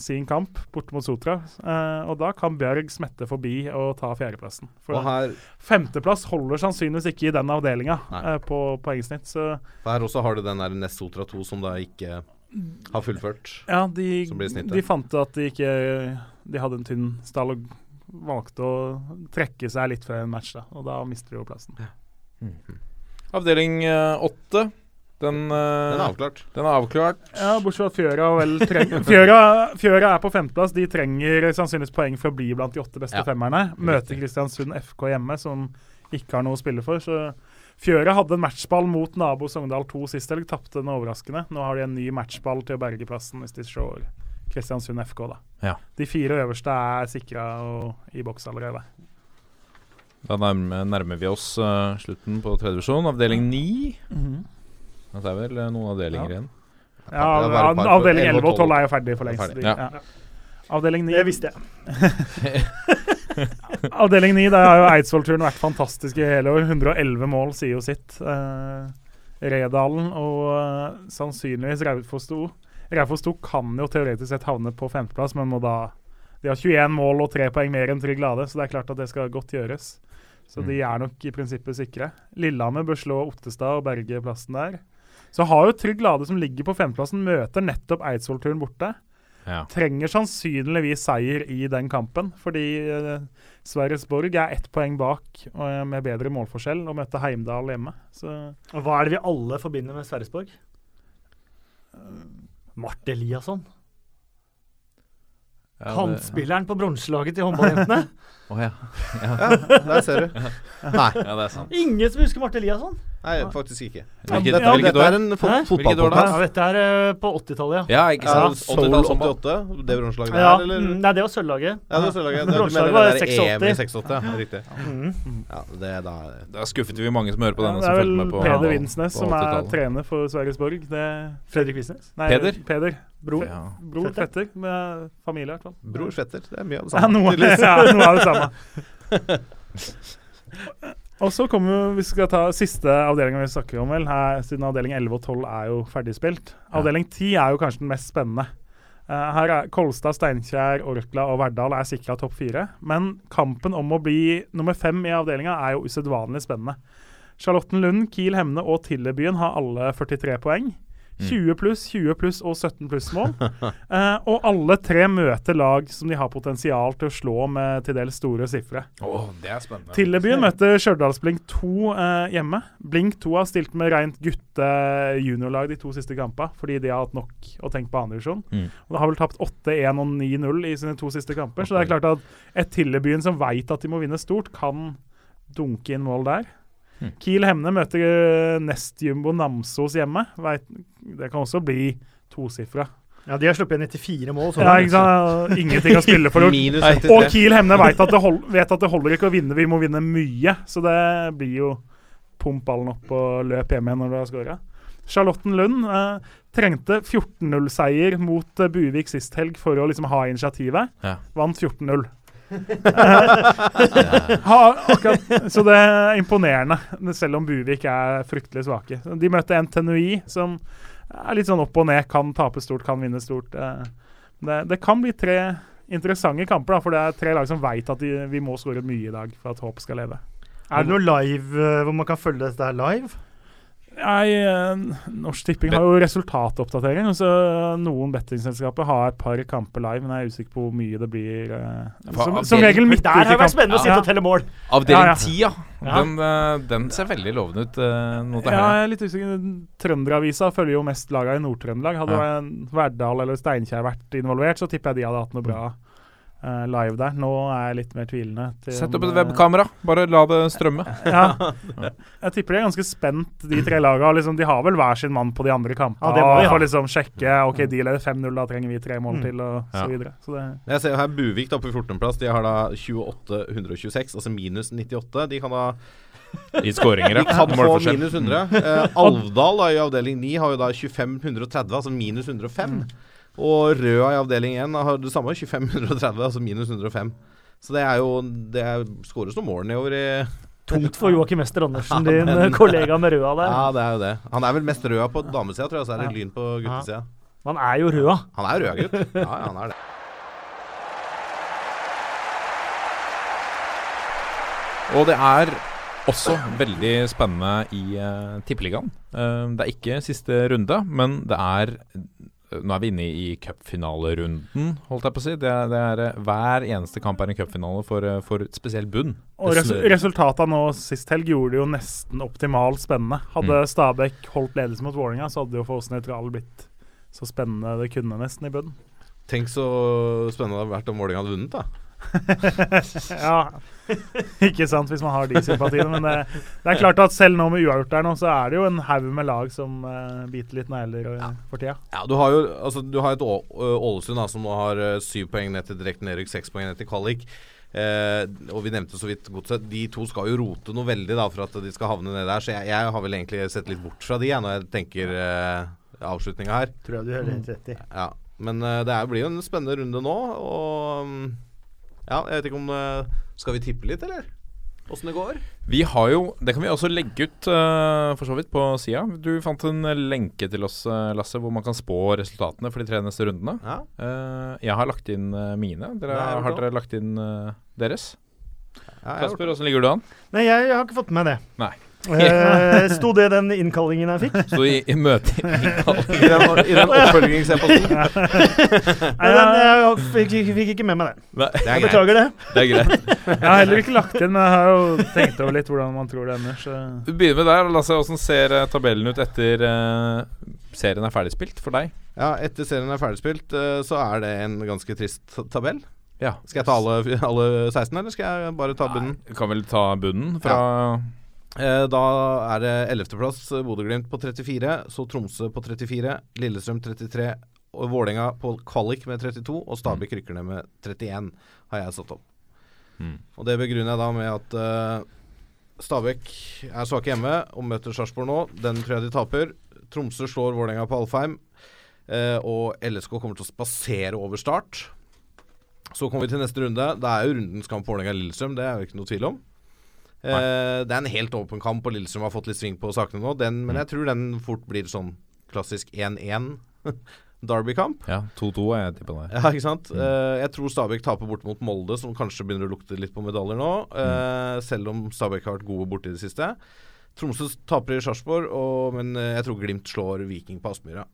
sin kamp borte mot Sotra. Eh, og da kan Bjørg smette forbi og ta fjerdeplassen. For Og her, Femteplass holder sannsynligvis ikke i den avdelinga eh, på poengsnitt. Så for her også har du den der Nest Sotra 2 som da ikke har fullført. Ja, de, Som blir snittet. de fant at de ikke De hadde en tynn stall og valgte å trekke seg litt før en match, da. Og da mister de jo plassen. Avdeling eh, åtte. Den, eh, Den er avklart. Den er avklart. Ja, bortsett fra Fjøra vel trenger (laughs) Fjøra, Fjøra er på femteplass. De trenger sannsynligvis poeng for å bli blant de åtte beste Ja, femmerne. Møter Kristiansund FK hjemme, som ikke har noe å spille for. Så Fjøra hadde en matchball mot nabo Sogndal 2 sist helg, tapte den overraskende. Nå har de en ny matchball til å berge plassen hvis de slår Kristiansund FK, da. Ja. De fire øverste er sikra i boks allerede. Da nærmer, vi oss uh, slutten på tredje divisjon. Avdeling ni. Mhm. Det er vel eh, noen avdelinger Ja. igjen. Ja, avdeling 11 11 og 12 er jo ferdig for lengst. ferdig. Ja. ja. Avdeling 9 Det visste jeg. (laughs) (laughs) Avdeling 9, der har jo Eidsvoll-turen vært fantastisk i hele år. 111 mål sier jo sitt. Uh, Redalen og uh, sannsynligvis Raufoss 2. Raufoss 2 kan jo teoretisk sett havne på femteplass, men må da De har 21 mål og 3 poeng mer enn Trygg Lade, så det er klart at det skal godt gjøres. Så de er nok i prinsippet sikre. Lillehammer bør slå Ottestad og berge plassen der. Så har jo Trygg Lade, som ligger på femteplassen, møter nettopp Eidsvoll-turen borte Ja. trenger sannsynligvis seier i den kampen, fordi eh, Sverresborg er ett poeng bak eh, med bedre målforskjell og møter Heimdal hjemme. Så Og Hva er det vi alle forbinder med Sverresborg? Marte Eliasson. Ja, Kantspilleren på bronselaget til håndballjentene. (laughs) Å ja. Ja, der ser du. Nei, ja, det er sant. Ingen som husker Marte Eliasson? Nei faktisk ikke. Hvilket, Dette, hvilket år? er Hvilket år da? Ja, dette er eh, på 80-tallet, ja. Ja, ikke Ja, sant? Soul 80-tallshåndball. 88, det bronslaget der, ja. eller? mm, Nei, det var sølvlaget. Ja, det var sølvlaget. Bronslaget var 86. EM i 68, ja. Riktig. Mm. Ja, det da Da skuffet vi mange som hører på ja, denne, det er vel med på Peder Vinsnes som er trener for Sverresborg. Det, Fredrik Vinsnes. nei, Peder? Peder. Bror, Ja. bror Fetter. fetter. Med familie, i hvert fall. Bror fetter. Det er mye av det samme. Ja, noe, ja, noe av det samme. (laughs) Og så kommer Vi skal ta siste avdelinga vi snakker om, vel. Her, siden avdeling 11 og 12 er jo ferdigspilt. Avdeling 10 er jo kanskje den mest spennende. Uh, her er Kolstad, Steinkjer, Orkla og Verdal er sikra topp fire. Men kampen om å bli nummer fem i avdelinga er jo usedvanlig spennende. Charlottenlund, Kiel Hemne og Tillebyen har alle 43 poeng. 20 pluss, 20 pluss og 17 pluss-mål. (laughs) Eh, og alle tre møter lag som de har potensial til å slå med til dels store sifre. Åh, det er spennende. Tillebyen møter Stjørdalsblink 2 eh, hjemme. Blink 2 har stilt med rent gutte-juniorlag de to siste kampene, fordi de har hatt nok å tenke på andredivisjon. Mm. Og de har vel tapt 8-1 og 9-0 i sine to siste kamper, så det er klart at et Tillebyen som veit at de må vinne stort, kan dunke inn mål der. Mm. Kiel Hemne møter nestjumbo nest-jumbo Namsos hjemme. Vet, det kan også bli tosifra. Ja, De har sluppet inn 94 mål. sånn. Ja, sant? Minus å spille for. (laughs) Og Kiel Hemne vet at, det hold, vet at det holder ikke å vinne, vi må vinne mye. Så det blir jo pump ballen opp og løp hjem igjen når du har skåra. Charlottenlund eh, trengte 14-0-seier mot eh, Buvik sist helg for å liksom ha initiativet. Ja. Vant 14-0. (laughs) ha, akkurat, så det er imponerende, selv om Buvik er fryktelig svake. De møtte NTNUI, som er litt sånn opp og ned. Kan tape stort, kan vinne stort. Eh, Det, det kan bli tre interessante kamper, da, for det er tre lag som veit at de, vi må skåre mye i dag for at håp skal leve. Er det noe live eh, hvor man kan følge dette live? Nei, eh, Norsk Tipping har jo resultatoppdatering. Så noen bettingselskaper har et par kamper live, men jeg er usikker på hvor mye det blir. Som, Som, regel midt ute i kamp. der har det vært spennende å sitte og telle mål. Avdeling Ja, ja. 10, ja. Den, eh, den ser veldig lovende ut uh, Ja, jeg er litt usikker. Trønderavisa følger jo mest laga i Nord-Trøndelag. Hadde Ja. Verdal eller Steinkjer vært involvert, så tipper jeg de hadde hatt noe bra eh, live der. Nå er jeg litt mer tvilende. til Sett opp et eh, webkamera. Bare la det strømme. (laughs) Ja. Jeg tipper de er ganske spent, de tre lagene. Liksom, de har vel hver sin mann på de andre kampene. Ja, det må de ha. For liksom sjekke OK, de leder 5-0, da trenger vi tre mål Mm. til, og så videre. Så det, Jeg ser her Buvik da på 14.-plass. De har da 28-126, altså minus 98. De kan da (laughs) I skåringer, de kan få minus 100. Uh, (laughs) Alvdal da, i avdeling 9 har jo da 25-130, altså minus 105. Og Røa i avdeling 1 har det samme, 25-130, altså minus 105. Så det er jo Det er, skåres noen mål nedover i Tungt for Joakim Ester Andersen, (laughs) Ja, din men- din kollega med røda der. Ja, det er jo det. Han er vel mest røa på damesida, tror jeg, så er det Lyn på guttesida. Han er jo røda. Han er røa, gutt. Ja, ja, han er det. Og det er også veldig spennende i uh, Tippeligaen. Uh, det er ikke siste runde, men det er Nå er vi inne i cupfinalerunden, holdt jeg på å si. Det det er, eh, hver eneste kamp er en cupfinale for, eh, for spesiell bunn. og res resultatene nå sist helg gjorde det jo nesten optimalt spennende. Hadde Mm. Stabæk holdt ledelse mot Vålerenga, så hadde det jo for oss nøytrale blitt så spennende det kunne nesten i bunnen. Tenk så spennende det hadde vært om Vålerenga hadde vunnet, da. (laughs) ja, ikke sant hvis man har de sympatiene. Men det, det er klart at selv nå med uavgjort der nå, så er det jo en haug med lag som uh, biter litt negler ja. for tida. Ja, du har jo altså, du har et Ålesund da, som nå har syv poeng ned til direkte nedrykk, seks poeng ned til kvalik. Uh, og vi nevnte så vidt Godset. De to skal jo rote noe veldig da for at de skal havne ned der. Så jeg, jeg har vel egentlig sett litt bort fra de jeg, når jeg tenker uh, avslutninga her. Tror jeg du hører helt rett i. Ja, Men eh, det er, blir jo en spennende runde nå, og mm, Ja, jeg vet ikke om eh, Skal vi tippe litt, eller? Åssen det går? Vi har jo Det kan vi også legge ut uh, for så vidt på sida. Du fant en lenke til oss, eh, Lasse, hvor man kan spå resultatene for de tre neste rundene. Ja. Uh, jeg har lagt inn mine. Dere, Nei, har har dere lagt inn uh, deres? Ja, Kasper, åssen ligger du an? Nei, jeg, jeg har ikke fått med det. Nei. Eh, Sto det i den innkallingen jeg fikk? (laughs) Sto i, i møte i I den, i den oppfølgingseposten. (laughs) Nei, den, jeg fikk, fikk ikke med meg den. Nei, Det Jeg greit. beklager det. det er greit. (laughs) Jeg har heller ikke lagt inn, men jeg har jo tenkt over litt hvordan man tror det ender. Så. Vi begynner med der. Lasse, hvordan ser eh, tabellen ut etter uh, serien er ferdigspilt for deg? Ja, etter serien er ferdigspilt, uh, så er det en ganske trist tabell. Ja. Skal jeg ta alle, alle 16, eller skal jeg bare ta bunnen? Du kan vel ta bunnen fra Eh, da er det 11.-plass Bodø-Glimt på 34, så Tromsø på 34, Lillestrøm 33, og Vålerenga på kvalik med 32, og Stabæk rykker ned med 31, har jeg satt opp. Mm. Og Det begrunner jeg da med at uh, Stabæk er svake hjemme og møter Sarpsborg nå. Den tror jeg de taper. Tromsø slår Vålerenga på Alfheim, uh, og LSK kommer til å spasere over start. Så kommer vi til neste runde. Det er jo rundens kamp Vålerenga-Lillestrøm, det er jo ikke noe tvil om. Eh, det er en helt åpen kamp, og Lillestrøm har fått litt sving på sakene nå. Den, men jeg tror den fort blir sånn klassisk 1-1 (laughs) Derby-kamp. Ja, 2-2 er jeg tippa der. Ja, ikke sant? Eh, jeg tror Stabæk taper bort mot Molde, som kanskje begynner å lukte litt på medaljer nå. eh, Selv om Stabæk har vært gode borte i det siste. Tromsø taper i Sarpsborg, men jeg tror Glimt slår Viking på Aspmyra.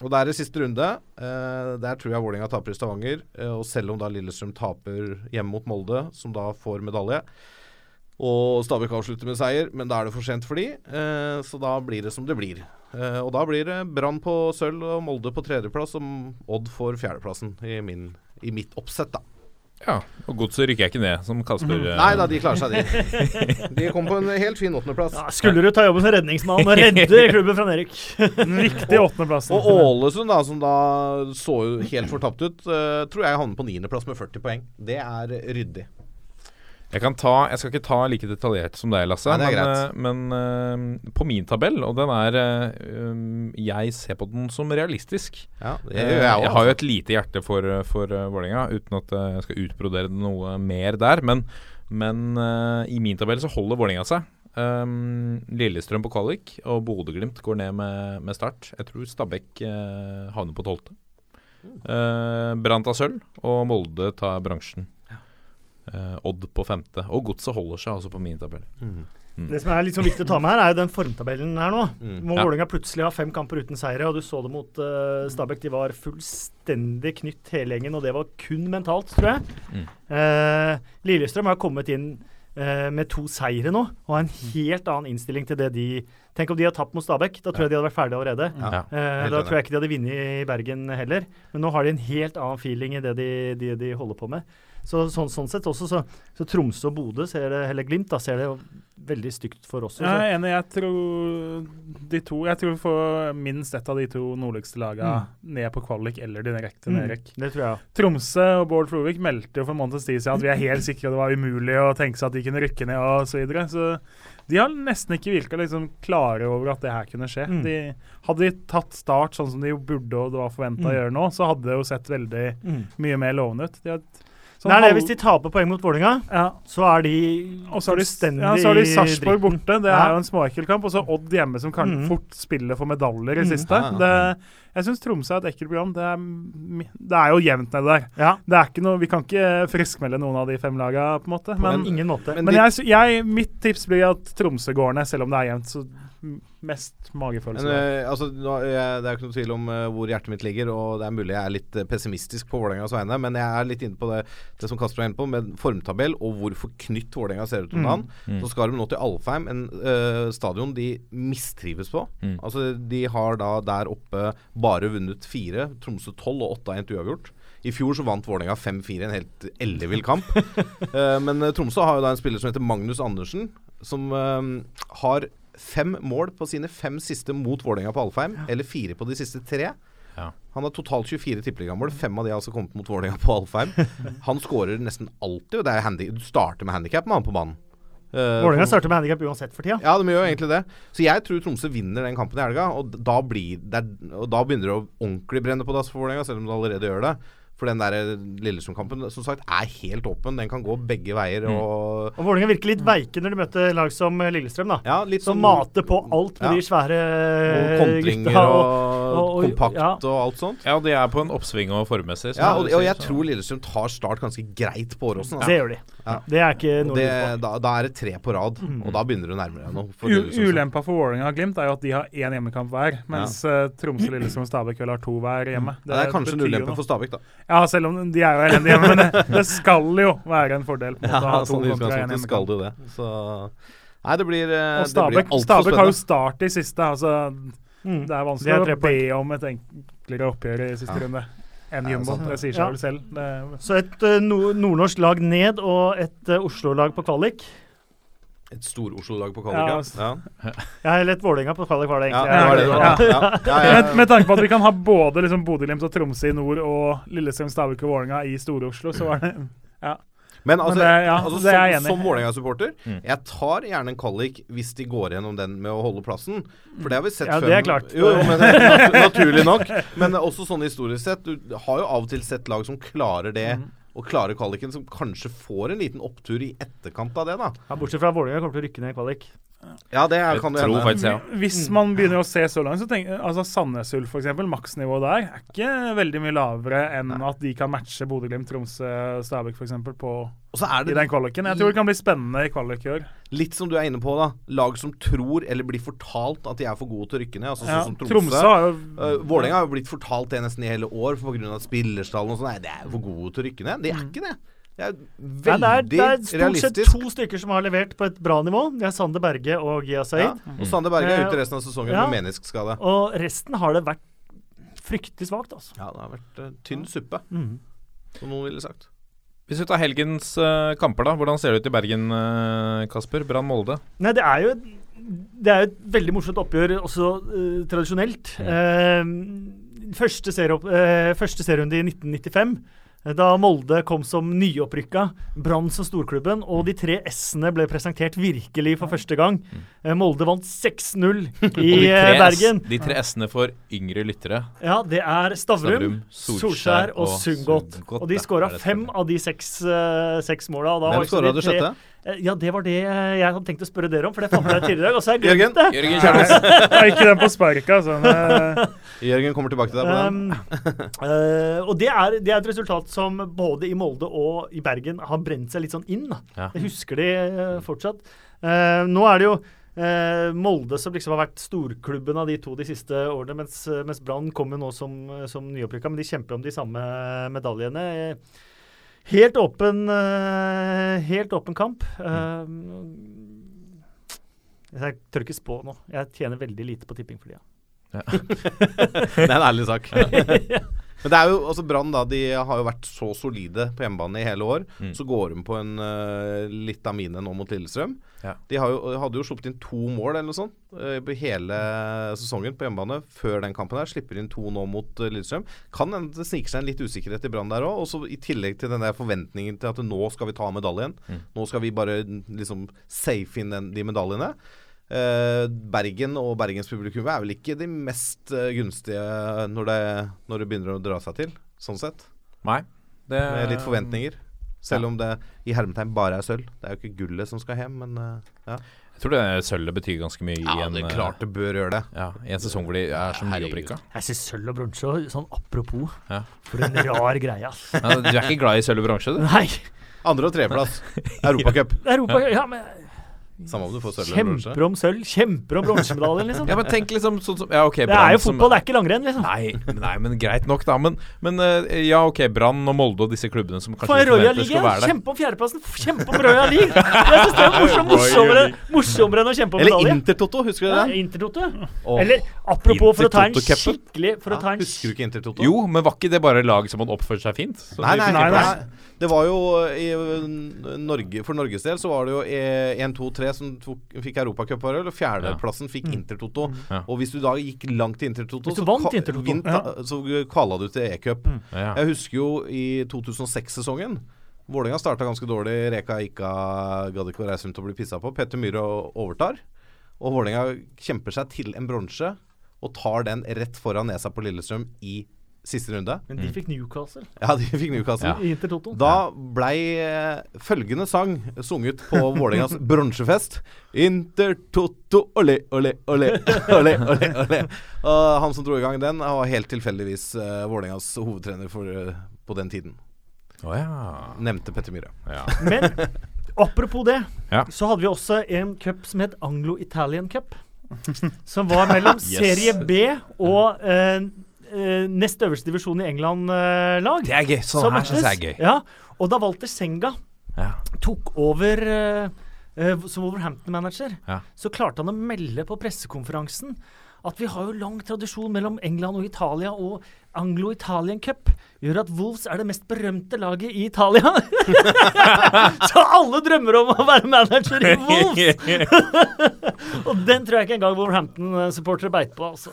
Og det er i siste runde. der tror jeg Vålerenga taper i Stavanger. og selv om da Lillestrøm taper hjemme mot Molde, som da får medalje, og Stabæk avslutter med seier, men da er det for sent for de, eh, så da blir det som det blir. Eh, og da blir det Brann på sølv og Molde på tredjeplass, og Odd får fjerdeplassen i, min, i mitt oppsett, da. Ja, og Godset rykker jeg ikke ned, som Kasper mm. Nei da, de klarer seg, de. (laughs) De kom på en helt fin åttendeplass. Ja, skulle du ta jobben som redningsmann og redde (laughs) klubben fra Erik? Riktig åttendeplass. Og Ålesund, da, som da så jo helt fortapt ut, uh, tror jeg havner på niendeplass med 40 poeng. Det er ryddig. Jeg kan ta Jeg skal ikke ta like detaljert som deg, Lasse. Nei, men eh, men uh, på min tabell, og den er um, Jeg ser på den som realistisk. Ja, jeg òg. jeg har jo et lite hjerte for, uh, for uh, Vålerenga, uten at jeg skal utbrodere noe mer der. Men, men i min tabell så holder Vålerenga seg. Um, Lillestrøm på kvalik og Bodø-Glimt går ned med, med start. Jeg tror Stabæk havner på tolvte. Uh, Brann tar sølv, og Molde tar bransjen. Eh, Odd på femte. Og Godset holder seg altså på min tabell. Mm. Det som er litt sånn viktig å ta med her, er jo den formtabellen her nå. Mm. Hvor Ja. Vålerenga plutselig har fem kamper uten seire, og du så det mot uh, Stabæk. De var fullstendig knytt hele gjengen, og det var kun mentalt, tror jeg. Mm. Eh, Lillestrøm har kommet inn eh, med to seire nå, og har en helt annen innstilling til det de Tenk om de hadde tapt mot Stabæk. Da tror jeg de hadde vært ferdige allerede. Ja. Eh, da tror jeg ikke de hadde vunnet i Bergen heller. Men nå har de en helt annen feeling i det de, de, de holder på med. Så sånn, sånn sett også, så, så Tromsø og Bodø, ser det, eller Glimt, da ser det jo veldig stygt for oss. Jeg er enig. Jeg tror de to Jeg tror vi får minst ett av de to nordligste lagene ned på kvalik eller direkte Mm, nedrykk. det tror jeg. Tromsø og Bård Flovik meldte jo for en måneds tid siden at vi er helt sikre det var umulig å tenke seg at de kunne rykke ned og så videre. Så de har nesten ikke virka liksom klare over at det her kunne skje. Mm. De, hadde de tatt start sånn som de burde og det var forventa Mm. å gjøre nå, så hadde det jo sett veldig mye mer lovende ut. De har, sånn det er Hvis de taper poeng mot Vålerenga, ja. så er de Og så har de, ja, så har de i Sarpsborg borte. Det Ja. er jo en småekkelkamp. Og så Odd hjemme, som kan mm. fort spille for medaljer i mm. siste. Ja, ja. Det, jeg syns Tromsø er et ekkelt program. Det er, det er jo jevnt nede der. Ja, Det er ikke noe, Vi kan ikke friskmelde noen av de fem laga, på en måte. på Men, ingen måte. men men jeg, jeg, mitt tips blir at Tromsø går ned, selv om det er jevnt. Så mest magefølelse. Men, eh, altså, nå, jeg, det er ikke noe tvil om eh, hvor hjertet mitt ligger, og det er mulig jeg er litt eh, pessimistisk på Vålerengas vegne, men jeg er litt inne på det, det som Kasper er inne på, med formtabell og hvor forknytt Vålerenga ser ut om Mm. dagen. Mm. Så skal de nå til Alfheim, en uh, stadion de mistrives på. Mm. Altså, de har da der oppe bare vunnet fire, Tromsø 12 og åtte har endt uavgjort. I fjor så vant Vålerenga 5-4 en helt ellevill kamp. uh, (laughs) men Tromsø har jo da en spiller som heter Magnus Andersen, som uh, har fem mål på sine fem siste mot Vålerenga på Alfheim, eller fire på de siste tre. Ja. Han har totalt 24 tippeligamål. Fem av de har altså kommet mot Vålerenga på Alfheim. (laughs) Han skårer nesten alltid, og det er handi du starter med handikap med han på banen. Uh, Vålerenga starter med handikap uansett for tida. ja, de gjør jo egentlig det. Så jeg tror Tromsø vinner den kampen i helga, og da, blir det, og da begynner det å ordentlig brenne på dass for Vålerenga, selv om det allerede gjør det. For den der Lillesund-kampen som sagt er helt åpen. Den kan gå begge veier. Mm. Og Og Vålerenga virker litt veike når de møter lag som eh, Lillestrøm, da. ja, litt Som sånn mater på alt med Ja. de svære og eh, kontringer og, og- og- kompakt ja. og alt sånt. Ja, de er på en oppsving og formmessig. Ja, og, og jeg tror Lillestrøm tar start ganske greit på Åråsen. Det Altså. gjør de. Ja. Det er ikke noe det, da, da er det tre på rad, og da begynner du nærmere nærme deg noe. Ulempa for Vålerenga og Glimt er jo at de har én hjemmekamp hver, mens eh, Tromsø, Lillestrøm og Stabæk vel har to hver hjemme. Ja, det er kanskje en ulempe for Stabæk, da. Ja, selv om de er jo elendige hjemme, (laughs) men det, det skal jo være en fordel på ja, å ha to sånn utgangspunktet skal det jo det. Så Nei, det blir, eh, Og det blir Stabæk, Stabæk har jo start i siste. altså Mm. Det er Det vanskelig er å be om et enklere oppgjør i siste Ja. runde enn Ja, Jumbo. det. Det sier seg Ja. vel selv. Det, Så et uh, nordnorsk lag ned og et uh, Oslo-lag på kvalik. Et stor-Oslo-lag på Ja, kvalik, altså. ja. Ja, eller et Vålerenga på kvalik, var det Ja, egentlig. det var det det. Ja, ja, ja, Med, med tanke på at vi kan ha både liksom Bodø-Glimt og Tromsø i nord og Lillestrøm, Stabæk og Vålerenga i Store-Oslo, så var det Men altså, det- ja, altså det som, som Vålerenga-supporter, Mm. jeg tar gjerne en kvalik hvis de går gjennom den med å holde plassen. For det har vi sett Ja, før. det er klart. Jo, jo, men nat (laughs) Naturlig nok. Men også sånn historisk sett. Du har jo av og til sett lag som klarer det, Mm. Og klare kvaliken, som kanskje får en liten opptur i etterkant av det, da. Ja, bortsett fra Vålerenga kommer til å rykke ned i kvalik. Ja, det er, kan du hende. faktisk ja. Hvis man begynner å se så langt, så tenker altså Sandnes Ulf f.eks., maksnivået der er ikke veldig mye lavere enn at de kan matche Bodø-Glimt, Tromsø, Stabæk f.eks. på Og så er i den kvaliken. Jeg tror det kan bli spennende i kvalik i år. litt som du er inne på, da. Lag som tror, eller blir fortalt, at de er for gode til å rykke ned. Altså Ja, sånn som Tromsø Tromsø. har jo Uh, Vålerenga har jo blitt fortalt det nesten i hele år pga. spillerstallen og sånn. Nei, de er for gode til å rykke ned. De er ikke det. Det er veldig realistisk. det er stort sett to stykker som har levert på et bra nivå. Det er Sander Berge og Gia Ja. Og Sander Berge er Eh, ute resten av sesongen ja. med meniskskade. Og resten har det vært fryktelig svakt, altså. Ja, det har vært uh, tynn suppe, Mm. som noen ville sagt. Hvis vi tar helgens uh, kamper, da. Hvordan ser det ut i Bergen, uh, Kasper? Brann-Molde? Nei, det er jo det er jo et veldig morsomt oppgjør også uh, tradisjonelt. Første, serieopp, eh, første serierunde i 1995, eh, da Molde kom som nyopprykka, Brann som storklubben, og de tre S-ene ble presentert virkelig for første gang. Eh, Molde vant 6-0 (laughs) i eh, Bergen. De tre S-ene for yngre lyttere. Ja, det er Stavrum, Solskjær, Solskjær og og Sundgodt. Og de skåra fem av de seks, uh, seks måla. Hvem skåra de det sjette? Eh, Ja, det var det eh, jeg hadde tenkt å spørre dere om, for det fant jeg tidligere i dag. Og så har jeg Jørgen? glemt det. Jørgen Kjærnes. (laughs) Det er ikke den på sparket, altså. Men, (laughs) eh, Jørgen kommer tilbake til deg på den. Um, uh, og det er, det er et resultat som både i Molde og i Bergen har brent seg litt sånn inn. Da. Ja. Det husker de uh, fortsatt. Uh, nå er det jo eh, Molde som liksom har vært storklubben av de to de siste årene, mens, mens Brann kommer nå som, som nyopprykka, men de kjemper om de samme medaljene. Eh, Helt åpen, eh, helt åpen kamp. Eh, jeg tør ikke spå nå. Jeg tjener veldig lite på tipping for tida. (laughs) Det er en ærlig sak. (laughs) (laughs) Men det er jo, altså Brann da, de har jo vært så solide på hjemmebane i hele år. Mm. Så går de på en uh, litt av mine nå mot Lillestrøm. Ja. De har jo, hadde jo sluppet inn to mål eller noe sånt uh, hele sesongen på hjemmebane før den kampen. her Slipper inn to nå mot uh, Lillestrøm. Kan hende det sniker seg en litt usikkerhet i Brann der òg. Og så i tillegg til den der forventningen til at nå skal vi ta medaljen. Mm. Nå skal vi bare liksom safe inn den, de medaljene. Eh, Bergen og Bergens publikum er vel ikke de mest eh, gunstige når det, når det begynner å dra seg til, sånn sett. Nei. Det, Med litt forventninger. Selv om det i hermetegn bare er sølv. Det er jo ikke gullet som skal hjem, men eh, ja. Jeg tror det sølvet betyr ganske mye ja i en det er klart det bør gjøre det. ja, I en sesong hvor de er så mye nyopprykka. Jeg syns sølv og bronse sånn apropos. Ja. For en rar greie, ass. Ja, du er ikke glad i sølv og bronse, du? Nei. Andre- og tredjeplass. (laughs) Europacup. Europa, ja, men Samme om du får sølv eller bronse. Kjemper om sølv, kjemper om bronsemedaljen, liksom. (laughs) Ja, men tenk liksom sånn som Ja, okay, Det er Brann jo som- fotball, det er ikke langrenn, liksom. Nei, nei, men greit nok, da. Men, men eh, ja, ok, Brann og Molde og disse klubbene som kanskje Royal League, skal være der. Kjempe om fjerdeplassen. Kjempe om Royal League. Jeg syns det er morsom, (laughs) morsommere, morsommere enn å kjempe om Eller. Intertoto, husker du Ja, det? Intertoto. Oh, Eller apropos, for å ta en skikkelig For å ta Ja, en husker du ikke Intertoto? Jo, men var ikke det bare lag som hadde oppført seg fint? Så Nei, nei, nei, nei. Det var jo i uh, Norge, For Norges del så var det jo 1, 2, 3 som tok, fikk Europacupvarel, og fjerdeplassen fikk Intertoto. Ja. Og hvis du da gikk langt til Intertoto, så, vant ka- Intertoto, vint- da- så kvala du til E-cup. Ja. Jeg husker jo i 2006-sesongen. Vålerenga starta ganske dårlig. Reka Ika gadd ikke å reise rundt og bli pissa på. Petter Myhre overtar. Og Vålerenga kjemper seg til en bronse og tar den rett foran nesa på Lillestrøm i siste runde. Men de fikk Newcastle (laughs) Ja, de fikk Newcastle. Ja. i Intertoto. Da blei eh, følgende sang sunget på (laughs) Vålerengas bronsefest. Intertoto, ole, ole, ole, ole, ole, ole. Og han som dro i gang den, var helt tilfeldigvis uh, Vålerengas hovedtrener for, uh, på den tiden. Oh, ja. Nevnte Petter Myhre. ja. (laughs) Men apropos det, Ja. så hadde vi også en cup som het Anglo-Italian Cup. Som var mellom serie B og eh, nest øverste divisjon i England-lag. Det er gøy. Sånn her syns jeg er gøy. Ja, og da Walter Senga Ja. tok over eh, eh, som Wolverhampton-manager, Ja. så klarte han å melde på pressekonferansen at vi har jo lang tradisjon mellom England og Italia, og Anglo-Italian Cup gjør at Wolves er det mest berømte laget i Italia. (laughs) så alle drømmer om å være manager i Wolves! (laughs) og den tror jeg ikke engang Wolverhampton-supportere beit på, altså.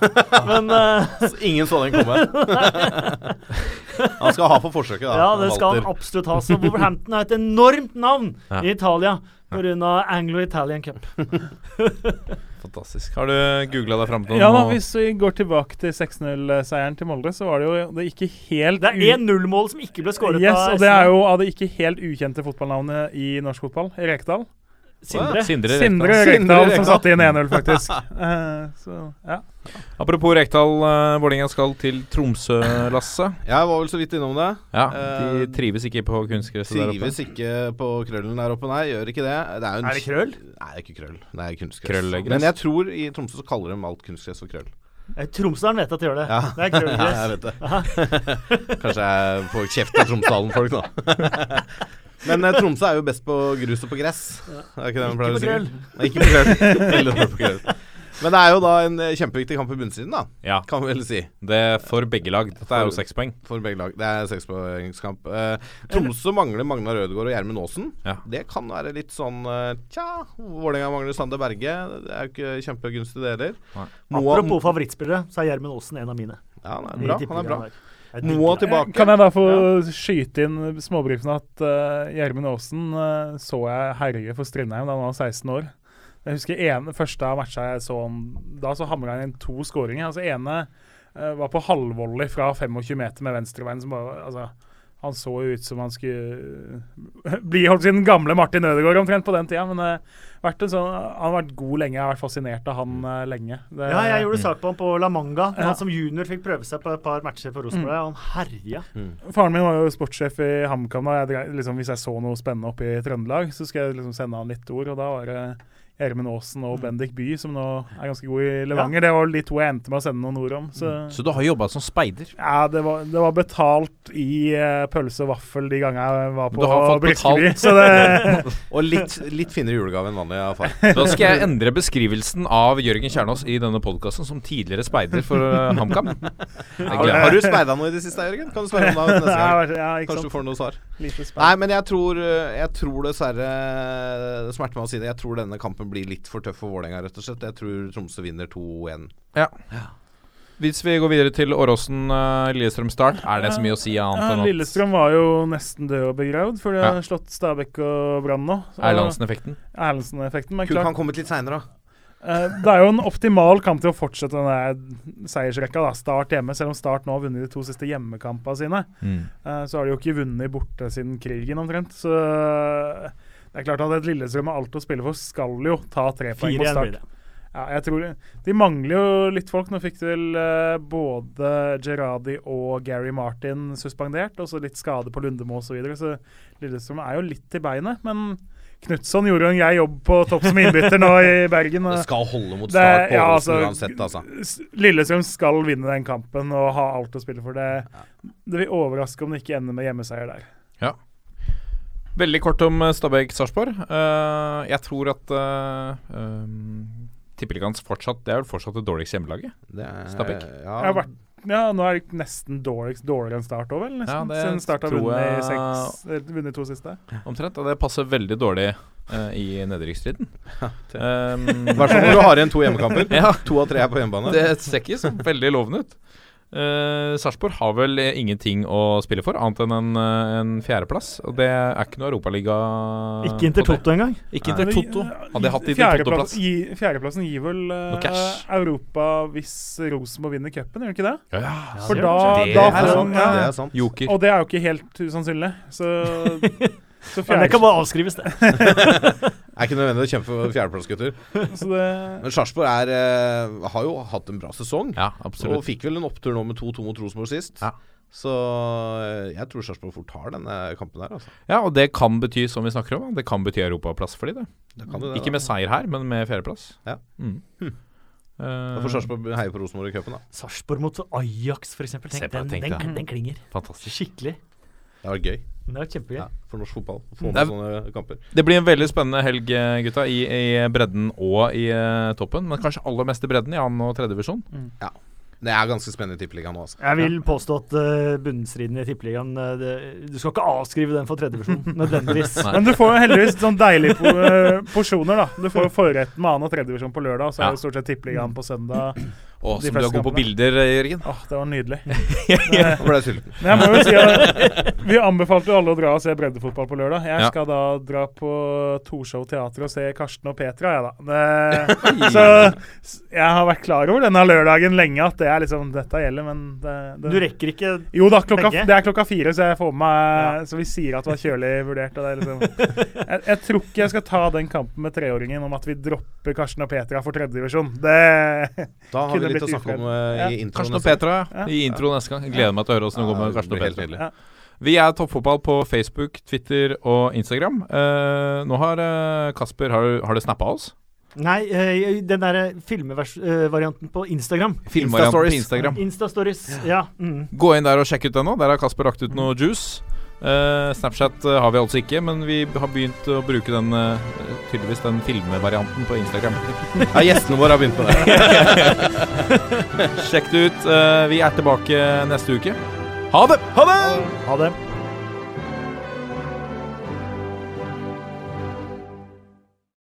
Men eh, (laughs) Ingen så den komme. han skal ha for forsøket, da. ja, det skal han absolutt ha. Så Wolverhampton har et enormt navn Ja. i Italia pga. Anglo-Italian Cup. Fantastisk. Har du googla deg fram til noe? ja da, Hvis vi går tilbake til 6-0-seieren til Molde, så var det jo det ikke helt Det er 1-0-mål som ikke ble skåret Yes, av og det er jo av det ikke helt ukjente fotballnavnet i norsk fotball. Rekdal. Sindre. Sindre Sindre Rekdal. Som satte inn 1-0, faktisk. Uh, (laughs) så, ja. Apropos Rekdal, uh, Vålerenga skal til Tromsø, Lasse. Jeg var vel så vidt innom det. Ja, De De trives ikke på kunstgresset der oppe. Trives ikke på krøllen der oppe, nei. Gjør ikke det. det er, jo en Er det krøll? Nei, det er ikke krøll. Det er kunstgress. Krøllgress. Men jeg tror i Tromsø så kaller de alt kunstgress for krøll. Eh, Tromsdalen vet at de gjør det. Ja. Det er (laughs) Ja, jeg vet det. Kanskje jeg får kjeft av Tromsdalen-folk nå. (laughs) Men eh, Tromsø er jo best på grus og på gress. Er ikke det man pleier å si? Nei, ikke på krøll. (laughs) Veldig dårlig på krøll. Men det er jo da en eh, kjempeviktig kamp i bunnstriden, da. Ja, Kan vi vel si. det er for begge lag. Dette er jo seks poeng. For begge lag. Det er sekspoengskamp. Eh, Tromsø mangler Magnar Rødegård og Gjermund Aasen. Ja. Det kan være litt sånn eh, Tja, Vålerenga mangler Sander Berge. Det er jo ikke kjempegunstig, det heller. Moa- Apropos favorittspillere, så er Gjermund Aasen en av mine. Ja, han er bra. Han er bra. Moa tilbake. Kan jeg da få skyte inn småbrifene at uh, Gjermund Aasen uh, så jeg herje for Strindheim da han var 16 år. Jeg husker en, første matcha jeg så han Da så hamra han inn to skåringer. Altså ene uh, var på halvvolley fra 25 meter med venstreveien. som bare Altså han så jo ut som han skulle (laughs) bli holdt sin gamle Martin Ødegaard omtrent på den tida. Men eh, vært en sånn, han har vært god lenge. Jeg har vært fascinert av han eh, lenge. Det, Ja, jeg gjorde sak på han på La Manga. Ja. Han som junior fikk prøve seg på et par matcher for Rosenborg. Mm. Han herja. Faren min var jo sportssjef i HamKam. Liksom, hvis jeg så noe spennende oppe i Trøndelag, så skulle jeg liksom sende han litt ord. Og da var det Gjermund Aasen og Bendik By, som nå er ganske gode i Levanger. Det var de to jeg endte med å sende noen ord om. Så, Så du har jobba som speider? ja, det var, det var betalt i uh, pølse og vaffel de gangene jeg var på har Briskeby. (laughs) det (laughs) Og litt, litt finere julegave enn vanlig av far. (laughs) Da skal jeg endre beskrivelsen av Jørgen Kjernås i denne podkasten som tidligere speider for uh, HamKam. Har du speida noe i det siste, Jørgen? Kan du spørre om det neste gang? ja, ikke Kanskje du får noe svar. Lite Nei, men jeg tror, jeg tror dessverre Det smerter meg å si det. Jeg tror denne kampen blir litt for tøff for Vålerenga, rett og slett. Jeg tror Tromsø vinner 2-1. Ja. Hvis vi går videre til Åråsen uh, Lillestrøm Start, er det så mye å si annet Ja, enn at Lillestrøm var jo nesten død og begravd, for de har Ja. slått Stabæk og Brann nå. Erlandsen-effekten? Erlandsen-effekten. Men Kunne klart, han kommet litt seinere, da? Uh, det er jo en optimal kamp til å fortsette den seiersrekka. da, Start hjemme, selv om Start nå har vunnet de to siste hjemmekampene sine. Mm. Uh, så har de jo ikke vunnet borte siden krigen, omtrent. Så eh, det er klart at et Lillestrøm med alt å spille for skal jo ta tre poeng 4-1 mot Start. Ja, jeg tror De mangler jo litt folk. Nå fikk de vel eh, både Gerradi og Gary Martin suspendert, og så litt skade på Lundemo osv. Så, videre, så Lillestrøm er jo litt i beinet. Men Knutson gjorde jo en grei jobb på topp som innbytter nå i Bergen. Det skal holde mot start på ja, altså, uansett, altså. Lillestrøm skal vinne den kampen og ha alt å spille for. Det, det vil overraske om det ikke ender med hjemmeseier der. Veldig kort om uh, Stabæk-Sarpsborg. Uh, jeg tror at uh, um, Tippeligaens fortsatt Det er vel fortsatt det dårligste hjemmelaget? Stabæk. Ja, Jeg har vært, ja, nå er det nesten dårligst, dårligere enn Start òg, vel? Ja, Nesten. det Siden Start har vunnet, i seks, eh, vunnet to siste. Omtrent. Og det passer veldig dårlig uh, i nedrykksstriden. Um, I hvert fall når du har igjen to hjemmekamper. (laughs) Ja. To av tre er på hjemmebane. Det ser ikke så veldig lovende ut. Uh, Sarpsborg har vel eh, ingenting å spille for, annet enn en, eh, en fjerdeplass. Og det er ikke noe Europaliga Ikke Inter på engang. Ikke Nei, Inter men, eh, Hadde jeg hatt Inter fjerdeplass- Toto-plass gi- Fjerdeplassen gir vel uh, no. Europa hvis Rosenborg vinner cupen, gjør det ikke det? Ja, ja. For da, det. da er får sant, ja, det er sant. Joker. Og det er jo ikke helt usannsynlig. Så (laughs) Men det kan bare avskrives, det. (laughs) det Er ikke nødvendig å kjempe for fjerdeplass, gutter. (laughs) så det Men Sarpsborg eh, har jo hatt en bra sesong. Ja, Og fikk vel en opptur nå med 2-2 mot Rosenborg sist. Ja. Så eh, jeg tror Sarpsborg fort tar denne kampen der, altså. Ja, og det kan bety, som vi snakker om, det kan bety europaplass for de det. Det det, Ikke da. med seier her, men med fjerdeplass. Ja. Mm. Hm. Eh, Da får Sarpsborg heie på Rosenborg i cupen, da. Sarpsborg mot Ajax, for eksempel. Tenk, den, den, den, klinger. fantastisk. Skikkelig. Det var gøy Det var kjempegøy. ja, for norsk fotball få Det med sånne kamper. Det blir en veldig spennende helg, eh, gutta, i, i bredden og i uh, toppen. Men kanskje aller mest i bredden i annen og tredje divisjon. Det er ganske spennende i Tippeligaen nå, altså. Jeg vil påstå at uh, bunnstriden i Tippeligaen uh, det- Du skal ikke avskrive den for tredjevisjon, (laughs) nødvendigvis. Men du får jo heldigvis sånn deilige po porsjoner, da. Du får jo forretten med annen- og tredjevisjon på lørdag, og så Ja. er det stort sett tippeligaen på søndag. Å, som du er god på bilder, eh, Jørgen. Åh, det var nydelig. Nå ble jeg sulten. Men jeg må jo si at (laughs) vi anbefalte jo alle å dra og se breddefotball på lørdag. Jeg Ja. skal da dra på Torshov teater og se Karsten og Petra, jeg, da. Det, så s- jeg har vært klar over denne lørdagen lenge, at det er liksom dette gjelder, men det, det Du rekker ikke Jo da, klokka, Begge? det er klokka fire, så jeg får med meg Så vi sier at det var kjølig vurdert. Og det er liksom, (laughs) jeg, jeg tror ikke jeg skal ta den kampen med treåringen om at vi dropper Karsten og Petra for tredjedivisjon. Det Da har Kunne vi litt å snakke om uh, eh, Ja. i introen. Karsten og. Petra Ja. i intro neste gang. Jeg gleder meg til å høre åssen det går med Karsten og Petra. Ja. Vi er Toppfotball på Facebook, Twitter og Instagram. Uh, nå har uh, Kasper Har, har du snappa oss? Nei, uh, den derre filmvarianten på Instagram. Filmvarianten på Instastories. Instagram. Instastories. Ja. Mm. Gå inn der og sjekk ut den nå. Der har Kasper lagt ut noe juice. Eh, Snapchat uh, har vi altså ikke, men vi har begynt å bruke den uh, tydeligvis den filmvarianten på Instagram. (laughs) Ja, gjestene våre har begynt med det. (laughs) Sjekk det ut. Eh, vi er tilbake neste uke. Ha det! Ha det! Ha det.